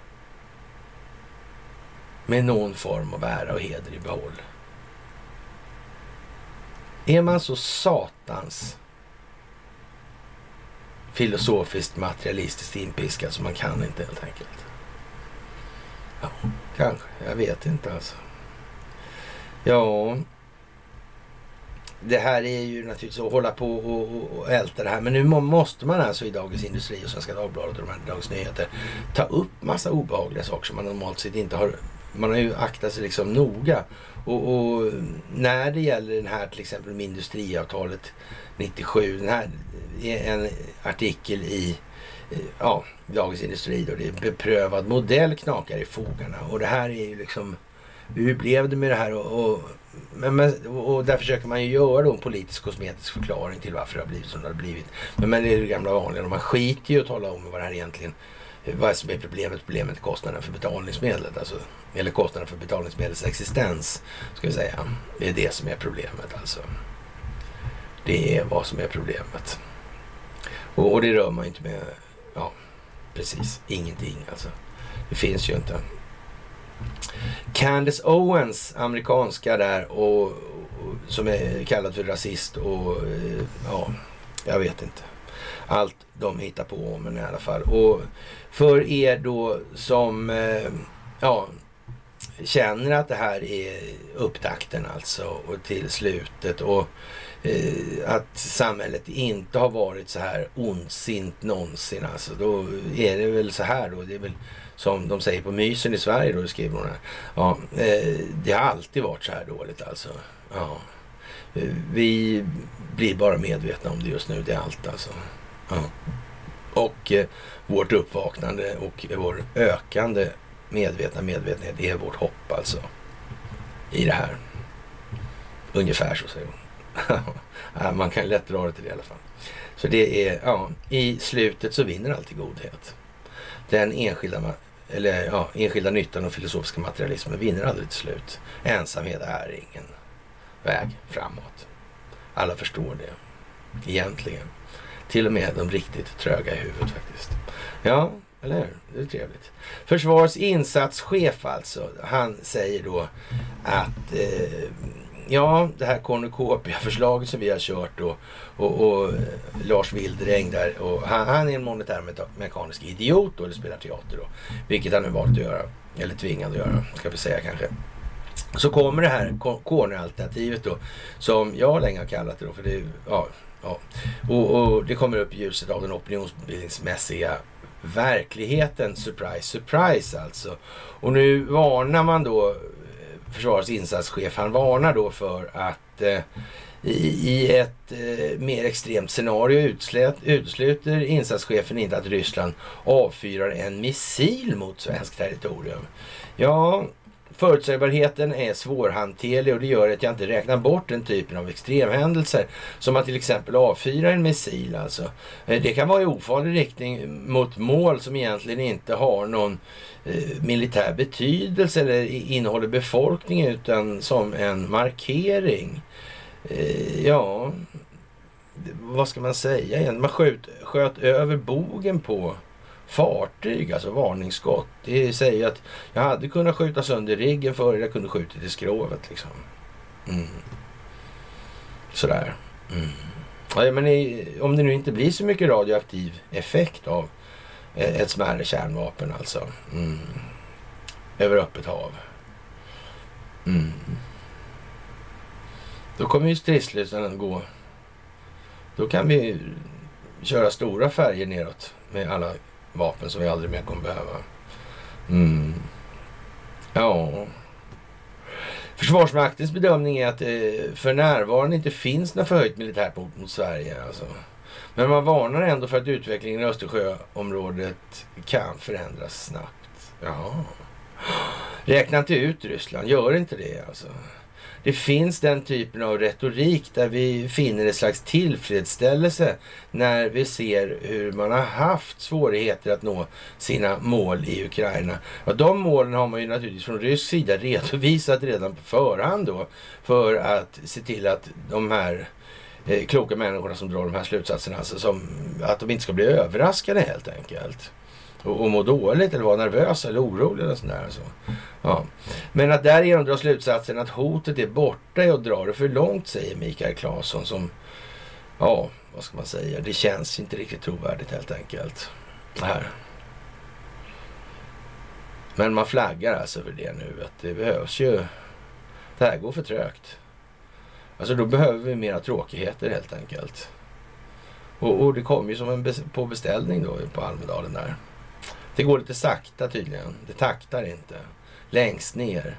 Speaker 1: Med någon form av ära och heder i behåll. Är man så satans filosofiskt materialistiskt inpiskad så man kan inte helt enkelt? Ja, kanske. Jag vet inte alltså. Ja, det här är ju naturligtvis att hålla på och, och älta det här. Men nu måste man alltså i Dagens Industri och Svenska Dagbladet och de här Dagens Nyheter ta upp massa obehagliga saker som man normalt sett inte har. Man har ju aktat sig liksom noga. Och, och när det gäller den här till exempel med industriavtalet 97. Den här är en artikel i eh, ja, Dagens Industri då. Det är beprövad modell knakar i fogarna. Och det här är ju liksom hur blev det med det här? Och, och, men, och där försöker man ju göra då en politisk kosmetisk förklaring till varför det har blivit som det har blivit. Men, men det är det gamla vanliga. Man skiter ju att tala om vad det här egentligen vad som är problemet. Problemet är kostnaden för betalningsmedlet. Alltså, eller kostnaden för betalningsmedlets existens. Ska vi säga. Det är det som är problemet alltså. Det är vad som är problemet. Och, och det rör man inte med, ja precis, ingenting alltså. Det finns ju inte. Candace Owens, amerikanska där och, och som är kallad för rasist och eh, ja, jag vet inte. Allt de hittar på om i alla fall. Och för er då som eh, ja, känner att det här är upptakten alltså och till slutet och eh, att samhället inte har varit så här ondsint någonsin alltså. Då är det väl så här då. Det är väl som de säger på Mysen i Sverige då, skriver hon här. Ja, eh, det har alltid varit så här dåligt alltså. Ja. Eh, vi blir bara medvetna om det just nu, det är allt alltså. Ja. Och eh, vårt uppvaknande och vår ökande medvetna medvetenhet är vårt hopp alltså. I det här. Ungefär så säger hon. Man kan lätt dra det till det i alla fall. Så det är, ja, i slutet så vinner alltid godhet. Den enskilda eller ja, enskilda nyttan och filosofiska materialismen vinner aldrig till slut. Ensamhet är ingen väg framåt. Alla förstår det. Egentligen. Till och med de riktigt tröga i huvudet faktiskt. Ja, eller hur? Det är trevligt. Försvarets insatschef alltså. Han säger då att eh, ja, det här cornucopia-förslaget som vi har kört då och, och eh, Lars Wildräng där och han, han, är en monetär mekanisk idiot då, eller spelar teater då. Vilket han nu valt att göra, eller tvingad att göra, ska vi säga kanske. Så kommer det här corner-alternativet då, som jag länge har kallat det då, för det ja, ja. Och, och det kommer upp i ljuset av den opinionsbildningsmässiga verkligheten. Surprise, surprise alltså. Och nu varnar man då, försvarets insatschef, han varnar då för att eh, i, ett eh, mer extremt scenario utslät, utesluter insatschefen inte att Ryssland avfyrar en missil mot svenskt territorium. Ja, Förutsägbarheten är svårhanterlig och det gör att jag inte räknar bort den typen av extremhändelser. Som att till exempel avfyra en missil alltså. Eh, det kan vara i ofarlig riktning mot mål som egentligen inte har någon eh, militär betydelse eller innehåller befolkningen utan som en markering. Eh, ja, vad ska man säga Man sköt, sköt över bogen på fartyg, alltså varningsskott. Det säger att jag hade kunnat skjuta sönder riggen före jag kunde skjutit i skrovet liksom. Mm. Sådär. Mm. Ja, men i, om det nu inte blir så mycket radioaktiv effekt av eh, ett smärre kärnvapen alltså. Mm. Över öppet hav. Mm. Då kommer ju stridslysen gå. Då kan vi köra stora färger neråt med alla vapen som vi aldrig mer kommer behöva. Mm. Ja. Försvarsmaktens bedömning är att det för närvarande inte finns något förhöjt militärt hot mot Sverige. Alltså. Men man varnar ändå för att utvecklingen i Östersjöområdet kan förändras snabbt. Ja. Räkna inte ut Ryssland, gör inte det alltså det finns den typen av retorik där vi finner ett slags tillfredsställelse när vi ser hur man har haft svårigheter att nå sina mål i Ukraina. Ja, de målen har man ju naturligtvis från rysk sida redovisat redan på förhand då för att se till att de här eh, kloka människorna som drar de här slutsatserna, alltså som, att de inte ska bli överraskade helt enkelt och, och må dåligt eller vara nervös eller orolig eller sådär. Så. Ja. Men att därigenom dra slutsatsen att hotet är borta och dra det för långt, säger Mikael Claesson som, ja, vad ska man säga, det känns inte riktigt trovärdigt helt enkelt. Det här. Men man flaggar alltså för det nu, att det behövs ju, det här går för trögt. Alltså då behöver vi mera tråkigheter helt enkelt. Och, och det kom ju som en bes på beställning då på Almedalen där. Det går lite sakta tydligen. Det taktar inte. Längst ner.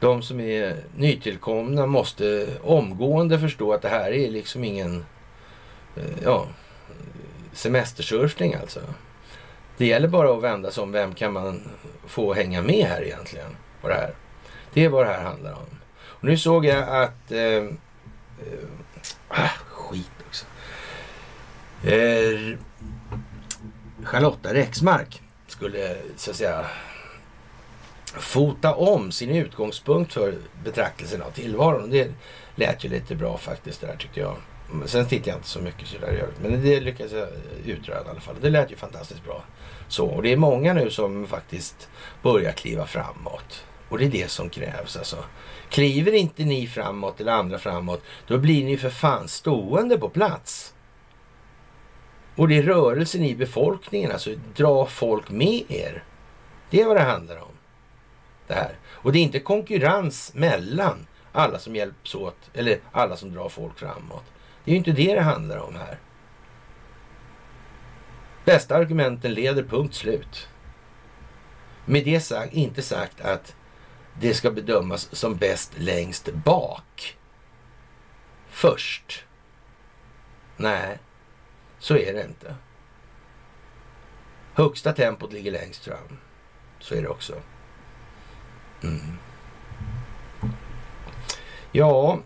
Speaker 1: De som är nytillkomna måste omgående förstå att det här är liksom ingen eh, ja, semestersurfning alltså. Det gäller bara att vända sig om vem kan man få hänga med här egentligen på det här. Det är vad det här handlar om. Och nu såg jag att... Eh, eh, ah, skit också. Eh, Charlotta Rexmark skulle så att säga fota om sin utgångspunkt för betraktelsen av tillvaron. Det lät ju lite bra faktiskt det där tyckte jag. Sen tittade jag inte så mycket sådär i övrigt. Men det lyckades jag utröna i alla fall. Det lät ju fantastiskt bra. Så, och det är många nu som faktiskt börjar kliva framåt. Och det är det som krävs alltså. Kliver inte ni framåt eller andra framåt, då blir ni för fan stående på plats. Och det är rörelsen i befolkningen, alltså dra folk med er. Det är vad det handlar om. Det här. Och det är inte konkurrens mellan alla som hjälps åt, eller alla som drar folk framåt. Det är ju inte det det handlar om här. Bästa argumenten leder, punkt slut. Med det sagt, inte sagt att det ska bedömas som bäst längst bak. Först. Nej. Så är det inte. Högsta tempot ligger längst fram. Så är det också. Mm. Ja,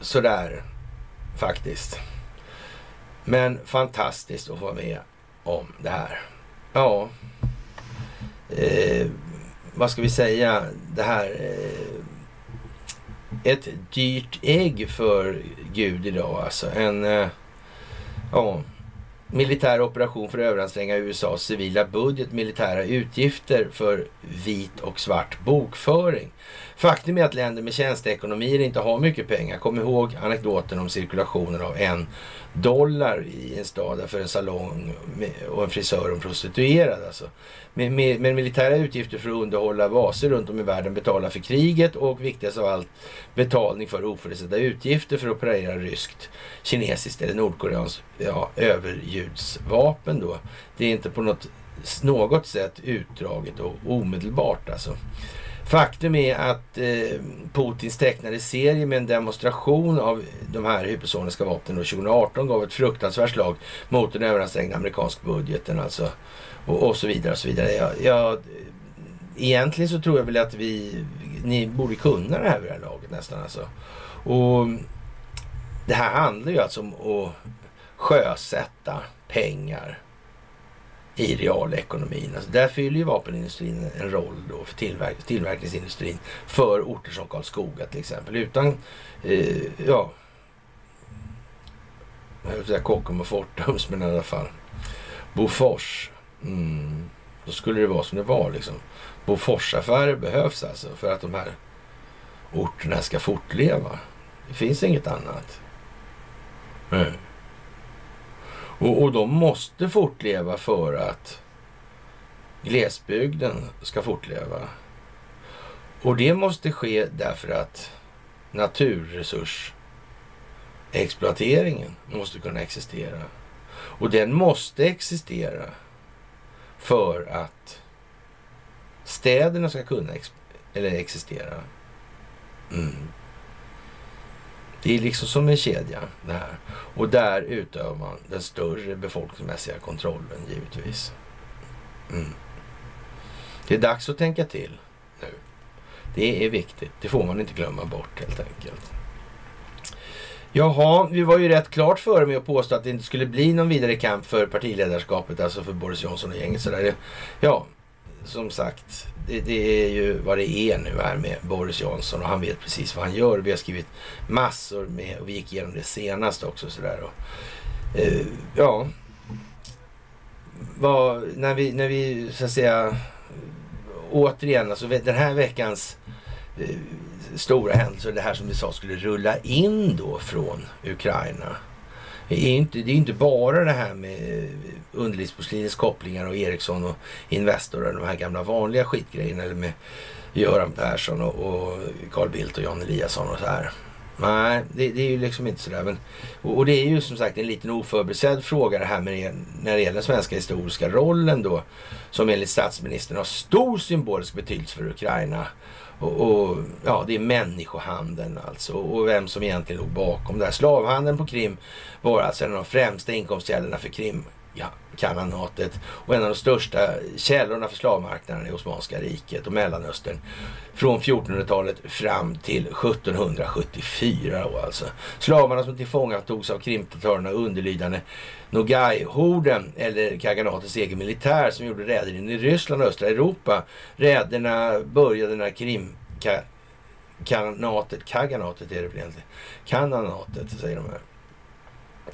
Speaker 1: sådär faktiskt. Men fantastiskt att få vara med om det här. Ja, eh, vad ska vi säga? Det här. Eh, ett dyrt ägg för Gud idag alltså. En eh, Ja, militär operation för att överanstränga USAs civila budget, militära utgifter för vit och svart bokföring. Faktum är att länder med tjänsteekonomier inte har mycket pengar. Kom ihåg anekdoten om cirkulationen av en dollar i en stad för en salong och en frisör och en prostituerad. Alltså. Med, med, med, militära utgifter för att underhålla baser runt om i världen, betala för kriget och viktigast av allt betalning för oförutsedda utgifter för att operera ryskt, kinesiskt eller nordkoreanskt ja, överljudsvapen då. Det är inte på något, något sätt utdraget och omedelbart alltså. Faktum är att eh, Putins tecknade serie med en demonstration av de här hypersoniska vapnen 2018 gav ett fruktansvärt slag mot den överansträngda amerikanska budgeten alltså. Och, och så vidare och så vidare. Jag, jag, egentligen så tror jag väl att vi, ni borde kunna det här vid det här laget nästan alltså. Och det här handlar ju alltså om att sjösätta pengar i realekonomin. Alltså där fyller ju vapenindustrin en roll då för tillverk tillverkningsindustrin för orter som Karlskoga till exempel. Utan, eh, ja, jag vill säga Kockum och Fortums, men i alla fall Bofors. Mm, då skulle det vara som det var liksom. Boforsaffärer behövs alltså för att de här orterna ska fortleva. Det finns inget annat. Mm. Och, och de måste fortleva för att glesbygden ska fortleva. Och det måste ske därför att naturresursexploateringen måste kunna existera. Och den måste existera för att städerna ska kunna ex eller existera. Mm. Det är liksom som en kedja det här. Och där utövar man den större befolkningsmässiga kontrollen givetvis. Mm. Det är dags att tänka till nu. Det är viktigt. Det får man inte glömma bort helt enkelt. Jaha, vi var ju rätt klart före med att påstå att det inte skulle bli någon vidare kamp för partiledarskapet, alltså för Boris Johnson och gänget. Sådär. Ja, som sagt, det, det, är ju vad det är nu här med Boris Johnson och han vet precis vad han gör. Vi har skrivit massor med och vi gick igenom det senast också sådär. Och, eh, ja, vad, när, vi, när vi så att säga återigen, alltså den här veckans eh, stora händelse, det här som vi sa skulle rulla in då från Ukraina är inte, det är inte bara det här med eh, underlivsporslinets kopplingar och Ericsson och Investor och de här gamla vanliga skitgrejerna. Eller med Göran Persson och, och Carl Bildt och Jan Eliasson och så här. Nej, det, det, är ju liksom inte sådär. Men, och, och, det är ju som sagt en liten oförbesedd fråga det här med när det gäller den svenska historiska rollen då. Som enligt statsministern har stor symbolisk betydelse för Ukraina. Och, och, ja, det är människohandeln alltså. Och vem som egentligen låg bakom det här. Slavhandeln på Krim var alltså en av de främsta inkomstkällorna för Krim. Ja, kananatet och en av de största källorna för slavmarknaden i Osmanska riket och Mellanöstern från 1400-talet fram till 1774. Då alltså. Slavarna som tillfångatogs av krimtatörerna underlydande Nogai-horden eller Kaganatets egen militär som gjorde räder in i Ryssland och östra Europa. Räderna började när Krim ka, kanatet, Kaganatet är det väl egentligen, kananatet säger de här.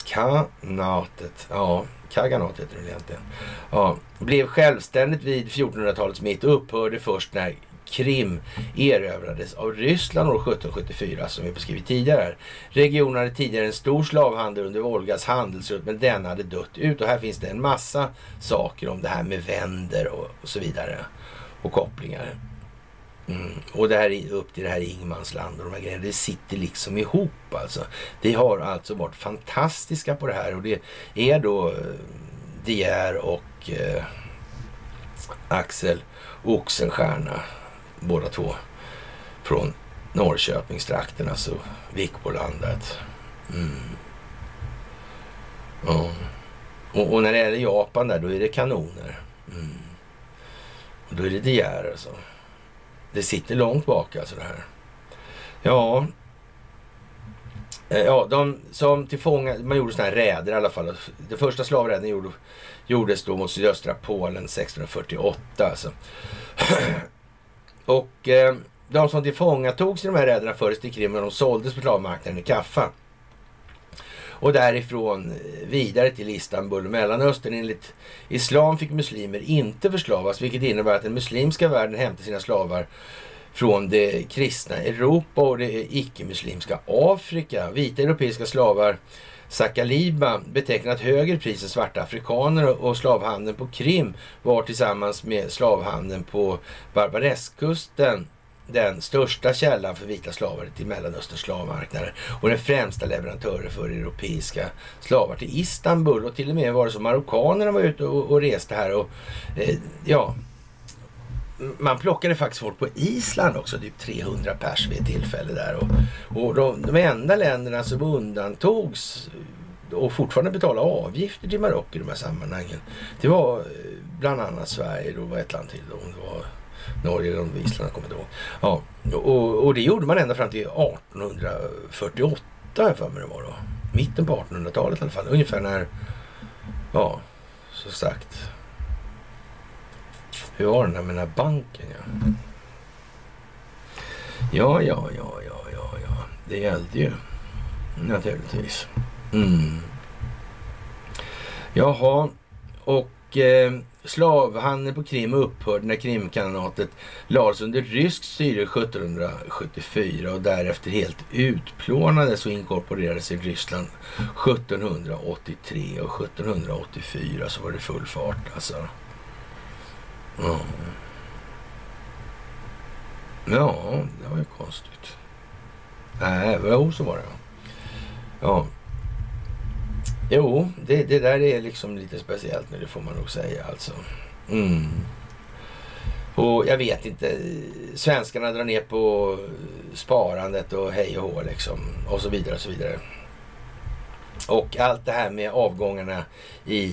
Speaker 1: Kanatet, ja, Kaganat heter det egentligen. Ja, blev självständigt vid 1400-talets mitt och upphörde först när Krim erövrades av Ryssland år 1774 som vi beskrivit tidigare. Regionen hade tidigare en stor slavhandel under Volgas handelsrutt men den hade dött ut och här finns det en massa saker om det här med vänder och, och så vidare och kopplingar. Mm. Och det här upp till det här Ingmansland och de här grejerna. Det sitter liksom ihop alltså. Det har alltså varit fantastiska på det här och det är då eh, De Geer och eh, Axel Oxenstierna båda två från Norrköpingstrakten, alltså Vikbolandet. Mm. Ja. Och, och, när det gäller Japan där, då är det kanoner. Mm. Och då är det De Geer alltså. Det sitter långt bak alltså det här. Ja, eh, Ja, de som tillfånga, man gjorde sådana här räder i alla fall. Den första slavräden gjorde, gjordes då mot sydöstra Polen 1648. Alltså. Och eh, de som tillfångatogs i de här räderna fördes till Krim och de såldes på slavmarknaden i Kaffa. Och därifrån eh, vidare till Istanbul och Mellanöstern. Enligt islam fick muslimer inte förslavas, vilket innebär att den muslimska världen hämtade sina slavar från det kristna Europa och det icke-muslimska Afrika. Vita europeiska slavar Sakaliba betecknat högre pris än svarta afrikaner och slavhandeln på Krim var tillsammans med slavhandeln på Barbaresskusten den största källan för vita slavar till Mellanösterns slavmarknader och den främsta leverantören för europeiska slavar till Istanbul och till och med var det så marockanerna var ute och, och reste här och eh, ja, man plockade faktiskt folk på Island också, typ 300 pers vid ett tillfälle där. Och, och de, de enda länderna som undantogs och fortfarande betala avgifter till Marocko i de här sammanhangen. Det var eh, bland annat Sverige, då var ett land till. Då. Det var Norge eller Island, jag kommer inte ihåg. Ja, och, och det gjorde man ända fram till 1848 har jag för mig det var då. Mitten på 1800-talet i alla fall. Ungefär när, ja, så sagt. Hur var det där med den här banken? Ja, ja, ja, ja, ja, ja. ja. Det gällde ju naturligtvis. Mm. Jaha, och eh, slavhandeln på Krim upphörde när Krimkanatet lades under ryskt styre 1774 och därefter helt utplånades och inkorporerades i Ryssland 1783 och 1784 så var det full fart alltså. Ja, ja det var ju konstigt. Nej, jo så var det. Ja. Jo, det, det där är liksom lite speciellt nu, det får man nog säga alltså. Mm. Och jag vet inte, svenskarna drar ner på sparandet och hej och hå liksom. Och så vidare och så vidare. Och allt det här med avgångarna i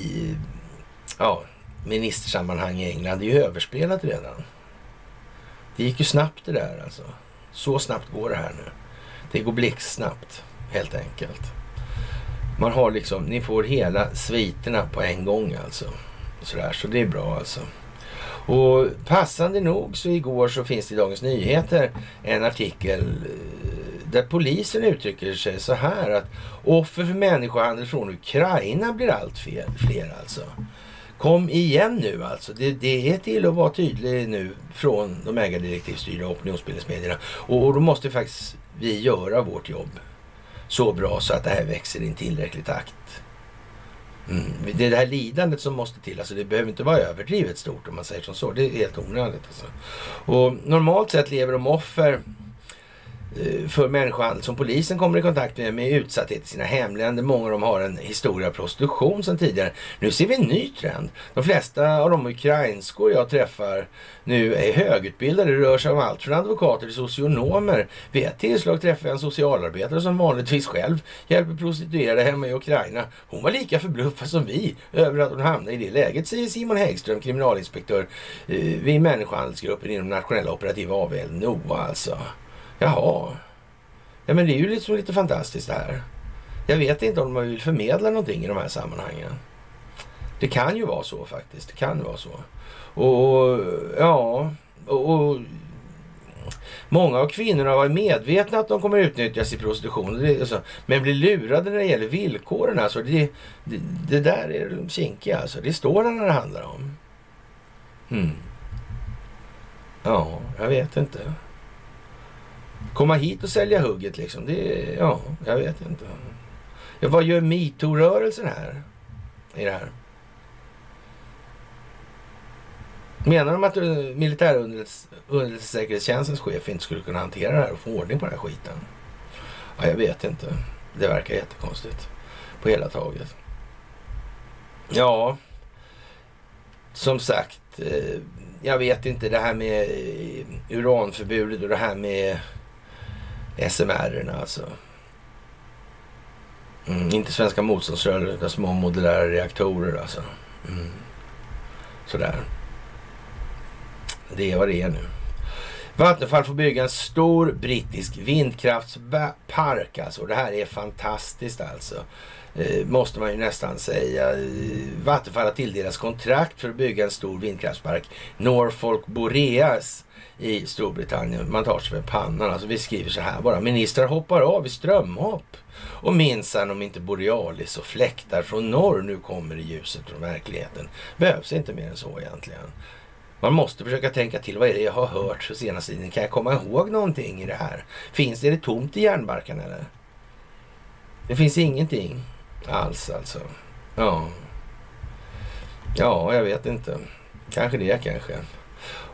Speaker 1: ja, ministersammanhang i England är ju överspelat redan. Det gick ju snabbt det där alltså. Så snabbt går det här nu. Det går blixtsnabbt helt enkelt. Man har liksom, ni får hela sviterna på en gång alltså. Sådär, så det är bra alltså. Och passande nog så igår så finns det i Dagens Nyheter en artikel eh, där polisen uttrycker sig så här att offer för människohandel från Ukraina blir allt fler, fler alltså. Kom igen nu alltså. Det, det är till att vara tydlig nu från de ägardirektivstyrda opinionsbildningsmedierna. Och, och då måste faktiskt vi göra vårt jobb så bra så att det här växer i en tillräcklig takt. Mm. Det är det här lidandet som måste till. Alltså det behöver inte vara överdrivet stort om man säger som så. Det är helt onödigt. Alltså. Och normalt sett lever de offer Eh, för människohandel som polisen kommer i kontakt med med utsatthet i sina hemländer. Många av dem har en historia av prostitution sedan tidigare. Nu ser vi en ny trend. De flesta av de ukrainskor jag träffar nu är högutbildade. Det rör sig om allt från advokater till socionomer. Vid ett tillslag träffade jag en socialarbetare som vanligtvis själv hjälper prostituerade hemma i Ukraina. Hon var lika förbluffad som vi över att hon hamnade i det läget, säger Simon Häggström, kriminalinspektör eh, vid människohandelsgruppen inom nationella operativa avdelningen NOA alltså. Jaha. Ja, men det är ju liksom lite fantastiskt det här. Jag vet inte om de vill förmedla någonting i de här sammanhangen. Det kan ju vara så faktiskt. Det kan vara så. Och ja, och, och Många av kvinnorna var medvetna att de kommer utnyttjas i prostitution. Alltså, men blir lurade när det gäller villkoren. Alltså, det, det, det där är kinkiga. Alltså. Det står det när det handlar om. Mm. Ja, jag vet inte. Komma hit och sälja hugget liksom. Det, ja, jag vet inte. Ja, vad gör metoo-rörelsen här? I det här? Menar de att eh, militärunderrättelsesäkerhetstjänstens chef inte skulle kunna hantera det här och få ordning på den här skiten? Ja, jag vet inte. Det verkar jättekonstigt på hela taget. Ja, som sagt, eh, jag vet inte det här med eh, uranförbudet och det här med SMR alltså. Mm, inte svenska motståndsrörelsen utan små modulära reaktorer alltså. Mm. Sådär. Det är vad det är nu. Vattenfall får bygga en stor brittisk vindkraftspark alltså. Det här är fantastiskt alltså. Eh, måste man ju nästan säga. Vattenfall har tilldelats kontrakt för att bygga en stor vindkraftspark. Norfolk Boreas i Storbritannien. Man tar sig för pannan. Alltså vi skriver så här bara. Ministrar hoppar av i strömhopp. Och minsann om inte Borealis och fläktar från norr nu kommer i ljuset från verkligheten. Behövs inte mer än så egentligen. Man måste försöka tänka till. Vad är det jag har hört så senaste tiden? Kan jag komma ihåg någonting i det här? Finns det, är det tomt i järnbarken eller? Det finns ingenting alls alltså. Ja. Ja, jag vet inte. Kanske det kanske.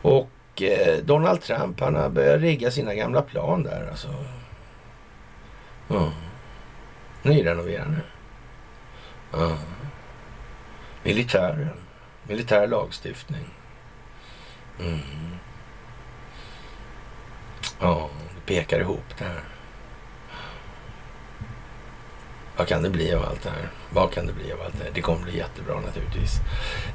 Speaker 1: Och och eh, Donald Trump han har börjat rigga sina gamla plan där alltså. Ja. Nyrenoverade. Ja. Militären. Militär lagstiftning. Mm. Ja, det pekar ihop det här. Vad kan det bli av allt det här? Vad kan det bli av allt det här? Det kommer bli jättebra naturligtvis.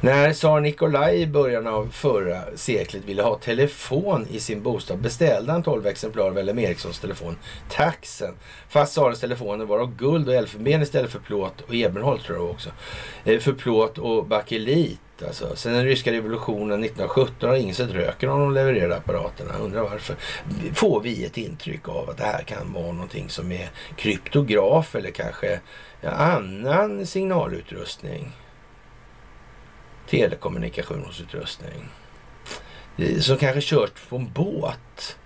Speaker 1: När tsar Nikolaj i början av förra seklet ville ha telefon i sin bostad beställde han 12 exemplar av LM Ericssons telefon Taxen. Fast tsarens telefoner var av guld och elfenben istället för plåt och ebenholt tror jag också. Eh, för plåt och bakelit Alltså. Sen den ryska revolutionen 1917 har ingen sett röken av de levererade apparaterna. Undrar varför. Får vi ett intryck av att det här kan vara någonting som är kryptograf eller kanske annan signalutrustning? Telekommunikationsutrustning. Som kanske kört på en båt.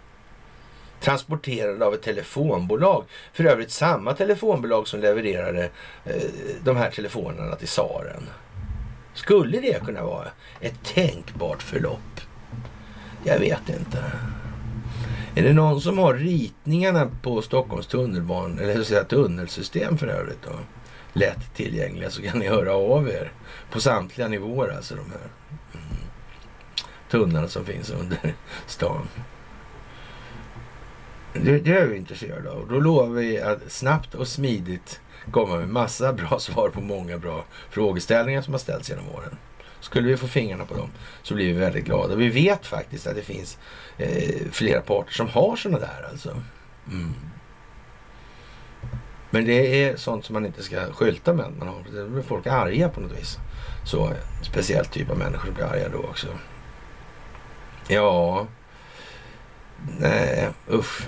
Speaker 1: Transporterad av ett telefonbolag. För övrigt samma telefonbolag som levererade eh, de här telefonerna till tsaren. Skulle det kunna vara ett tänkbart förlopp? Jag vet inte. Är det någon som har ritningarna på Stockholms tunnelban eller säga, tunnelsystem för övrigt då? Lätt tillgängliga så kan ni höra av er på samtliga nivåer alltså de här mm. tunnlarna som finns under stan. Det, det är vi intresserade av. Då lovar vi att snabbt och smidigt komma med massa bra svar på många bra frågeställningar som har ställts genom åren. Skulle vi få fingrarna på dem så blir vi väldigt glada. Vi vet faktiskt att det finns eh, flera parter som har sådana där alltså. Mm. Men det är sånt som man inte ska skylta med. Man har, det blir folk arga på något vis. Så speciell typ av människor blir arga då också. Ja, nej usch.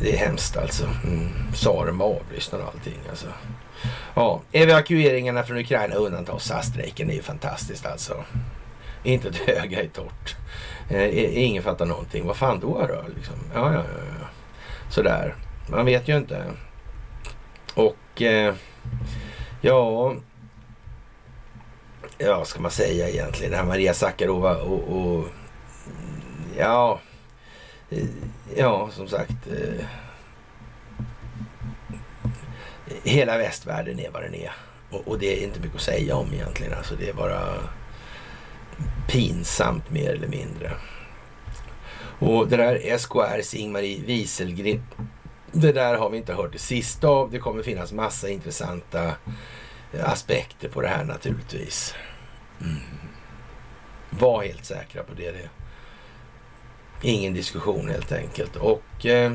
Speaker 1: Det är hemskt alltså. Mm. Tsaren var avlyssnad och allting alltså. Ja, evakueringarna från Ukraina undantas SAS-strejken. Det är ju fantastiskt alltså. Inte ett öga är torrt. Eh, ingen fattar någonting. Vad fan då då? Liksom. Ja, ja, ja, ja. Sådär. Man vet ju inte. Och eh, ja, ja, vad ska man säga egentligen? Det här Maria Sakarova och, och ja, Eh, ja, som sagt. Eh, hela västvärlden är vad den är. Och, och, det är inte mycket att säga om egentligen. Alltså det är bara pinsamt mer eller mindre. Och det där SKRs Ingmarie Wieselgren. Det där har vi inte hört det sista av. Det kommer finnas massa intressanta aspekter på det här naturligtvis. Mm. Var helt säkra på det. det. Ingen diskussion helt enkelt. Och eh,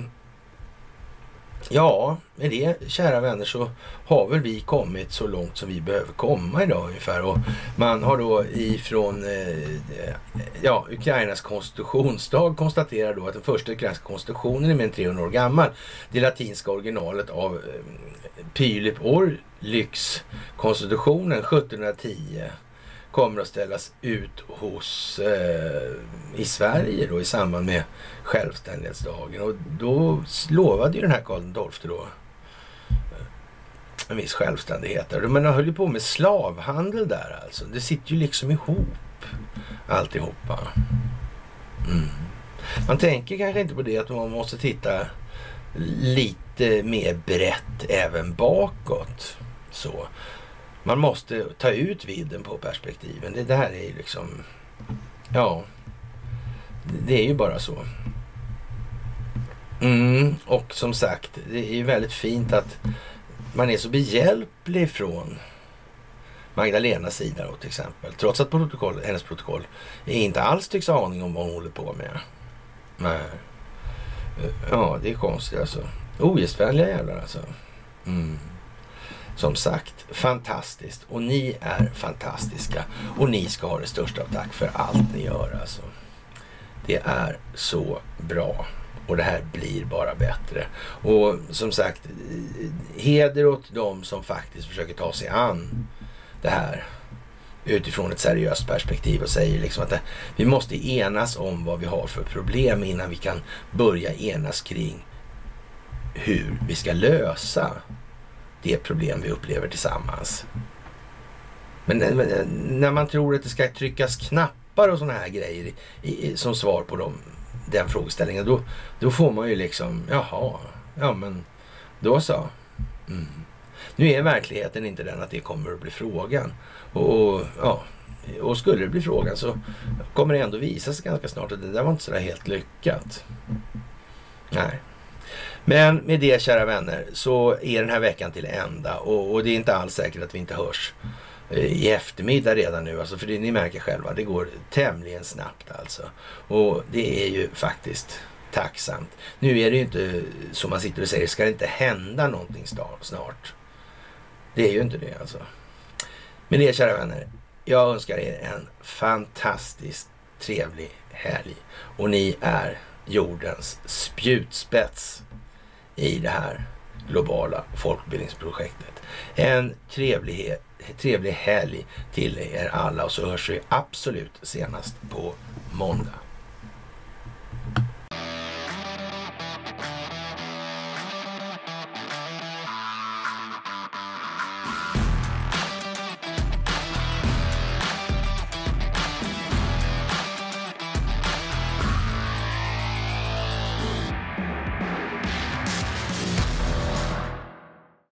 Speaker 1: ja, med det kära vänner så har väl vi kommit så långt som vi behöver komma idag ungefär. Och man har då ifrån eh, ja, Ukrainas konstitutionsdag konstaterat då att den första ukrainska konstitutionen är mer än 300 år gammal. Det latinska originalet av eh, Pylip Orlyx konstitutionen 1710 kommer att ställas ut hos eh, i Sverige då i samband med självständighetsdagen. Och då lovade ju den här Karl XII då eh, en viss självständighet. Där. Men han höll ju på med slavhandel där alltså. Det sitter ju liksom ihop alltihopa. Mm. Man tänker kanske inte på det att man måste titta lite mer brett även bakåt. Så. Man måste ta ut vidden på perspektiven. Det där är ju liksom... Ja, det är ju bara så. Mm, och som sagt, det är ju väldigt fint att man är så behjälplig från Magdalenas sida då till exempel. Trots att protokoll, hennes protokoll inte alls tycks ha aning om vad hon håller på med. Nej. Ja, det är konstigt alltså. Ogästvänliga jävlar alltså. Mm. Som sagt, fantastiskt. Och ni är fantastiska. Och ni ska ha det största av tack för allt ni gör alltså. Det är så bra. Och det här blir bara bättre. Och som sagt, heder åt dem som faktiskt försöker ta sig an det här utifrån ett seriöst perspektiv och säger liksom att det, vi måste enas om vad vi har för problem innan vi kan börja enas kring hur vi ska lösa det problem vi upplever tillsammans. Men eh, eh, när man tror att det ska tryckas knappar och sådana här grejer i, i, som svar på dem, den frågeställningen. Då, då får man ju liksom, jaha, ja men då så. Mm. Nu är verkligheten inte den att det kommer att bli frågan. Och, och, ja, och skulle det bli frågan så kommer det ändå visa sig ganska snart att det där var inte så där helt lyckat. Nej. Men med det kära vänner så är den här veckan till ända och, och det är inte alls säkert att vi inte hörs eh, i eftermiddag redan nu. Alltså för det, ni märker själva, det går tämligen snabbt alltså. Och det är ju faktiskt tacksamt. Nu är det ju inte eh, som man sitter och säger, ska det inte hända någonting snart? Det är ju inte det alltså. Med det kära vänner, jag önskar er en fantastiskt trevlig helg. Och ni är jordens spjutspets i det här globala folkbildningsprojektet. En trevlig, trevlig helg till er alla och så hörs vi absolut senast på måndag.